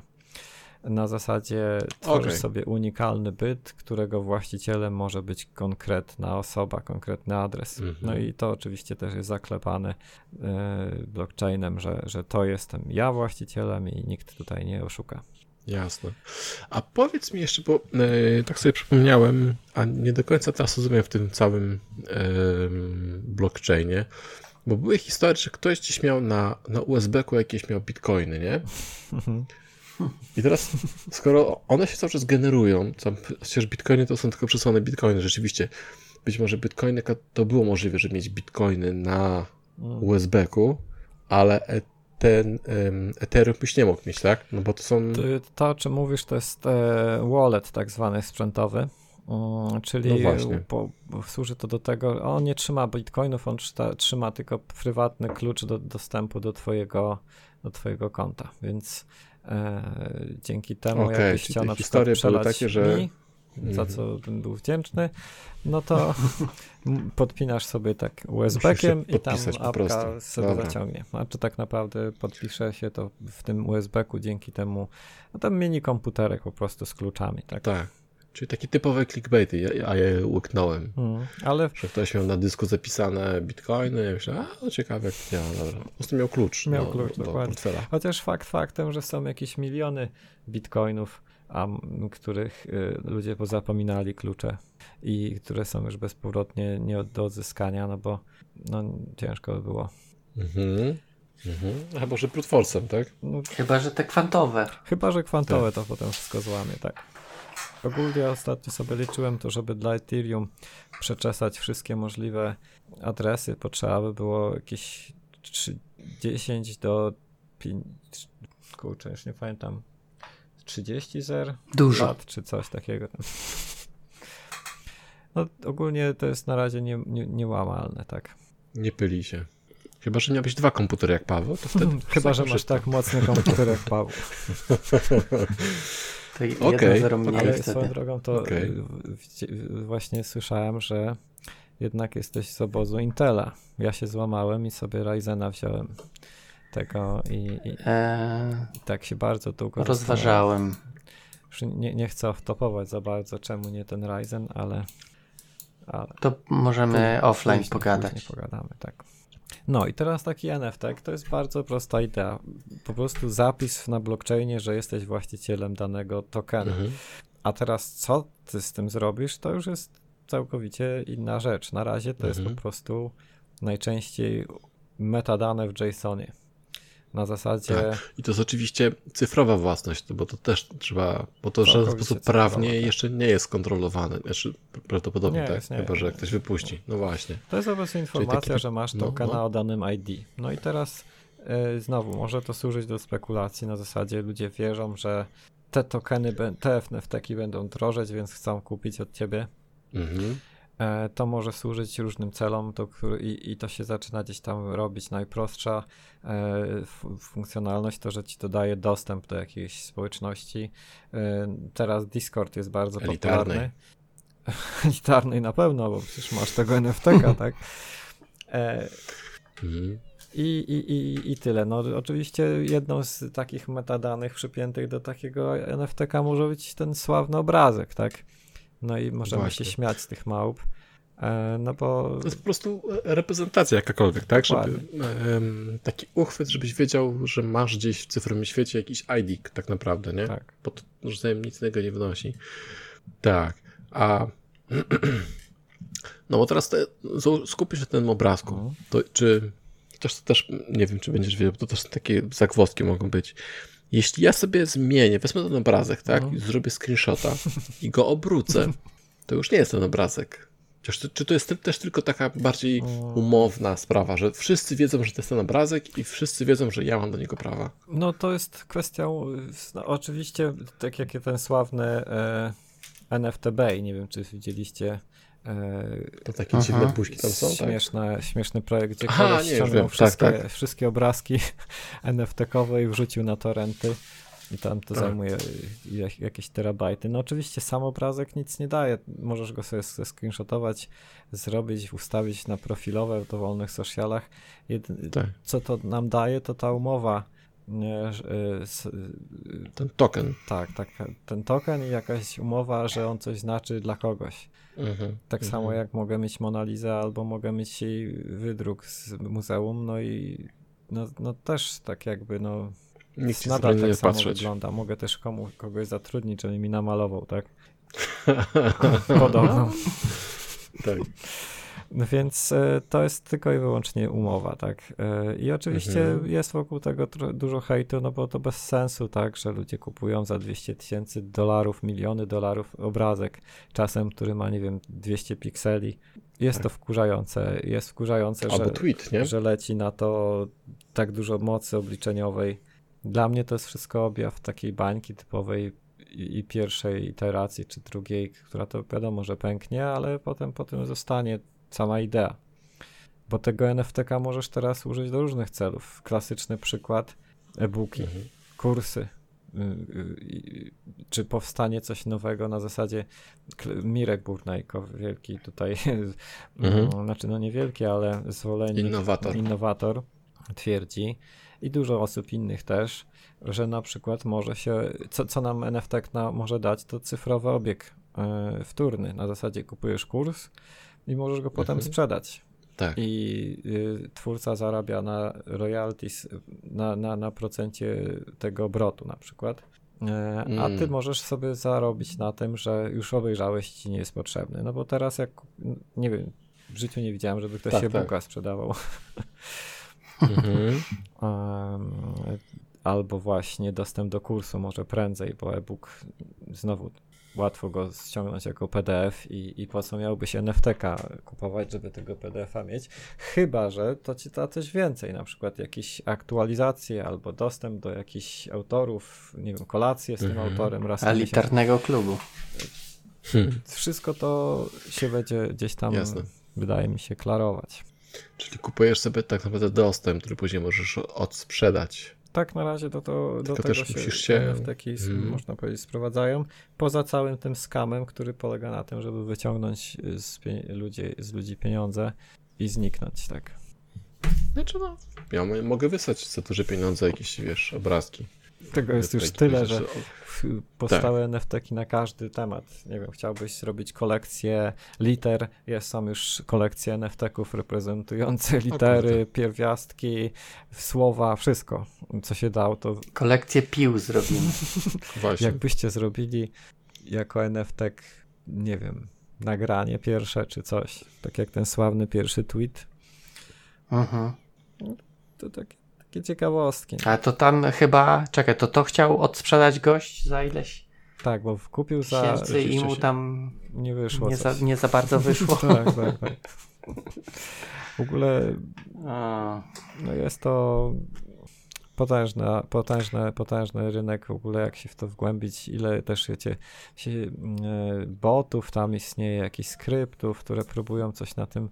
Na zasadzie tworzysz
Okej.
sobie unikalny byt, którego właścicielem może być konkretna osoba, konkretny adres.
Mhm.
No i to oczywiście też jest zaklepane e, blockchainem, że, że to jestem ja właścicielem i nikt tutaj nie oszuka.
Jasne. A powiedz mi jeszcze, bo e, tak sobie przypomniałem, a nie do końca teraz rozumiem w tym całym em, blockchainie, bo były historie, że ktoś gdzieś miał na, na USB-ku jakieś miał bitcoiny, nie? I teraz, skoro one się cały czas generują, to przecież bitcoiny to są tylko przesłane bitcoiny, rzeczywiście. Być może bitcoiny to było możliwe, żeby mieć bitcoiny na
Mm.
USB-ku, ale e- ten em, Ethereum byś nie mógł mieć, tak? No bo to są...
To, o czym mówisz, to jest e, wallet tak zwany sprzętowy, mm, czyli
No
po, służy to do tego, on nie trzyma bitcoinów, on trzyma, trzyma tylko prywatny klucz do dostępu do twojego, do twojego konta, więc e, dzięki temu
Okej,
jakbyś chciał na przykład przelać
takie, że-
mi, za
Mhm.
co bym był wdzięczny, no to podpinasz sobie tak USB-kiem i tam apka sobie
Dobra.
zaciągnie. A czy tak naprawdę podpisze się to w tym USB-ku dzięki temu, no tam mini komputerek po prostu z kluczami, tak?
Tak. Czyli takie typowe clickbaity, a ja je łyknąłem.
Mm, ale
Że ktoś miał na dysku zapisane bitcoiny, ja myślałem, a to ciekawe jak działa, dobra. Po prostu miał klucz
Miał
do,
klucz,
do
dokładnie.
portfela.
chociaż fakt faktem, że są jakieś miliony bitcoinów, a których y, ludzie pozapominali klucze i które są już bezpowrotnie nie do odzyskania, no bo no, ciężko by było.
Mhm. Mhm. A może force'em, tak?
No,
Chyba, że te kwantowe.
Chyba, że kwantowe to potem wszystko złamie, tak. Ogólnie ostatnio sobie liczyłem to, żeby dla Ethereum przeczesać wszystkie możliwe adresy, potrzeba by było jakieś 3, 10 do 5, kurczę, już nie pamiętam, 30 zer
Dużo.
lat, czy coś takiego. No ogólnie to jest na razie nie, nie, niełamalne, tak.
Nie pyli się. Chyba, że miałbyś dwa komputery jak Paweł, to wtedy...
Chyba, że masz tak mocny komputer jak Paweł.
To jedno zero mniej
Ale
wtedy.
swoją drogą to y, w- właśnie słyszałem, że jednak jesteś z obozu Intela. Ja się złamałem i sobie Ryzena wziąłem tego i, i,
Eee,
i tak się bardzo długo
rozważałem.
Już nie, nie chcę wtopować za bardzo, czemu nie ten Ryzen, ale... ale
To możemy
później-
offline
później-
pogadać.
Później pogadamy, tak. No i teraz taki NFT, to jest bardzo prosta idea. Po prostu zapis na blockchainie, że jesteś właścicielem danego tokenu.
Mhm.
A teraz co ty z tym zrobisz, to już jest całkowicie inna rzecz. Na razie to jest
Mhm.
po prostu najczęściej metadane w JSONie. Na zasadzie
I to jest oczywiście cyfrowa własność, no bo to też trzeba, bo to w żaden sposób prawnie
tak.
jeszcze nie jest kontrolowane. Znaczy, prawdopodobnie
Nie
tak,
jest, nie
chyba że ktoś wypuści. No właśnie.
to jest po prostu informacja,
taki-
że masz
no,
tokena
no.
o danym ID. No i teraz e, znowu może to służyć do spekulacji. Na zasadzie ludzie wierzą, że te tokeny, te NFT będą drożeć, więc chcą kupić od ciebie.
Mhm.
E, To może służyć różnym celom to, i, i to się zaczyna gdzieś tam robić. Najprostsza e, funkcjonalność to, że ci to daje dostęp do jakiejś społeczności. E, teraz Discord jest bardzo
Elitarnej.
popularny. Elitarnej na pewno, bo przecież masz tego NFT-ka, tak?
Mhm.
i, i, i, I tyle. No, oczywiście jedną z takich metadanych przypiętych do takiego NFT-ka może być ten sławny obrazek, tak? No i możemy
Właśnie.
się śmiać z tych małp. E, no bo
To jest po prostu reprezentacja jakakolwiek, tak? Żeby, em, taki uchwyt, żebyś wiedział, że masz gdzieś w cyfrowym świecie jakiś ID tak naprawdę, nie?
tak.
Bo to że zajem nic innego nie wnosi. Tak. A no bo teraz te, skupię się na tym obrazku.
Mhm.
To czy chociaż to też nie wiem, czy będziesz wiedział, bo to też takie zagwozdki mogą być. Jeśli ja sobie zmienię, wezmę ten obrazek, tak, i zrobię screenshota i go obrócę, to już nie jest ten obrazek. Chociaż to, czy to jest też tylko taka bardziej umowna sprawa, że wszyscy wiedzą, że to jest ten obrazek i wszyscy wiedzą, że ja mam do niego prawa.
No to jest kwestią, no, oczywiście tak jak ten sławny e, NFT Bay, nie wiem czy widzieliście
To takie
Aha.
dziwne buźki tam są, tak?
Śmieszne, śmieszny projekt, gdzie
Aha,
koleś ściągnął
tak,
wszystkie,
tak.
wszystkie obrazki NFT-kowe i wrzucił na torenty i tam to
Tak.
zajmuje jak, jakieś terabajty. No oczywiście sam obrazek nic nie daje, możesz go sobie screenshotować, zrobić, ustawić na profilowe w dowolnych socialach.
Tak.
Co to nam daje, to ta umowa y, y,
Ten token.
tak, tak, ten token i jakaś umowa, że on coś znaczy dla kogoś.
Mhm.
Tak
mhm.
samo jak mogę mieć Monalizę albo mogę mieć jej wydruk z muzeum, no i no, no też tak jakby, no
Nikt
nadal
tak
tak samo
patrzeć.
wygląda. Mogę też komu, kogoś zatrudnić, żeby mi namalował, tak? Podobno.
tak.
No więc e, to jest tylko i wyłącznie umowa, tak? E, I oczywiście
Mhm.
jest wokół tego dużo hejtu, no bo to bez sensu, tak? Że ludzie kupują za 200 tysięcy dolarów, miliony dolarów obrazek, czasem, który ma, nie wiem, 200 pikseli. Jest
Tak.
to wkurzające. Jest wkurzające,
Albo
że,
tweet, nie?
że leci na to tak dużo mocy obliczeniowej. Dla mnie to jest wszystko objaw takiej bańki typowej i, pierwszej iteracji, czy drugiej, która to wiadomo, że pęknie, ale potem potem zostanie sama idea. Bo tego NFT-ka możesz teraz użyć do różnych celów. Klasyczny przykład e-booki,
Mhm.
kursy. y, y, y, Czy powstanie coś nowego na zasadzie Mirek Burnejko, wielki tutaj,
Mhm.
znaczy no niewielki, ale zwolennik,
Innowator.
innowator twierdzi i dużo osób innych też, że na przykład może się, co, co nam NFT na, może dać, to cyfrowy obieg e, wtórny. Na zasadzie kupujesz kurs i możesz go potem
Mhm.
sprzedać.
Tak.
I y, twórca zarabia na royalties, na, na, na procencie tego obrotu na przykład. E, A ty
Mm.
możesz sobie zarobić na tym, że już obejrzałeś ci nie jest potrzebny. No bo teraz jak, nie wiem, w życiu nie widziałem, żeby ktoś
Tak,
się
tak.
buka sprzedawał.
Mhm.
Em, albo właśnie dostęp do kursu może prędzej, bo e-book znowu łatwo go ściągnąć jako PDF i, i po co miałbyś NFT-ka kupować, żeby tego PDF-a mieć, chyba, że to ci da coś więcej, na przykład jakieś aktualizacje albo dostęp do jakichś autorów, nie wiem, kolację z tym
Mhm.
autorem raz.
Elitarnego klubu.
Hmm.
Wszystko to się będzie gdzieś tam,
Jasne.
wydaje mi się, klarować.
Czyli kupujesz sobie tak naprawdę dostęp, który później możesz odsprzedać.
Tak na razie do, to, do
Tylko
tego
też
się,
musisz się-
NFT-ki,
Mhm.
można powiedzieć, sprowadzają. Poza całym tym skamem, który polega na tym, żeby wyciągnąć z, pie- ludzi, z ludzi pieniądze i zniknąć, tak.
Znaczy no, ja mo- mogę wysłać za duże pieniądze jakieś, wiesz, obrazki.
Tego jest już tyle, że powstały NFT-ki na każdy temat. Nie wiem, chciałbyś zrobić kolekcję liter, jest, są już kolekcje NFT-ków reprezentujące litery, pierwiastki, słowa, wszystko, co się dało, to
Kolekcję pił zrobimy.
Właśnie.
jakbyście zrobili jako NFT, nie wiem, nagranie pierwsze czy coś, tak jak ten sławny pierwszy tweet,
Mhm.
to takie, takie ciekawostki.
A to tam chyba, czekaj, to to chciał odsprzedać gość za ileś
Tak, bo kupił za...
i mu tam
Nie wyszło
nie za, nie za bardzo wyszło.
Tak, tak, tak. W ogóle no jest to potężna, potężny, potężny rynek w ogóle, jak się w to wgłębić, ile też wiecie, się, e, botów tam istnieje, jakichś skryptów, które próbują coś na tym,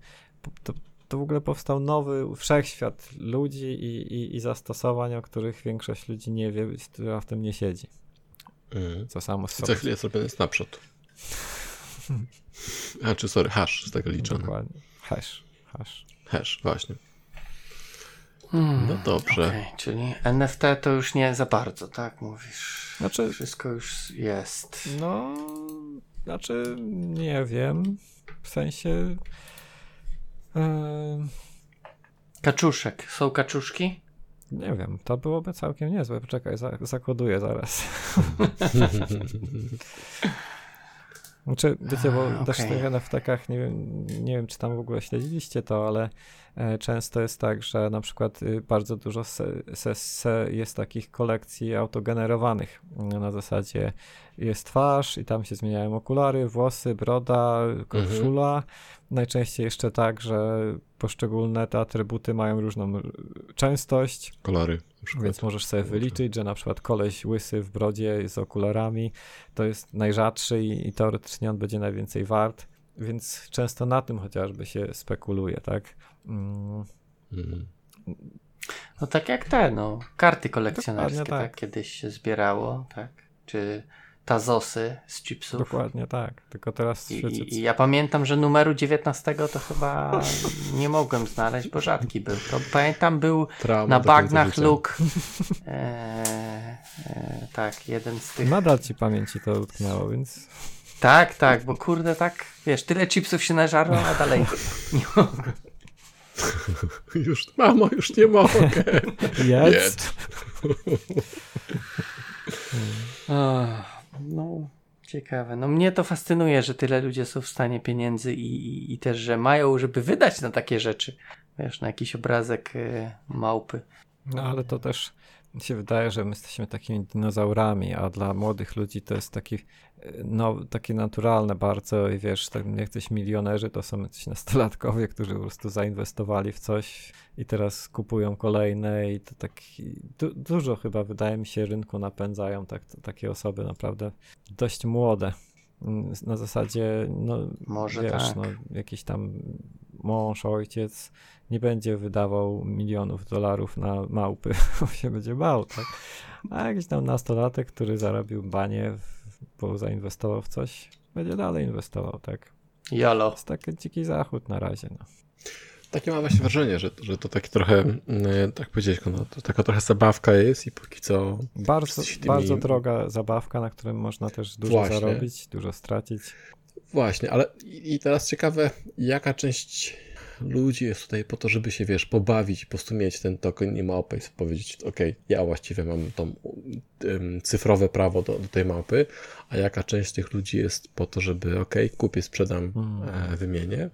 to, to w ogóle powstał nowy wszechświat ludzi i, i, i zastosowań, o których większość ludzi nie wie, która w tym nie siedzi.
Mhm.
Co samo z
za chwilę jest robiony snapshot. A czy sorry, hash z tego liczony.
Dokładnie. Hash, hash.
Hash, właśnie.
hmm,
No dobrze.
okej, czyli NFT to już nie za bardzo, tak mówisz?
Znaczy,
Wszystko już jest.
No, znaczy, nie wiem. W sensie.
Kaczuszek. Są kaczuszki?
nie wiem, to byłoby całkiem niezłe. Poczekaj, za, zakoduję zaraz. Znaczy, wiecie, bo
A,
też w NFT-kach, nie wiem, nie wiem, czy tam w ogóle śledziliście to, ale e, często jest tak, że na przykład y, bardzo dużo se, se, se jest takich kolekcji autogenerowanych. Na zasadzie jest twarz i tam się zmieniają okulary, włosy, broda, koszula. Najczęściej jeszcze tak, że poszczególne te atrybuty mają różną częstość,
Kolory
więc możesz sobie wyliczyć, że na przykład koleś łysy w brodzie z okularami to jest najrzadszy i, i teoretycznie on będzie najwięcej wart, więc często na tym chociażby się spekuluje, tak? Mm,
Mhm.
No tak jak te, no. Karty kolekcjonerskie, tak.
tak.
Kiedyś się zbierało, tak. Czy tazosy z chipsów.
dokładnie tak, tylko teraz
I, i, ja pamiętam, że numeru 19 to chyba nie mogłem znaleźć, bo rzadki był. To pamiętam, był
Trauma
na bagnach. Luke. E, e, tak, jeden z tych.
Nadal ci pamięci to utknęło, więc
Tak, tak, bo kurde, tak, wiesz, tyle chipsów się nażarło, a dalej nie mogę.
Już, mamo, już nie mogę.
jest.
Ach, No, ciekawe. No mnie to fascynuje, że tyle ludzie są w stanie pieniędzy i, i, i też, że mają, żeby wydać na takie rzeczy. Wiesz, na jakiś obrazek y, małpy.
No ale to też mi się wydaje, że my jesteśmy takimi dinozaurami, a dla młodych ludzi to jest taki, e, no, takie naturalne bardzo i wiesz, tak jacyś milionerzy to są jacyś nastolatkowie, którzy po prostu zainwestowali w coś i teraz kupują kolejne i to taki, du, dużo chyba wydaje mi się rynku napędzają tak, takie osoby naprawdę dość młode. Mm, Na zasadzie, no,
Może
wiesz,
tak.
no, jakiś tam mąż, ojciec nie będzie wydawał milionów dolarów na małpy, bo się będzie bał, tak? A jakiś tam nastolatek, który zarobił banie, bo zainwestował w coś, będzie dalej inwestował, tak? To
Jolo.
jest taki dziki zachód na razie, no.
Takie mam właśnie wrażenie, że, że to takie trochę, mm, tak powiedzieć, no, to taka trochę zabawka jest i póki co
Bardzo,
tymi-
bardzo droga zabawka, na którym można też dużo
Właśnie.
zarobić, dużo stracić.
Właśnie, ale i teraz ciekawe, jaka część ludzi jest tutaj po to, żeby się, wiesz, pobawić, po prostu mieć ten token i małpę i powiedzieć, ok, ja właściwie mam tą um, cyfrowe prawo do, do tej małpy, a jaka część tych ludzi jest po to, żeby, ok, kupię, sprzedam,
Mm.
e, wymienię.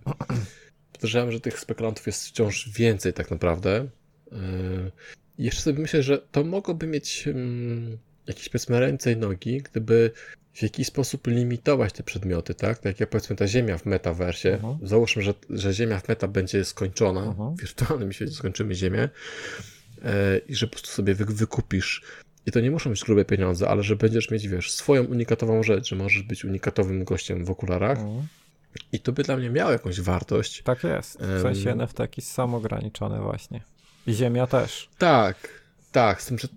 Podejrzewam, że tych spekulantów jest wciąż więcej tak naprawdę. E, jeszcze sobie myślę, że to mogłoby mieć mm, jakieś powiedzmy ręce i nogi, gdyby w jakiś sposób limitować te przedmioty, tak? Tak jak ja powiedzmy ta Ziemia w metaversie.
Mhm.
Załóżmy, że, że Ziemia w meta będzie skończona,
Mhm.
w wirtualnym świecie skończymy Ziemię e, i że po prostu sobie wy, wykupisz i to nie muszą być grube pieniądze, ale że będziesz mieć, wiesz, swoją unikatową rzecz, że możesz być unikatowym gościem w okularach
Mhm.
i to by dla mnie miało jakąś wartość.
Tak jest. W sensie
Em.
NFT jest samograniczone właśnie. I Ziemia też.
Tak, tak, z tym, że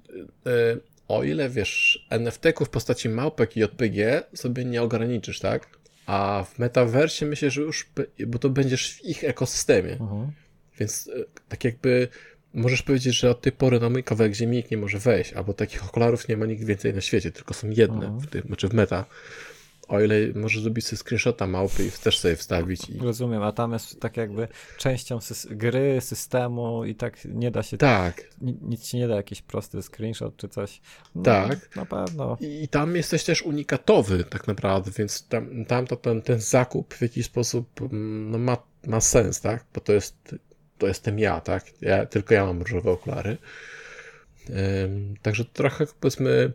e, o ile wiesz, NFT-ków w postaci małpek i JPG sobie nie ograniczysz, tak? A w metaversie myślę, że już, bo to będziesz w ich ekosystemie,
Mhm.
więc e, tak jakby możesz powiedzieć, że od tej pory na mój kawałek ziemi nikt nie może wejść, albo takich okularów nie ma nikt więcej na świecie, tylko są jedne,
Mhm.
w tym, znaczy w meta. O ile możesz zrobić sobie screenshota małpy i też sobie wstawić. I...
Rozumiem, a tam jest tak jakby częścią sys- gry, systemu i tak nie da się,
Tak,
ni- nic ci nie da, jakiś prosty screenshot czy coś. No,
Tak.
Na pewno.
I tam jesteś też unikatowy tak naprawdę, więc tam, tam to ten, ten zakup w jakiś sposób mm, no, ma, ma sens, tak? Bo to jest, to jestem ja, tak? Ja, tylko ja mam różowe okulary. Także trochę powiedzmy,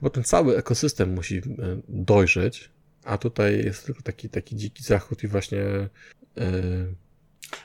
chyba ten cały ekosystem musi y, dojrzeć, a tutaj jest tylko taki, taki dziki zachód i właśnie y,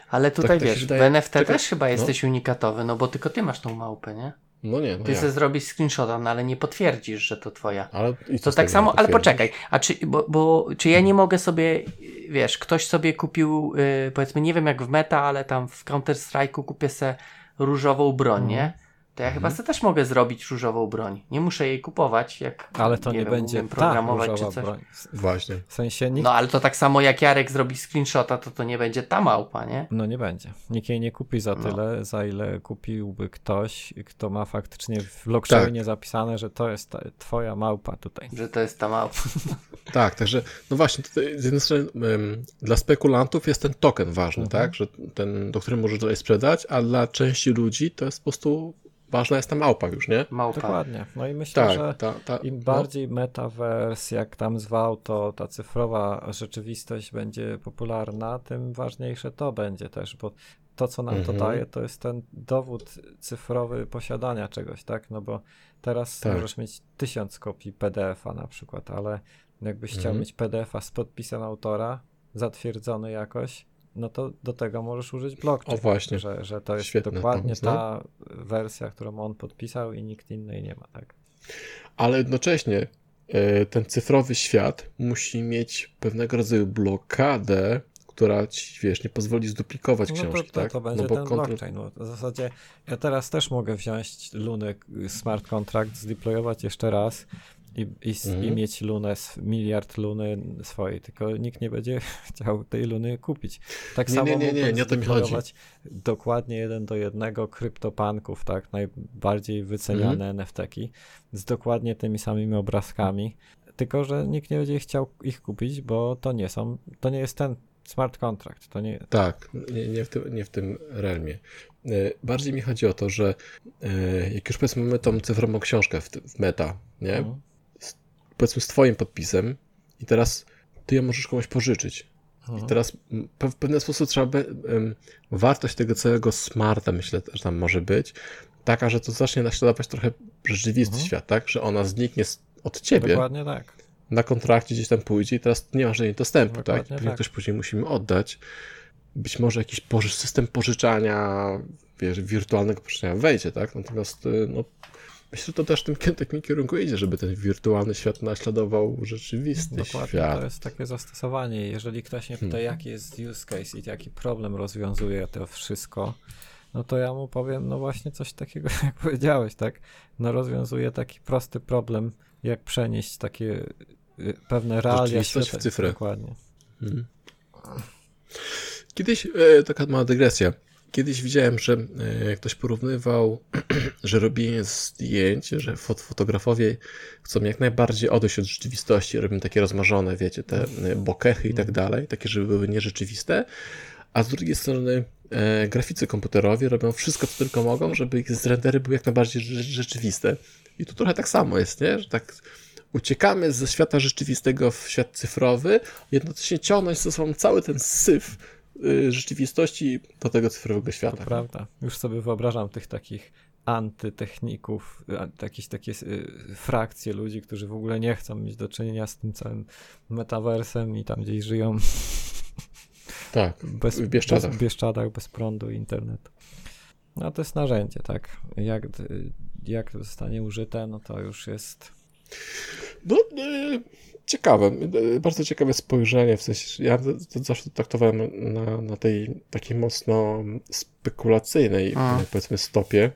Ale tutaj
tak
wiesz,
wydaje.
w NFT też chyba
no.
jesteś unikatowy, no bo tylko ty masz tą małpę, nie?
no nie, no
Ty chcesz zrobić screenshota, no ale nie potwierdzisz, że to twoja.
Ale i
To tak samo, ale poczekaj, a czy, bo, bo, czy ja nie mogę sobie, wiesz, ktoś sobie kupił, y, powiedzmy, nie wiem jak w meta, ale tam w Counter-Strike'u kupię se różową broń, nie? To ja chyba
Mhm.
sobie też mogę zrobić różową broń. Nie muszę jej kupować, jak
Ale to nie,
wiem,
będzie
umiem
ta
programować czy
różowa
coś.
broń.
Właśnie.
W sensie nikt,
No ale to tak samo jak Jarek zrobi screenshota, to to nie będzie ta małpa, nie?
no nie będzie. Nikt jej nie kupi za
No.
tyle, za ile kupiłby ktoś, kto ma faktycznie w blockchainie zapisane, że to jest ta, twoja małpa tutaj.
Że to jest ta małpa.
Tak, także no właśnie, tutaj z jednej strony dla spekulantów jest ten token ważny,
Mhm.
tak, że ten, do którego możesz dalej sprzedać, a dla części ludzi to jest po prostu ważna jest ta małpa już, nie?
Małpa.
Dokładnie. No i myślę,
Tak,
że
ta, ta,
Im
no,
bardziej metaverse, jak tam zwał, to ta cyfrowa rzeczywistość będzie popularna, tym ważniejsze to będzie też, bo to, co nam
Mhm.
to daje, to jest ten dowód cyfrowy posiadania czegoś, tak? No bo teraz
Tak.
możesz mieć tysiąc kopii PDF-a na przykład, ale jakbyś chciał
Mhm.
mieć PDF-a z podpisem autora, zatwierdzony jakoś, no to do tego możesz użyć blockchain.
O właśnie,
Że, że to jest
Świetny
dokładnie
pomysł, no.
ta wersja, którą on podpisał i nikt innej nie ma, tak?
ale jednocześnie e, ten cyfrowy świat musi mieć pewnego rodzaju blokadę, która ci, wiesz, nie pozwoli zduplikować
No
książki,
to, to,
tak?
to będzie
no bo
ten
kontrol-
blockchain. No, w zasadzie ja teraz też mogę wziąć Lunę y, smart contract, zdeployować jeszcze raz i, i, s- i
Mhm.
mieć Lunę, miliard Luny swojej, tylko nikt nie będzie chciał tej Luny kupić. Tak
Nie,
samo
nie, nie, nie, nie o to mi chodzi.
zdeployować dokładnie jeden do jednego kryptopanków, tak, najbardziej wyceniane
Mhm.
NFT-ki z dokładnie tymi samymi obrazkami, tylko że nikt nie będzie chciał ich kupić, bo to nie są, to nie jest ten smart contract, to nie,
Tak, nie, nie, w tym, nie w tym realmie. E, Bardziej mi chodzi o to, że e, jak już powiedzmy mamy tą cyfrową książkę w, w meta, nie?
Mhm.
Powiedzmy z twoim podpisem i teraz ty ją możesz komuś pożyczyć.
Mhm.
I teraz m, pe- w pewien sposób trzeba by, em, wartość tego całego smarta, myślę, że tam może być, taka, że to zacznie naśladować trochę rzeczywisty
Mhm.
świat, tak? Że ona zniknie od ciebie,
Dokładnie tak.
na kontrakcie gdzieś tam pójdzie i teraz nie masz do niej dostępu, tak?
Dokładnie
Pewnie
tak.
ktoś później musimy oddać. Być może jakiś system pożyczania, wiesz, wirtualnego pożyczania wejdzie, tak? Natomiast y, no, myślę, że to też w tym, takim kierunku idzie, żeby ten wirtualny świat naśladował rzeczywisty
Dokładnie,
świat.
to jest takie zastosowanie. Jeżeli ktoś mnie pyta,
Hmm.
jaki jest use case i jaki problem rozwiązuje to wszystko, no to ja mu powiem, no właśnie coś takiego, jak powiedziałeś, tak? No rozwiązuje taki prosty problem, jak przenieść takie y, pewne realia
Rzeczywistość w
świata.
cyfrę.
Dokładnie.
Mhm. Kiedyś, e, taka mała dygresja. Kiedyś widziałem, że e, ktoś porównywał, że robienie zdjęć, że fot fotografowie chcą jak najbardziej odejść od rzeczywistości, robią takie rozmarzone, wiecie, te e, bokechy i tak dalej, takie, żeby były nierzeczywiste, a z drugiej strony e, graficy komputerowi robią wszystko, co tylko mogą, żeby ich rendery były jak najbardziej rze- rzeczywiste. I tu trochę tak samo jest, nie? Że tak uciekamy ze świata rzeczywistego w świat cyfrowy, jednocześnie ciągnąć ze sobą cały ten syf rzeczywistości do tego cyfrowego
To
świata.
prawda. Już sobie wyobrażam tych takich antytechników, jakieś takie y, frakcje ludzi, którzy w ogóle nie chcą mieć do czynienia z tym całym metaversem i tam gdzieś żyją
Tak,
bez,
w Bieszczadach.
Bez, w Bieszczadach, bez prądu internetu. No to jest narzędzie, tak. Jak, jak zostanie użyte, no to już jest.
No, e, ciekawe, e, bardzo ciekawe spojrzenie, w sensie, ja to, to zawsze traktowałem na, na tej takiej mocno spekulacyjnej,
A.
e, powiedzmy, stopie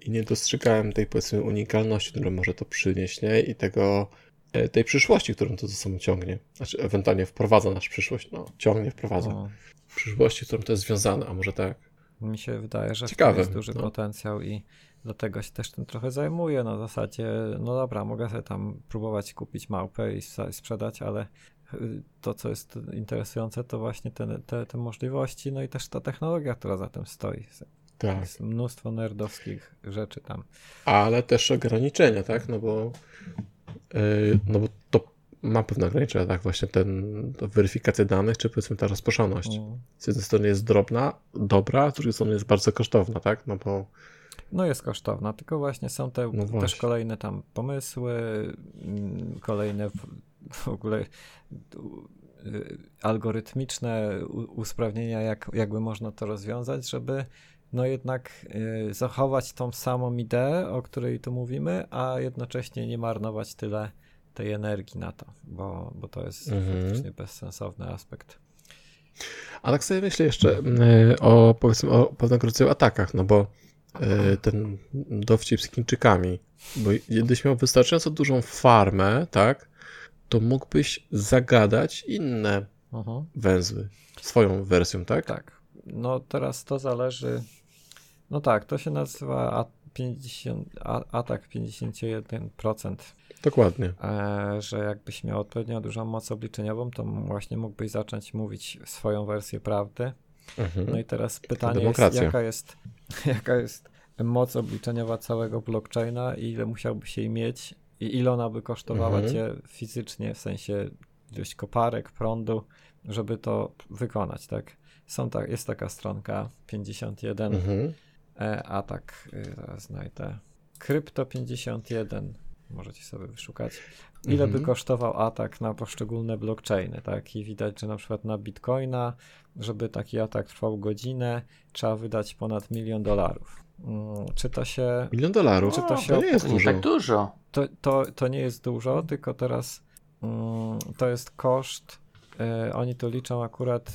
i nie dostrzegałem tej, powiedzmy, unikalności, którą może to przynieść, nie? I tego, tej przyszłości, którą to ze sobą ciągnie. Znaczy, ewentualnie wprowadza nasz przyszłość, no, ciągnie, wprowadza.
O,
Przyszłości, z którą to jest związane, a może tak.
Mi się wydaje, że
Ciekawe,
jest duży
no.
potencjał i dlatego się też tym trochę zajmuję. W zasadzie, no dobra, mogę sobie tam próbować kupić małpę i sprzedać, ale y, to, co jest interesujące, to właśnie te, te, te możliwości, no i też ta technologia, która za tym stoi.
Tak.
Jest mnóstwo nerdowskich rzeczy tam.
Ale też ograniczenia, tak? No bo, yy, no bo to ma pewne ograniczenia, tak? Właśnie ten, to weryfikacja danych, czy powiedzmy ta rozproszalność.
Mm.
Z jednej strony jest drobna, dobra, z drugiej strony jest bardzo kosztowna, tak? No bo
No jest kosztowna, tylko właśnie są te
No
też
właśnie.
kolejne tam pomysły, mm, kolejne w, w ogóle y, algorytmiczne usprawnienia, jak, jakby można to rozwiązać, żeby no jednak y, zachować tą samą ideę, o której tu mówimy, a jednocześnie nie marnować tyle tej energii na to, bo, bo to jest
Mhm.
faktycznie bezsensowny aspekt.
A tak sobie myślę jeszcze y, o powiedzmy o pewnego rodzaju atakach, no bo ten dowcip z Chińczykami, bo gdybyś miał wystarczająco dużą farmę, tak, to mógłbyś zagadać inne
Mhm.
węzły swoją wersją, tak?
Tak. No teraz to zależy. No tak, to się nazywa a 50, a, atak 51%,
Dokładnie.
e, że jakbyś miał odpowiednio dużą moc obliczeniową, to właśnie mógłbyś zacząć mówić swoją wersję prawdy.
Mhm.
No i teraz pytanie jest, jaka jest, jaka jest moc obliczeniowa całego blockchaina i ile musiałbyś jej mieć i ile ona by kosztowała
Mhm.
cię fizycznie, w sensie ilość koparek, prądu, żeby to wykonać, tak? Są tak, jest taka stronka 51
Mhm.
e, atak, y, zaraz znajdę. Krypto 51, możecie sobie wyszukać. Ile by
Mhm.
kosztował atak na poszczególne blockchainy, tak? I widać, że na przykład na Bitcoina, żeby taki atak trwał godzinę, trzeba wydać ponad milion dolarów. Mm, Czy to się
Milion dolarów.
Czy to
O,
się
nie jest
To nie
dużo.
tak dużo.
to, to, to nie jest dużo, tylko teraz mm, to jest koszt. E, oni to liczą akurat,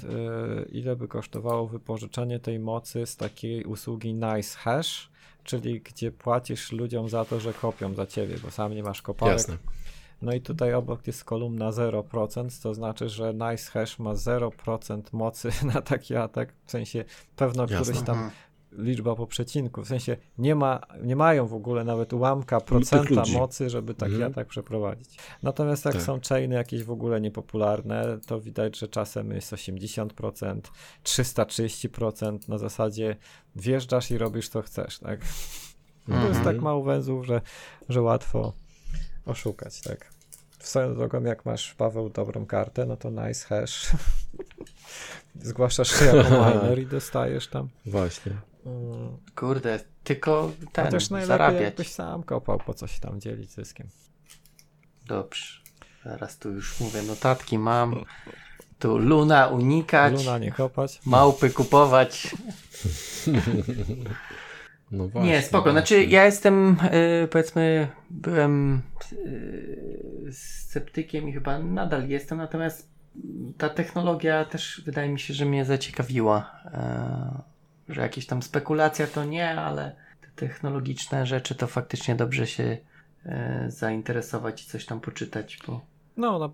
e, ile by kosztowało wypożyczenie tej mocy z takiej usługi Nice Hash, czyli gdzie płacisz ludziom za to, że kopią za ciebie, bo sam nie masz koparek.
Jasne.
No i tutaj obok jest kolumna 0%, to znaczy, że Nice Hash ma 0% mocy na taki atak, w sensie pewno
Jasne.
któryś tam
Mhm.
liczba po przecinku. W sensie nie, ma, nie mają w ogóle nawet ułamka procenta mocy, żeby taki
Mhm.
atak przeprowadzić. Natomiast jak
Tak.
są chainy jakieś w ogóle niepopularne, to widać, że czasem jest 80%, 330% na zasadzie wjeżdżasz i robisz co chcesz, tak? To jest
Mhm.
tak mało węzłów, że, że łatwo oszukać, tak? Swoją drogą, jak masz, Paweł, dobrą kartę, no to nice hash. Zgłaszasz się jako miner i dostajesz tam.
Właśnie.
Mm,
Kurde, tylko ten,
Chociaż najlepiej
zarabiać.
jakbyś sam kopał, po co się tam dzielić zyskiem.
Dobrze. Zaraz tu już mówię, notatki mam. Tu Luna unikać,
Luna nie kopać.
małpy kupować.
No właśnie.
Nie, spoko. Znaczy, ja jestem, y, powiedzmy, byłem y, sceptykiem i chyba nadal jestem, natomiast ta technologia też wydaje mi się, że mnie zaciekawiła. E, że jakieś tam spekulacja to nie, ale te technologiczne rzeczy to faktycznie dobrze się e, zainteresować i coś tam poczytać, bo
No, no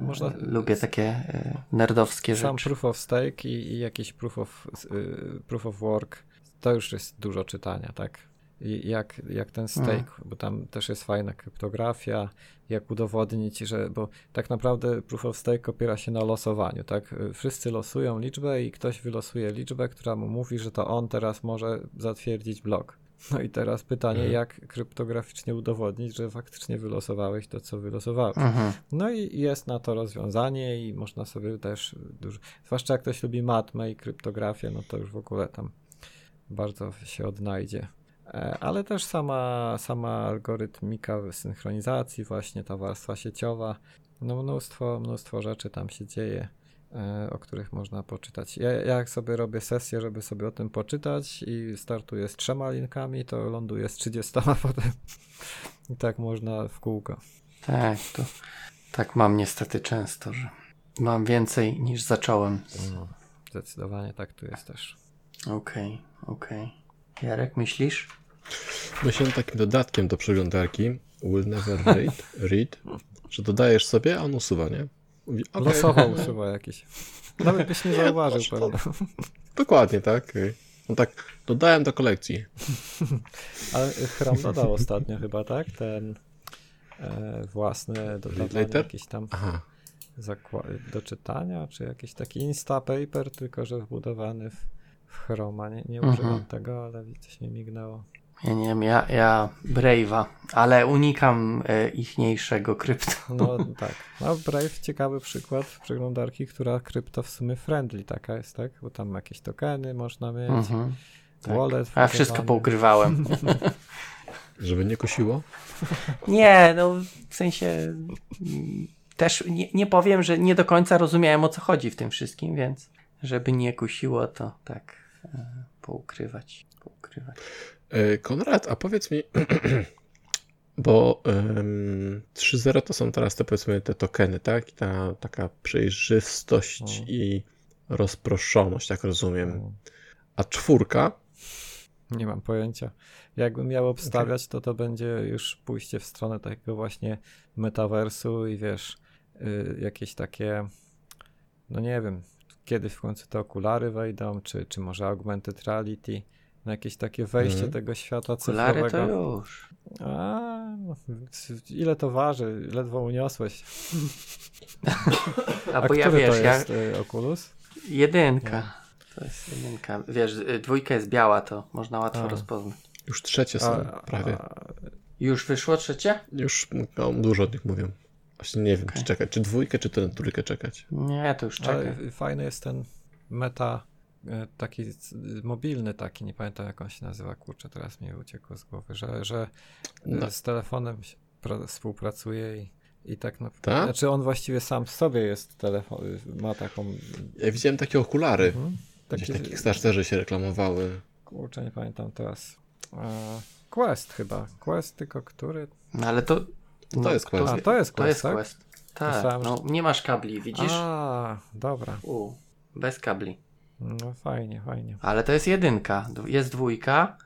można...
lubię takie e, nerdowskie
Sam
rzeczy.
proof of stake i, i jakiś proof of, y, proof of work, to już jest dużo czytania, tak? I jak, jak ten stake,
Mhm.
bo tam też jest fajna kryptografia, jak udowodnić, że, bo tak naprawdę proof of stake opiera się na losowaniu, tak? Wszyscy losują liczbę i ktoś wylosuje liczbę, która mu mówi, że to on teraz może zatwierdzić blok. No i teraz pytanie,
Mhm.
jak kryptograficznie udowodnić, że faktycznie wylosowałeś to, co wylosowałeś.
Mhm.
No i jest na to rozwiązanie i można sobie też dużo, zwłaszcza jak ktoś lubi matmę i kryptografię, no to już w ogóle tam bardzo się odnajdzie. E, Ale też sama, sama algorytmika synchronizacji, właśnie ta warstwa sieciowa, no mnóstwo, mnóstwo rzeczy tam się dzieje, e, o których można poczytać. Ja, ja jak sobie robię sesję, żeby sobie o tym poczytać i startuję z trzema linkami, to ląduję z 30 potem. I tak można w kółko.
Tak, to tak mam niestety często, że mam więcej niż zacząłem.
No, zdecydowanie tak tu jest też.
Okej, okej. Jarek, myślisz?
Myślę nad takim dodatkiem do przeglądarki will never read, read że dodajesz sobie, a on usuwa, nie? Mówi, okej.
Losowo usuwa jakieś. Nawet byś nie zauważył
Masz to. Dokładnie, tak. No tak, dodałem do kolekcji.
Ale Chrome dodał ostatnio chyba, tak? Ten e, własny dodawanie jakiś tam
Aha.
zakła- do czytania, czy jakiś taki Instapaper, tylko że wbudowany w, w Chroma. Nie, nie
Mhm.
używam tego, ale coś mi mignęło.
Ja nie wiem, ja, ja Brave'a, ale unikam e, ichniejszego krypto.
No tak. No Brave ciekawy przykład przeglądarki, która krypto w sumie friendly taka jest, tak? Bo tam jakieś tokeny można mieć,
Mhm. tak.
wallet.
A ja wszystko poukrywałem.
Żeby nie kusiło?
Nie, no w sensie też nie, nie powiem, że nie do końca rozumiałem o co chodzi w tym wszystkim, więc żeby nie kusiło, to tak poukrywać. poukrywać.
E, Konrad, a powiedz mi, bo em, 3.0 to są teraz te powiedzmy te tokeny, tak? I ta taka przejrzystość
No.
i rozproszoność, jak rozumiem. A czwórka,
Nie mam pojęcia. Jakbym miał obstawiać, to to będzie już pójście w stronę takiego właśnie metaversu i wiesz, y, jakieś takie, no nie wiem, kiedy w końcu te okulary wejdą, czy, czy może augmented reality, na jakieś takie wejście
Mhm.
tego świata
Okulary to
cyfrowego.
już.
A, no, ile to waży? Ledwo uniosłeś.
A,
A
bo ja wiesz,
to
ja,
jest y, Oculus?
jedynka. To jest jedynka. Wiesz, y, dwójka jest biała, to można łatwo
A.
rozpoznać.
już trzecie są prawie.
a,
Już wyszło trzecie?
Już no, dużo o nich mówią. Właśnie nie wiem,
Okej.
czy czekać, czy dwójkę, czy tę trójkę czekać.
Nie, to już czekaj.
Ale fajny jest ten meta, e, taki mobilny taki, nie pamiętam jak on się nazywa, kurczę, teraz mi uciekło z głowy, że, że e,
No.
z telefonem współpracuje i, i tak na...
Tak?
Znaczy on właściwie sam w sobie jest telefon, ma taką...
Ja widziałem takie okulary.
Mhm,
Gdzieś
taki,
takie Kickstarterzy się reklamowały.
kurczę, nie pamiętam teraz. E, Quest chyba, Quest tylko który?
No ale to.
To jest Quest.
A, to jest
To
Quest,
jest
tak?
Quest. Tak,
Myślałem,
no nie masz kabli, widzisz?
A, dobra,
U, bez kabli.
no fajnie, fajnie.
Ale to jest jedynka, jest dwójka.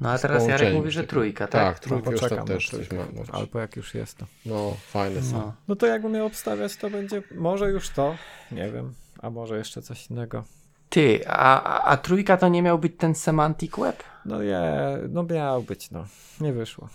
No a teraz Jarek mówi, że trójka, tak?
Tak, trójkę
No,
już
poczekam
tam
na
też coś ma.
Albo jak już jest to.
No, fajne są.
No.
No to jakbym miał obstawiać, to będzie może już to, nie wiem, a może jeszcze coś innego.
Ty, a, a, a trójka to nie miał być ten semantic web?
No nie, no miał być, no. Nie wyszło.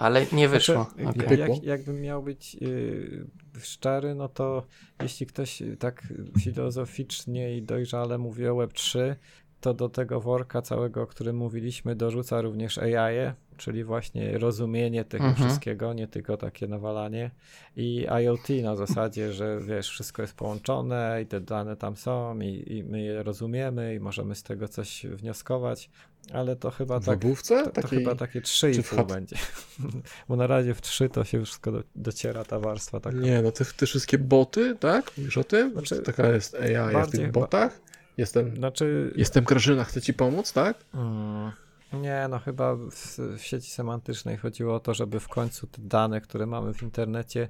Ale nie wyszło.
Znaczy,
Okej.
jak, jakbym miał być yy, szczery, no to jeśli ktoś tak filozoficznie i dojrzale mówi o Web3, to do tego worka całego, o którym mówiliśmy, dorzuca również AI, czyli właśnie rozumienie tego
Mhm.
wszystkiego, nie tylko takie nawalanie. I IoT na zasadzie, że wiesz, wszystko jest połączone i te dane tam są i, i my je rozumiemy i możemy z tego coś wnioskować, ale to chyba
W
tak...
obówce?
To, to
Takiej...
chyba takie
czy w
3,5
chat-
będzie. Bo na razie w 3 to się wszystko do, dociera ta warstwa taka.
Nie, no te, te wszystkie boty, tak? Mówisz o tym?
Znaczy,
Znaczy, taka jest AI w tych botach? Jestem,
Znaczy.
jestem Grażyna, chcę ci pomóc, tak?
Mm, nie, no chyba w, w sieci semantycznej chodziło o to, żeby w końcu te dane, które mamy w internecie,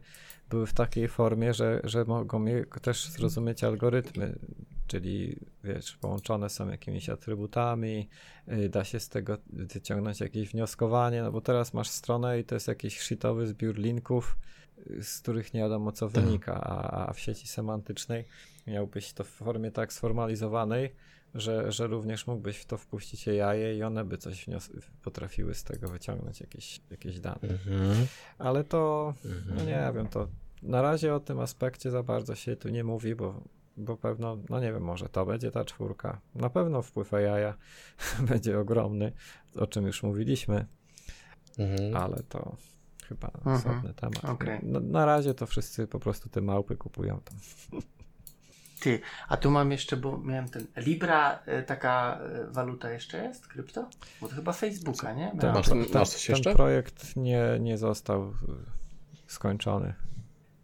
były w takiej formie, że, że mogą je też zrozumieć algorytmy. Czyli wiesz, połączone są jakimiś atrybutami, y, da się z tego wyciągnąć jakieś wnioskowanie, no bo teraz masz stronę i to jest jakiś shitowy zbiór linków, z których nie wiadomo co
Tak.
wynika, a, a w sieci semantycznej miałbyś to w formie tak sformalizowanej, że, że również mógłbyś w to wpuścić jaje i one by coś potrafiły z tego wyciągnąć jakieś, jakieś dane.
Mhm.
Ale to,
Mhm.
no nie wiem, to na razie o tym aspekcie za bardzo się tu nie mówi, bo, bo pewno, no nie wiem, może to będzie ta czwórka. Na pewno wpływ jaja będzie ogromny, o czym już mówiliśmy,
Mhm.
ale to chyba
Mhm.
osobny temat.
Okej.
Na, na razie to wszyscy po prostu te małpy kupują tam.
Ty, a tu mam jeszcze, bo miałem ten. Libra, y, taka y, waluta jeszcze jest? Krypto? Bo to chyba Facebooka, nie? Miałem
Masz-
to-
masz coś
ten
jeszcze?
projekt nie, nie został y, skończony.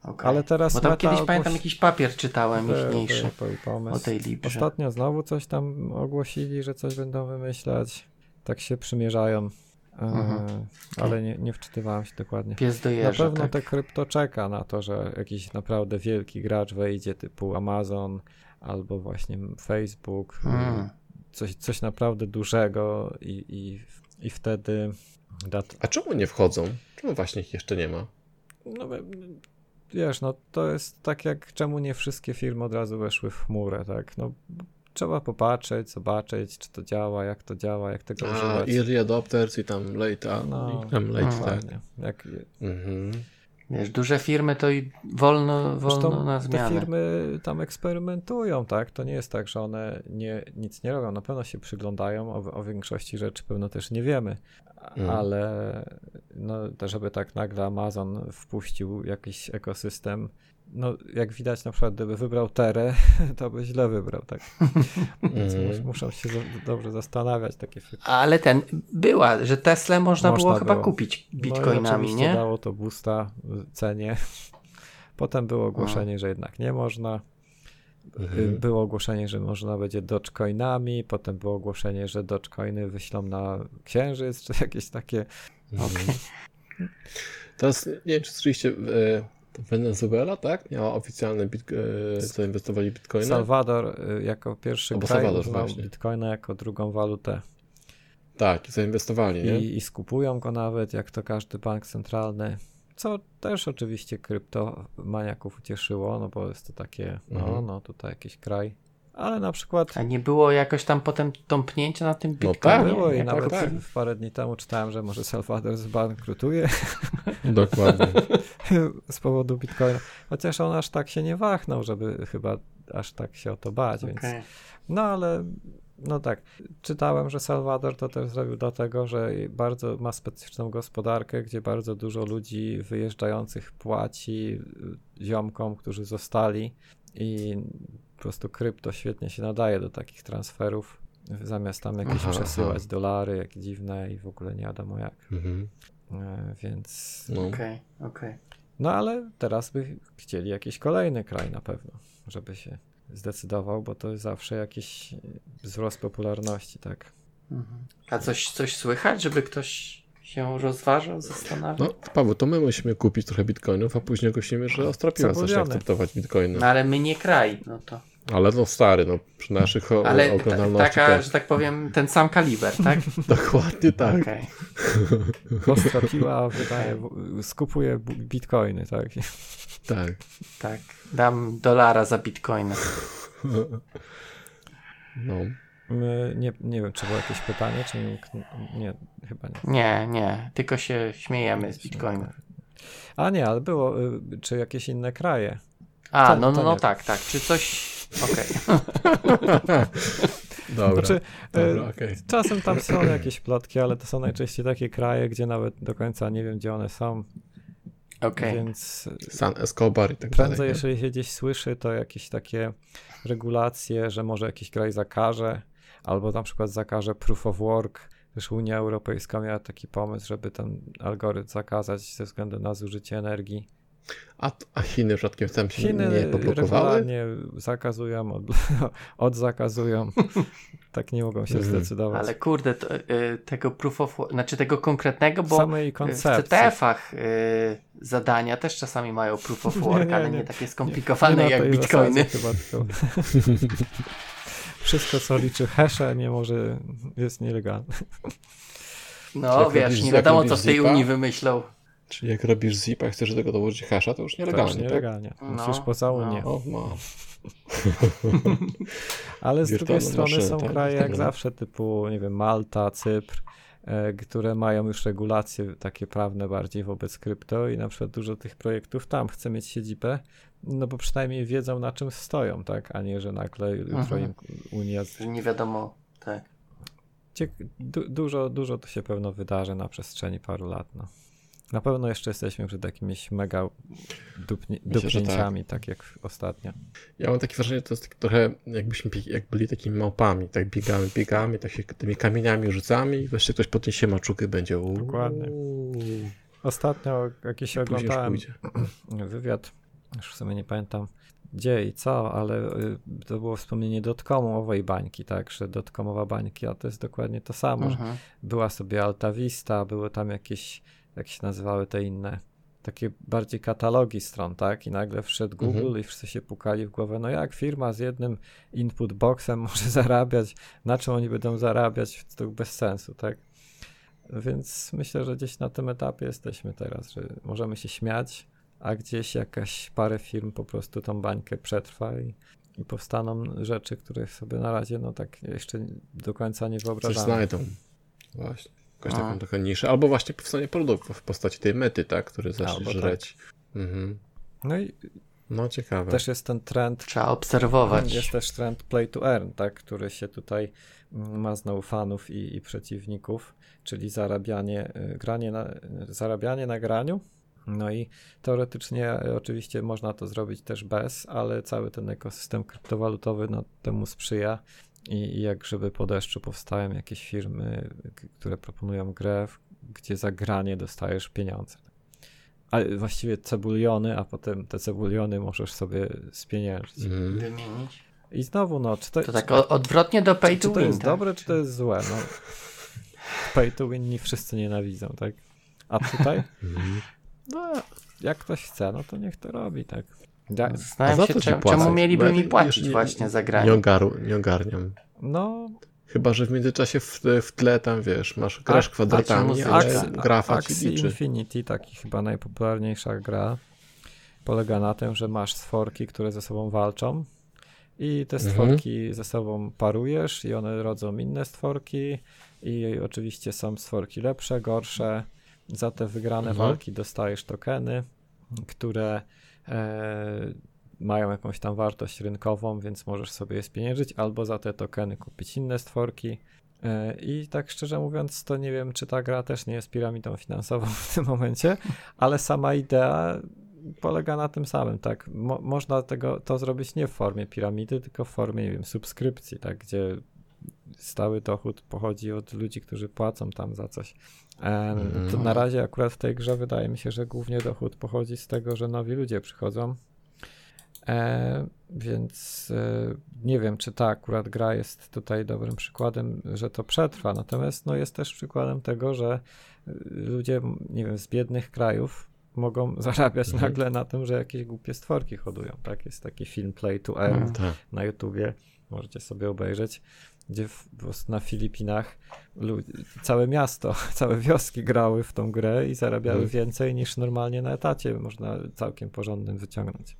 okej.
Ale teraz
Bo tam
Meta
kiedyś
ogłosi-
pamiętam jakiś papier czytałem ichniejszy
pomysł.
o tej Librze.
Ostatnio znowu coś tam ogłosili, że coś będą wymyślać. Tak się przymierzają. E,
Mhm.
Ale nie, nie wczytywałem się dokładnie.
Pies do
Na pewno
tak?
te krypto czeka na to, że jakiś naprawdę wielki gracz wejdzie typu Amazon albo właśnie Facebook.
Mm.
Coś, coś naprawdę dużego i, i, i wtedy da,
A czemu nie wchodzą? Czemu właśnie ich jeszcze nie ma?
No we- wiesz, no to jest tak jak czemu nie wszystkie firmy od razu weszły w chmurę, tak? No trzeba popatrzeć, zobaczyć, czy to działa, jak to działa, jak tego
A,
używać.
early adopters i tam late, a,
No.
i tam late, tak.
Dokładnie. Jak,
Mhm.
Wiesz, duże firmy to i wolno, wolno
Zresztą
na
te
zmianę.
firmy tam eksperymentują, tak? To nie jest tak, że one nie, nic nie robią. Na pewno się przyglądają, o, o większości rzeczy pewno też nie wiemy,
Mm.
ale no, żeby tak nagle Amazon wpuścił jakiś ekosystem, no jak widać na przykład gdyby wybrał Terę, to by źle wybrał, tak? Więc mus- muszą się za- dobrze zastanawiać takie.
Ale ten, była, że Tesla można,
Można
było chyba
było.
kupić
No i
bitcoinami,
oczywiście
nie?
dało to boosta w cenie. Potem było ogłoszenie, że jednak nie można. Y,
Mhm.
Było ogłoszenie, że można będzie Dogecoinami, potem było ogłoszenie, że Dogecoiny wyślą na Księżyc, czy jakieś takie.
Mhm. Teraz nie wiem, czy słyszeliście, e, Wenezuela, tak? Miała oficjalne bit, e, zainwestowali w bitcoiny.
Salwador y, jako pierwszy
Albo
kraj
Salwador,
uznał
właśnie.
Bitcoina jako drugą walutę
Tak, zainwestowali, nie?
i, i skupują go nawet, jak to każdy bank centralny. Co też oczywiście kryptomaniaków ucieszyło, no bo jest to takie, no,
Mhm.
no tutaj jakiś kraj. Ale na przykład
A nie było jakoś tam potem tąpnięcia na tym
No
bitcoinie?
tak,
było i nawet
tak.
w parę dni temu czytałem, że może Salvador zbankrutuje
Dokładnie.
z powodu Bitcoina. Chociaż on aż tak się nie wachnął, żeby chyba aż tak się o to bać, więc
Okej.
no ale no tak, czytałem, że Salwador to też zrobił dlatego, że bardzo ma specyficzną gospodarkę, gdzie bardzo dużo ludzi wyjeżdżających płaci ziomkom, którzy zostali i prostu krypto świetnie się nadaje do takich transferów, zamiast tam jakieś
Aha,
przesyłać
aha.
dolary, jak dziwne i w ogóle nie wiadomo jak.
Mhm.
E, Więc
No.
Okej, okej.
no ale teraz by chcieli jakiś kolejny kraj na pewno, żeby się zdecydował, bo to jest zawsze jakiś wzrost popularności, tak?
Mhm. A coś, coś słychać, żeby ktoś się rozważał, zastanawiał?
No, Paweł, to my musimy kupić trochę bitcoinów, a później głosimy, że Ostropiła zacznie akceptować bitcoiny.
No ale my nie kraj, no to.
Ale no stary, no przy naszych
Ale ta,
oglądalności
taka,
też.
że tak powiem, ten sam kaliber, tak?
Dokładnie tak.
Okej.
Ostra piła wydaje, skupuje bitcoiny, tak?
Tak.
Tak. Dam dolara za bitcoina.
No.
Nie, nie wiem, czy było jakieś pytanie, czy nie, nie chyba nie.
Nie, nie. Tylko się śmiejemy z bitcoina.
A nie, ale było, y, czy jakieś inne kraje.
A,
To-
no,
to
no, no tak, tak. Czy coś. Okej.
Dobra.
Znaczy, e,
Dobra, okej.
Czasem tam są jakieś plotki, ale to są najczęściej takie kraje, gdzie nawet do końca nie wiem, gdzie one są,
Okej.
więc
San Escobar i tak
Prędzej,
dalej.
jeżeli się gdzieś słyszy, to jakieś takie regulacje, że może jakiś kraj zakaże, albo na przykład zakaże proof of work. Też Unia Europejska miała taki pomysł, żeby ten algorytm zakazać ze względu na zużycie energii.
A, a Chiny przypadkiem tam się
Chiny
nie poblokowały?
regularnie zakazują, od, odzakazują. tak nie mogą się
Mhm.
zdecydować.
Ale kurde, to, y, tego proof of work, znaczy tego konkretnego, bo
Samej
w. CTF-ach y, zadania też czasami mają proof of
Nie,
work,
nie,
ale
nie.
nie takie
Nie
skomplikowane jak bitcoiny.
Chyba tylko. Wszystko, co liczy hasze, nie może, jest nielegalne.
No
Jak
wiesz, nie wiadomo co w tej? Unii wymyślą.
Czyli jak robisz zipa i chcesz do tego dołożyć hasza, to już
To już
nielegalnie, tak?
nielegalnie.
No,
Musisz poza
no.
Unię.
O, no.
Ale z drugiej strony
maszyny,
są
tak,
kraje jak
tak.
zawsze, typu, nie wiem, Malta, Cypr, e, które mają już regulacje takie prawne bardziej wobec krypto i na przykład dużo tych projektów tam chce mieć siedzibę, no bo przynajmniej wiedzą na czym stoją, tak, a nie, że nagle jutro
Mhm.
im Unia...
Że nie wiadomo. Tak.
Du- dużo, dużo to się pewno wydarzy na przestrzeni paru lat, no. Na pewno jeszcze jesteśmy przed jakimiś mega dupni- dupnięciami, tak jak ostatnio.
Ja mam takie wrażenie, że to jest tak trochę jakbyśmy jak byli takimi małpami, tak biegamy, biegamy, tak się tymi kamieniami rzucamy i wreszcie ktoś podniesie maczukę i będzie uuu.
Dokładnie. Ostatnio jakiś
już
oglądałem wywiad, już w sumie nie pamiętam gdzie i co, ale y, to było wspomnienie dotcomowej bańki, tak, że dotcomowa bańki, a to jest dokładnie to samo, że
Mhm.
była sobie Alta Vista, były tam jakieś, jak się nazywały te inne, takie bardziej katalogi stron, tak, i nagle wszedł Google
Mhm.
i wszyscy się pukali w głowę, no jak firma z jednym input boxem może zarabiać, na czym oni będą zarabiać, to bez sensu, tak. Więc myślę, że gdzieś na tym etapie jesteśmy teraz, że możemy się śmiać, a gdzieś jakaś parę firm po prostu tą bańkę przetrwa i, i powstaną rzeczy, których sobie na razie no tak jeszcze do końca nie
Coś
wyobrażamy.
znajdą. Właśnie.
A.
taką trochę niszę. Albo właśnie powstanie produkt w postaci tej mety, tak? Który zacznie
Albo
żreć. Mhm.
No i
No ciekawe.
też jest ten trend
Trzeba obserwować.
Jest też trend play to earn, tak, który się tutaj mm, ma znowu fanów i, i przeciwników, czyli zarabianie, y, granie na, zarabianie na graniu. No i teoretycznie oczywiście można to zrobić też bez, ale cały ten ekosystem kryptowalutowy no, temu sprzyja. I, I jak żeby po deszczu powstają jakieś firmy, które proponują grę, gdzie za granie dostajesz pieniądze. A właściwie cebuliony, a potem te cebuliony możesz sobie spieniężyć.
Mhm.
Wymienić.
I znowu, no, czy to,
To tak odwrotnie do pay
czy
to
to
win.
jest
tak?
dobre, czy to jest złe? No, pay to win nie wszyscy nienawidzą, tak? A tutaj,
Mhm.
no, jak ktoś chce, no to niech to robi, tak?
A
Zastanawiam
za
się,
ci
czemu, czemu mieliby
ja
mi
nie-
płacić
nie-
właśnie za
Nie,
granie.
ogaru, nie ogarniam.
no,
Chyba, że w międzyczasie w, w tle tam, wiesz, masz, grasz kwadratami, ale
Axie,
grafa ci
Axie
liczy.
Infinity, taki chyba najpopularniejsza gra, polega na tym, że masz stworki, które ze sobą walczą i te
Mhm.
stworki ze sobą parujesz i one rodzą inne stworki i oczywiście są stworki lepsze, gorsze. Za te wygrane
Mhm.
walki dostajesz tokeny, które mają jakąś tam wartość rynkową, więc możesz sobie je spieniężyć, albo za te tokeny kupić inne stworki. E, I tak szczerze mówiąc, to nie wiem, czy ta gra też nie jest piramidą finansową w tym momencie, ale sama idea polega na tym samym, tak? Mo można tego, to zrobić nie w formie piramidy, tylko w formie, nie wiem, subskrypcji, tak? Gdzie stały dochód pochodzi od ludzi, którzy płacą tam za coś. E, to
Mhm.
na razie akurat w tej grze wydaje mi się, że głównie dochód pochodzi z tego, że nowi ludzie przychodzą. E, więc e, nie wiem, czy ta akurat gra jest tutaj dobrym przykładem, że to przetrwa. Natomiast no, jest też przykładem tego, że y, ludzie, nie wiem, z biednych krajów mogą zarabiać
Mhm.
nagle na tym, że jakieś głupie stworki hodują. Tak, jest taki film Play to Earn
Mhm.
Tak.
na YouTubie, możecie sobie obejrzeć, gdzie w, po prostu na Filipinach całe miasto, całe wioski grały w tą grę i zarabiały
Mhm.
więcej niż normalnie na etacie można całkiem porządnym wyciągnąć.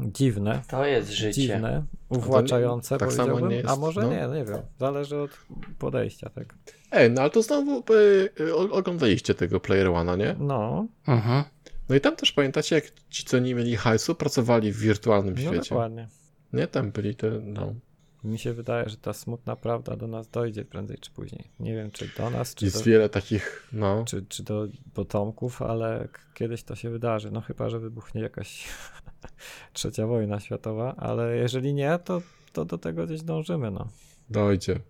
Dziwne,
To jest życie.
dziwne, uwłaczające
tak samo
powiedziałbym,
nie jest,
a może
no.
nie, no nie wiem, zależy od podejścia, tak.
Ej, no ale to znowu y, oglądaliście tego Player One'a, nie?
No,
Mhm.
No i tam też pamiętacie, jak ci, co nie mieli hajsu, pracowali w wirtualnym
no
świecie.
dokładnie.
Nie, tam byli te, no.
Mi się wydaje, że ta smutna prawda do nas dojdzie prędzej czy później. Nie wiem, czy do nas, czy
Jest
do,
wiele takich, no.
czy, czy do potomków, ale kiedyś to się wydarzy. No chyba, że wybuchnie jakaś trzecia wojna światowa, ale jeżeli nie, to, to do tego gdzieś dążymy, no.
Dojdzie.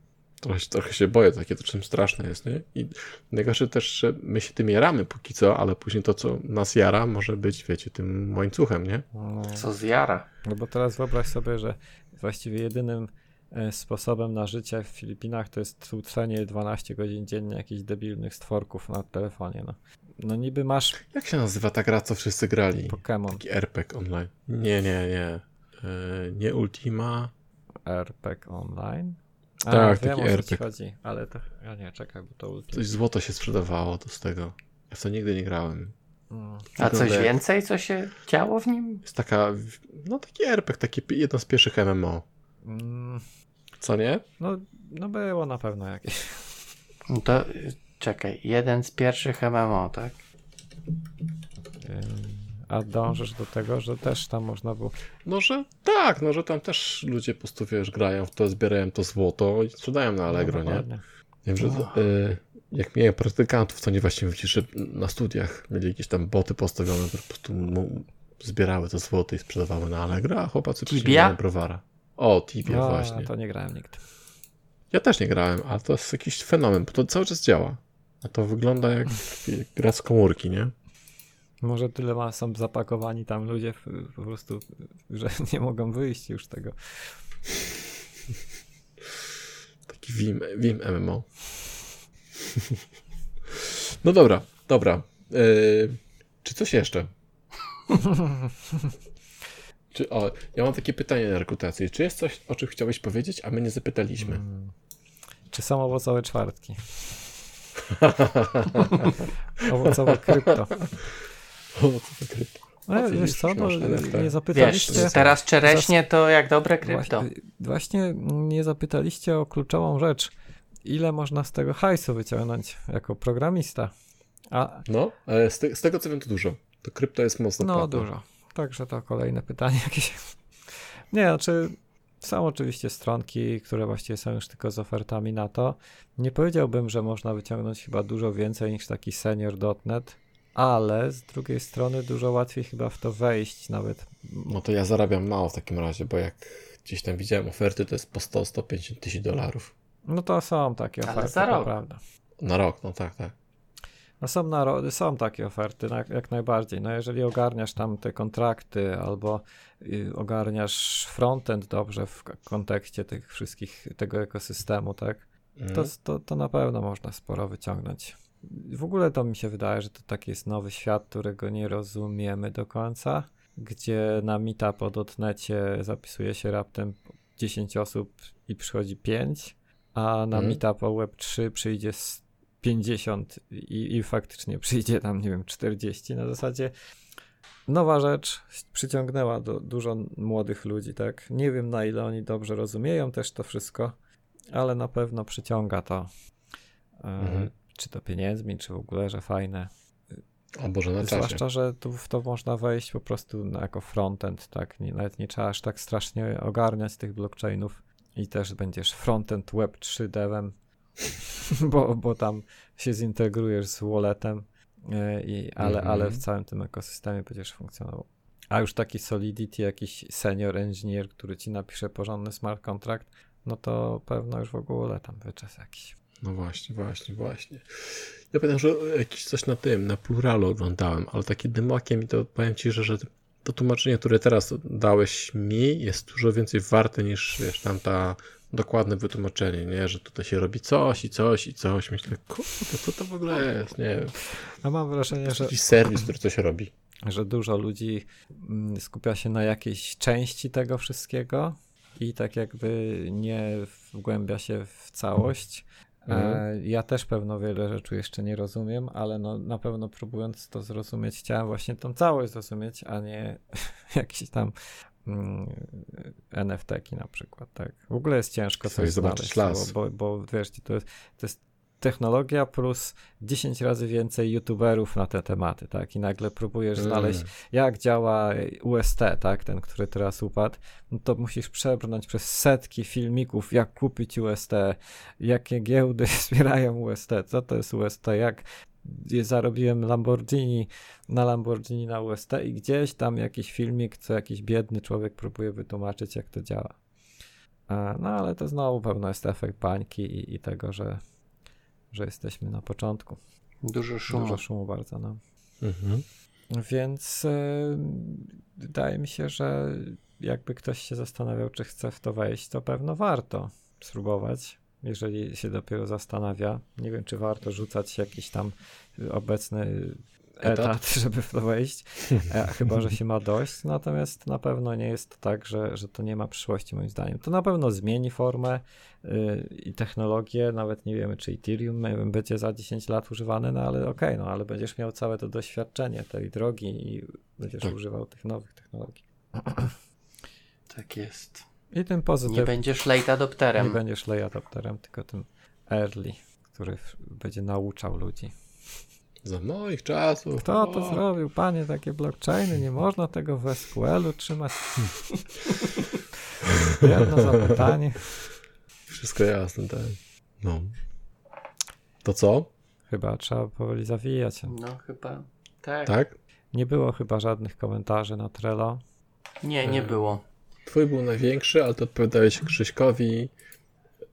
Trochę, trochę się boję, takie to czym straszne jest, nie? I najgorsze też, że my się tym jaramy póki co, ale później to, co nas jara, może być, wiecie, tym łańcuchem, nie?
no.
Co zjara.
No bo teraz wyobraź sobie, że właściwie jedynym e, sposobem na życie w Filipinach to jest tłuczenie 12 godzin dziennie jakichś debilnych stworków na telefonie, no. No niby masz
Jak się nazywa ta gra, co wszyscy grali?
Pokémon
Taki RPG online. Nie, nie, nie. Yy, nie Ultima.
RPG Online. A,
Tak,
wiem,
taki
o co ci
RPG.
chodzi, ale to, ja nie, czekaj, bo to.
Coś złoto się sprzedawało to z tego. Ja w to nigdy nie grałem.
Mm.
A coś
jak-
więcej, co się działo w nim?
Jest taka, no taki RPG, takie jedno z pierwszych MMO.
Mm,
Co nie?
no, no było na pewno jakieś.
No to czekaj, jeden z pierwszych MMO, tak?
Ym, A dążysz do tego, że też tam można było.
No, że tak, no, że tam też ludzie po prostu, wiesz, grają w to, zbierają to złoto i sprzedają na Allegro,
no,
nie? Wiem, że
Oh.
y, jak miałem praktykantów, to nie właśnie widzisz, że na studiach mieli jakieś tam boty postawione, które po prostu mu zbierały to złoto i sprzedawały na Allegro, a chłopacy przyjmowali browara. O, Tibia
No,
właśnie.
to nie grałem nigdy.
Ja też nie grałem, ale to jest jakiś fenomen, bo to cały czas działa. A to wygląda jak, jak gra z komórki, nie?
Może tyle ma, są zapakowani tam ludzie po prostu, że nie mogą wyjść już tego.
Taki Vim, Vim MMO. No dobra, dobra. Yy, czy coś jeszcze? Czy, o, ja mam takie pytanie na rekrutację. Czy jest coś, o czym chciałeś powiedzieć, a my nie zapytaliśmy?
Mm. Czy są owocowe czwartki? Owocowe krypto.
O, co to krypto?
No, wiesz co, no, nie
Wiesz,
zapytaliście...
teraz czereśnie to jak dobre krypto.
Właśnie, właśnie nie zapytaliście o kluczową rzecz. Ile można z tego hajsu wyciągnąć jako programista? A,
No, ale z, te, z tego co wiem to dużo. To krypto jest mocno
no
płatne.
dużo. Także to kolejne pytanie jakieś. Nie, znaczy są oczywiście stronki, które właściwie są już tylko z ofertami na to. Nie powiedziałbym, że można wyciągnąć chyba dużo więcej niż taki senior.net, ale z drugiej strony dużo łatwiej chyba w to wejść nawet.
No to ja zarabiam mało w takim razie, bo jak gdzieś tam widziałem oferty, to jest po 100-150 tysięcy dolarów.
No to są takie
Ale
oferty,
rok.
prawda.
Na rok, no tak, tak.
No są, narody, są takie oferty, na- jak najbardziej. No jeżeli ogarniasz tam te kontrakty albo y, ogarniasz frontend dobrze w k- kontekście tych wszystkich, tego ekosystemu, tak,
Mhm.
to, to, to na pewno można sporo wyciągnąć. W ogóle to mi się wydaje, że to taki jest nowy świat, którego nie rozumiemy do końca, gdzie na dotnecie zapisuje się raptem 10 osób i przychodzi 5, a na
Mhm.
meetup o Web3 przyjdzie z 50 i, i faktycznie przyjdzie tam, nie wiem, 40. Na zasadzie nowa rzecz przyciągnęła do, dużo młodych ludzi, tak? Nie wiem na ile oni dobrze rozumieją też to wszystko, ale na pewno przyciąga to. E,
Mhm.
Czy to pieniędzmi, czy w ogóle, że fajne.
O Boże, na czasie.
Zwłaszcza, że tu w to można wejść po prostu na- jako frontend, tak? Nie, nawet nie trzeba aż tak strasznie ogarniać tych blockchainów i też będziesz frontend web 3 devem, bo, bo tam się zintegrujesz z walletem, e, i, ale,
Mhm.
ale w całym tym ekosystemie będziesz funkcjonował. A już taki Solidity, jakiś senior engineer, który ci napisze porządny smart contract, no to pewno już w ogóle tam wyczes jakiś.
No właśnie, właśnie, właśnie. Ja pamiętam, że jakiś coś na tym, na pluralu oglądałem, ale takie dymokiem i to powiem ci, że, że to tłumaczenie, które teraz dałeś mi, jest dużo więcej warte niż wiesz, tamta dokładne wytłumaczenie, nie? Że tutaj się robi coś i coś i coś. Myślę, kurde, co to w ogóle jest? Nie wiem.
No mam wrażenie, że
Jakiś serwis, który coś robi.
że dużo ludzi mm, skupia się na jakiejś części tego wszystkiego i tak jakby nie wgłębia się w całość. E,
Mhm.
ja też pewno wiele rzeczy jeszcze nie rozumiem, ale no, na pewno próbując to zrozumieć, chciałem właśnie tą całość zrozumieć, a nie jakieś tam mm, NFT-ki na przykład, tak. W ogóle jest ciężko coś
zobaczyć
znaleźć,
las.
bo, bo wiesz, to jest, to jest technologia plus 10 razy więcej youtuberów na te tematy, tak? I nagle próbujesz
Mm.
znaleźć, jak działa UST, tak? Ten, który teraz upadł, no to musisz przebrnąć przez setki filmików, jak kupić UST, jakie giełdy wspierają UST, co to jest UST, jak zarobiłem Lamborghini na Lamborghini na UST i gdzieś tam jakiś filmik, co jakiś biedny człowiek próbuje wytłumaczyć, jak to działa. E, No ale to znowu pewno jest efekt bańki i, i tego, że, że jesteśmy na początku.
Dużo szumu.
Dużo szumu bardzo, no.
Mhm.
Więc e, wydaje mi się, że jakby ktoś się zastanawiał, czy chce w to wejść, to pewno warto spróbować, jeżeli się dopiero zastanawia. Nie wiem, czy warto rzucać jakiś tam obecny
Etat?
etat, żeby w to wejść, e, chyba, że się ma dość. Natomiast na pewno nie jest tak, że, że to nie ma przyszłości, moim zdaniem. To na pewno zmieni formę y, i technologię. Nawet nie wiemy, czy Ethereum nie będzie za 10 lat używane, no ale okej, no ale będziesz miał całe to doświadczenie tej drogi i będziesz
Tak.
używał tych nowych technologii.
Tak jest.
I tym
Nie
pozytywnym
będziesz late
nie
adopterem.
będziesz lay adopterem, tylko tym early, który będzie nauczał ludzi.
Za moich czasów.
Kto to
o,
zrobił, panie, takie blockchainy? Nie można tego w SQL-u trzymać. Jedno zapytanie.
Wszystko jasne, tak. No. To co?
Chyba trzeba powoli zawijać.
No chyba. Tak.
Tak?
Nie było chyba żadnych komentarzy na Trello.
Nie, nie
E,
było.
Twój był największy, ale to odpowiadałeś Krzyśkowi,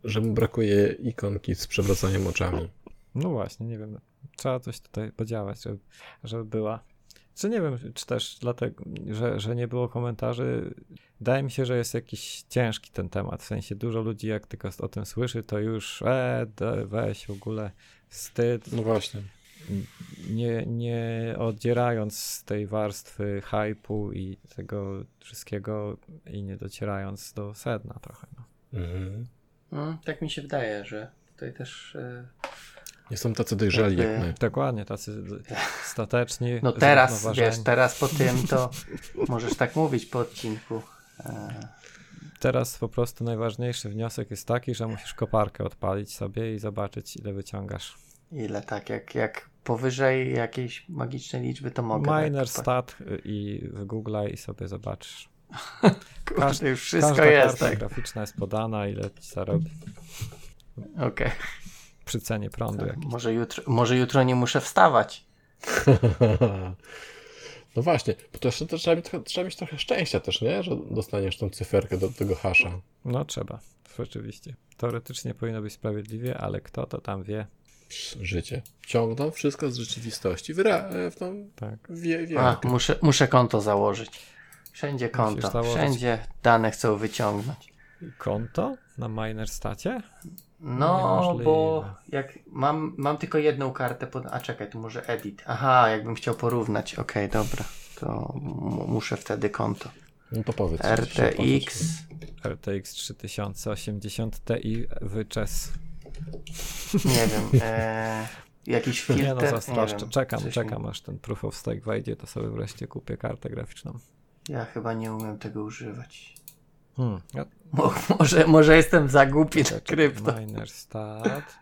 że mu brakuje ikonki z przewracaniem oczami.
No właśnie, nie wiem. Trzeba coś tutaj podziałać, żeby, żeby była. Czy nie wiem, czy też dlatego, że, że nie było komentarzy. Wydaje mi się, że jest jakiś ciężki ten temat. W sensie dużo ludzi, jak tylko o tym słyszy, to już e, weź w ogóle wstyd.
No właśnie.
Nie, nie odzierając z tej warstwy hypu i tego wszystkiego i nie docierając do sedna trochę. No.
Mhm.
Mm, tak mi się wydaje, że tutaj też e,
Nie są tacy dojrzali jak my.
Dokładnie, tacy stateczni.
No teraz, wiesz, teraz po tym to możesz tak mówić po odcinku. E,
Teraz po prostu najważniejszy wniosek jest taki, że musisz koparkę odpalić sobie i zobaczyć, ile wyciągasz.
ile tak, jak, jak powyżej jakiejś magicznej liczby to mogę.
Miner
tak,
stat i w Google i sobie zobaczysz.
Kurde, już wszystko
Każda
jest.
karta
Tak.
graficzna jest podana, ile ci zarobi
Okej.
Przy cenie prądu. jakiejś.
Może, jutro, może jutro nie muszę wstawać.
No właśnie, bo to jeszcze to trzeba, mieć, trochę- trzeba mieć trochę szczęścia też, nie? Że dostaniesz tą cyferkę do tego hasza.
No trzeba, rzeczywiście. Teoretycznie powinno być sprawiedliwie, ale kto to tam wie.
Życie. Ciągną wszystko z rzeczywistości w, re, w tą
Tak.
wie,
A,
wiarkę.
muszę, muszę konto założyć. Wszędzie konto.
założyć.
Wszędzie dane chcą wyciągnąć.
Konto na Minerstacie?
No,
Niemożliwe.
bo jak mam, mam tylko jedną kartę pod... A czekaj, tu może edit. Aha, jakbym chciał porównać. Okej, dobra. To m- muszę wtedy konto.
No to powiedz.
RTX.
RTX 3080 Ti wyczes.
Nie wiem. E, jakiś filtr.
Nie no, zazdroszczę. Czekam,
coś
czekam
mi-
aż ten proof of stake wejdzie, to sobie wreszcie kupię kartę graficzną.
Ja chyba nie umiem tego używać.
Hmm. Ja,
Mo, może, może jestem za głupi na krypto.
Minerstat.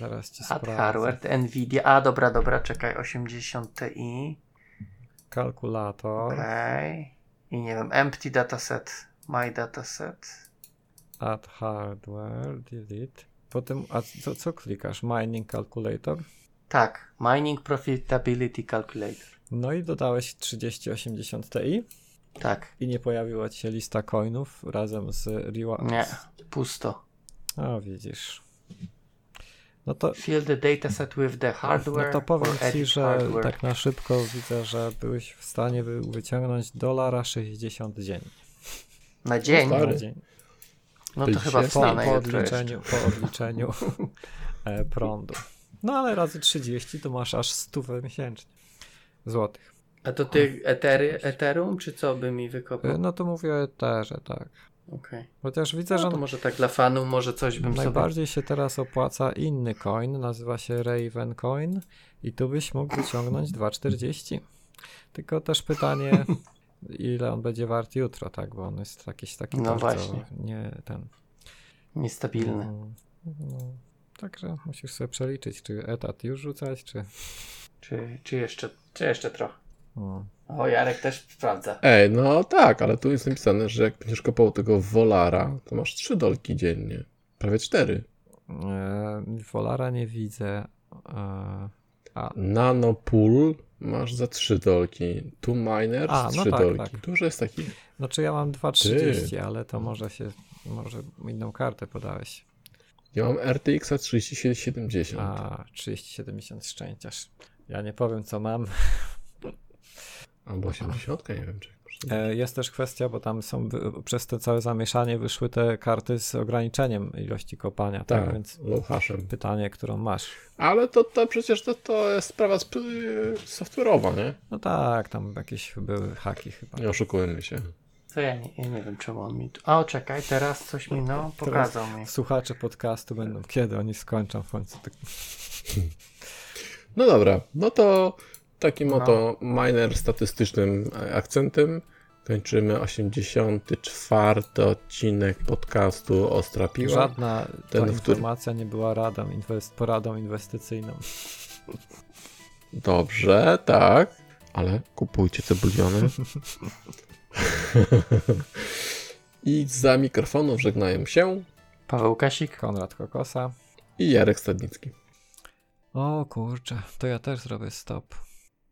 Zaraz ci
Add
sprawdzę.
hardware, Nvidia. A dobra, dobra, czekaj. 80 Ti.
Kalkulator.
Okej. I nie wiem, empty dataset. My dataset.
Add hardware. Delete. Potem, a co, co klikasz? Mining calculator.
Tak, Mining Profitability Calculator.
No i dodałeś 3080 Ti
Tak,
i nie pojawiła ci się lista coinów razem z reward.
nie, pusto.
O, widzisz. No to,
Fill the dataset with the hardware.
no to powiem ci, że
hardware.
tak na szybko widzę, że byłeś w stanie wy, wyciągnąć dolara 60 dzień.
Na dzień?
Na dzień.
No
To
to chyba
Po, po odliczeniu, po odliczeniu e, prądu. No ale razy 30 to masz aż 100 miesięcznie. Złotych.
A to ty etery, Ethereum, czy co by mi wykopał?
E, No to mówię o Etherze, tak.
Okej.
Chociaż widzę,
No
że
to może tak dla fanów, może coś bym sobie...
najbardziej się teraz opłaca inny coin, nazywa się Raven Coin i tu byś mógł wyciągnąć 2,40. Tylko też pytanie, ile on będzie wart jutro, tak? Bo on jest jakiś taki
No
bardzo
właśnie.
nie ten.
Niestabilny.
No, no, także musisz sobie przeliczyć, czy etat już rzucać, czy.
Czy, czy, jeszcze, czy jeszcze trochę?
No.
O, Jarek też sprawdza.
Ej, no tak, ale tu jest napisane, że jak będziesz kopał tego Wolara, to masz 3 dolki dziennie. Prawie 4.
E, Wolara nie widzę. E, a,
Nanopool masz za 3 dolki. Tu Miners
A, no
3
tak,
dolki.
tak.
Dużo jest takich.
znaczy ja mam 2,30, ale to może się. Może inną kartę podałeś.
Ja mam RTX 3070.
A, 3070 szczęściarz. Ja nie powiem, co mam.
Albo 80, nie wiem czy.
E, Jest też kwestia, bo tam są przez to całe zamieszanie wyszły te karty z ograniczeniem ilości kopania, tak?
Tak,
Więc
hashem.
pytanie, którą masz.
Ale to, to przecież to, to jest sprawa sp- software'owa, nie?
No tak, tam jakieś były haki chyba.
Nie oszukujmy się.
To ja nie, ja nie wiem, czemu on mi tu... O, czekaj, teraz coś mi, no, pokazał mi.
Słuchacze podcastu będą, kiedy oni skończą w końcu. Tak.
No dobra, no to takim
No.
oto miner statystycznym akcentem kończymy 84 odcinek podcastu Ostra Piła.
Żadna ta
Ten, którym-
informacja nie była radą, inwest, poradą inwestycyjną.
Dobrze, tak, ale kupujcie cebuliony. I za mikrofonów żegnają się
Paweł Kasik.
Konrad Kokosa.
i Jarek Stadnicki.
O kurczę, to ja też zrobię stop.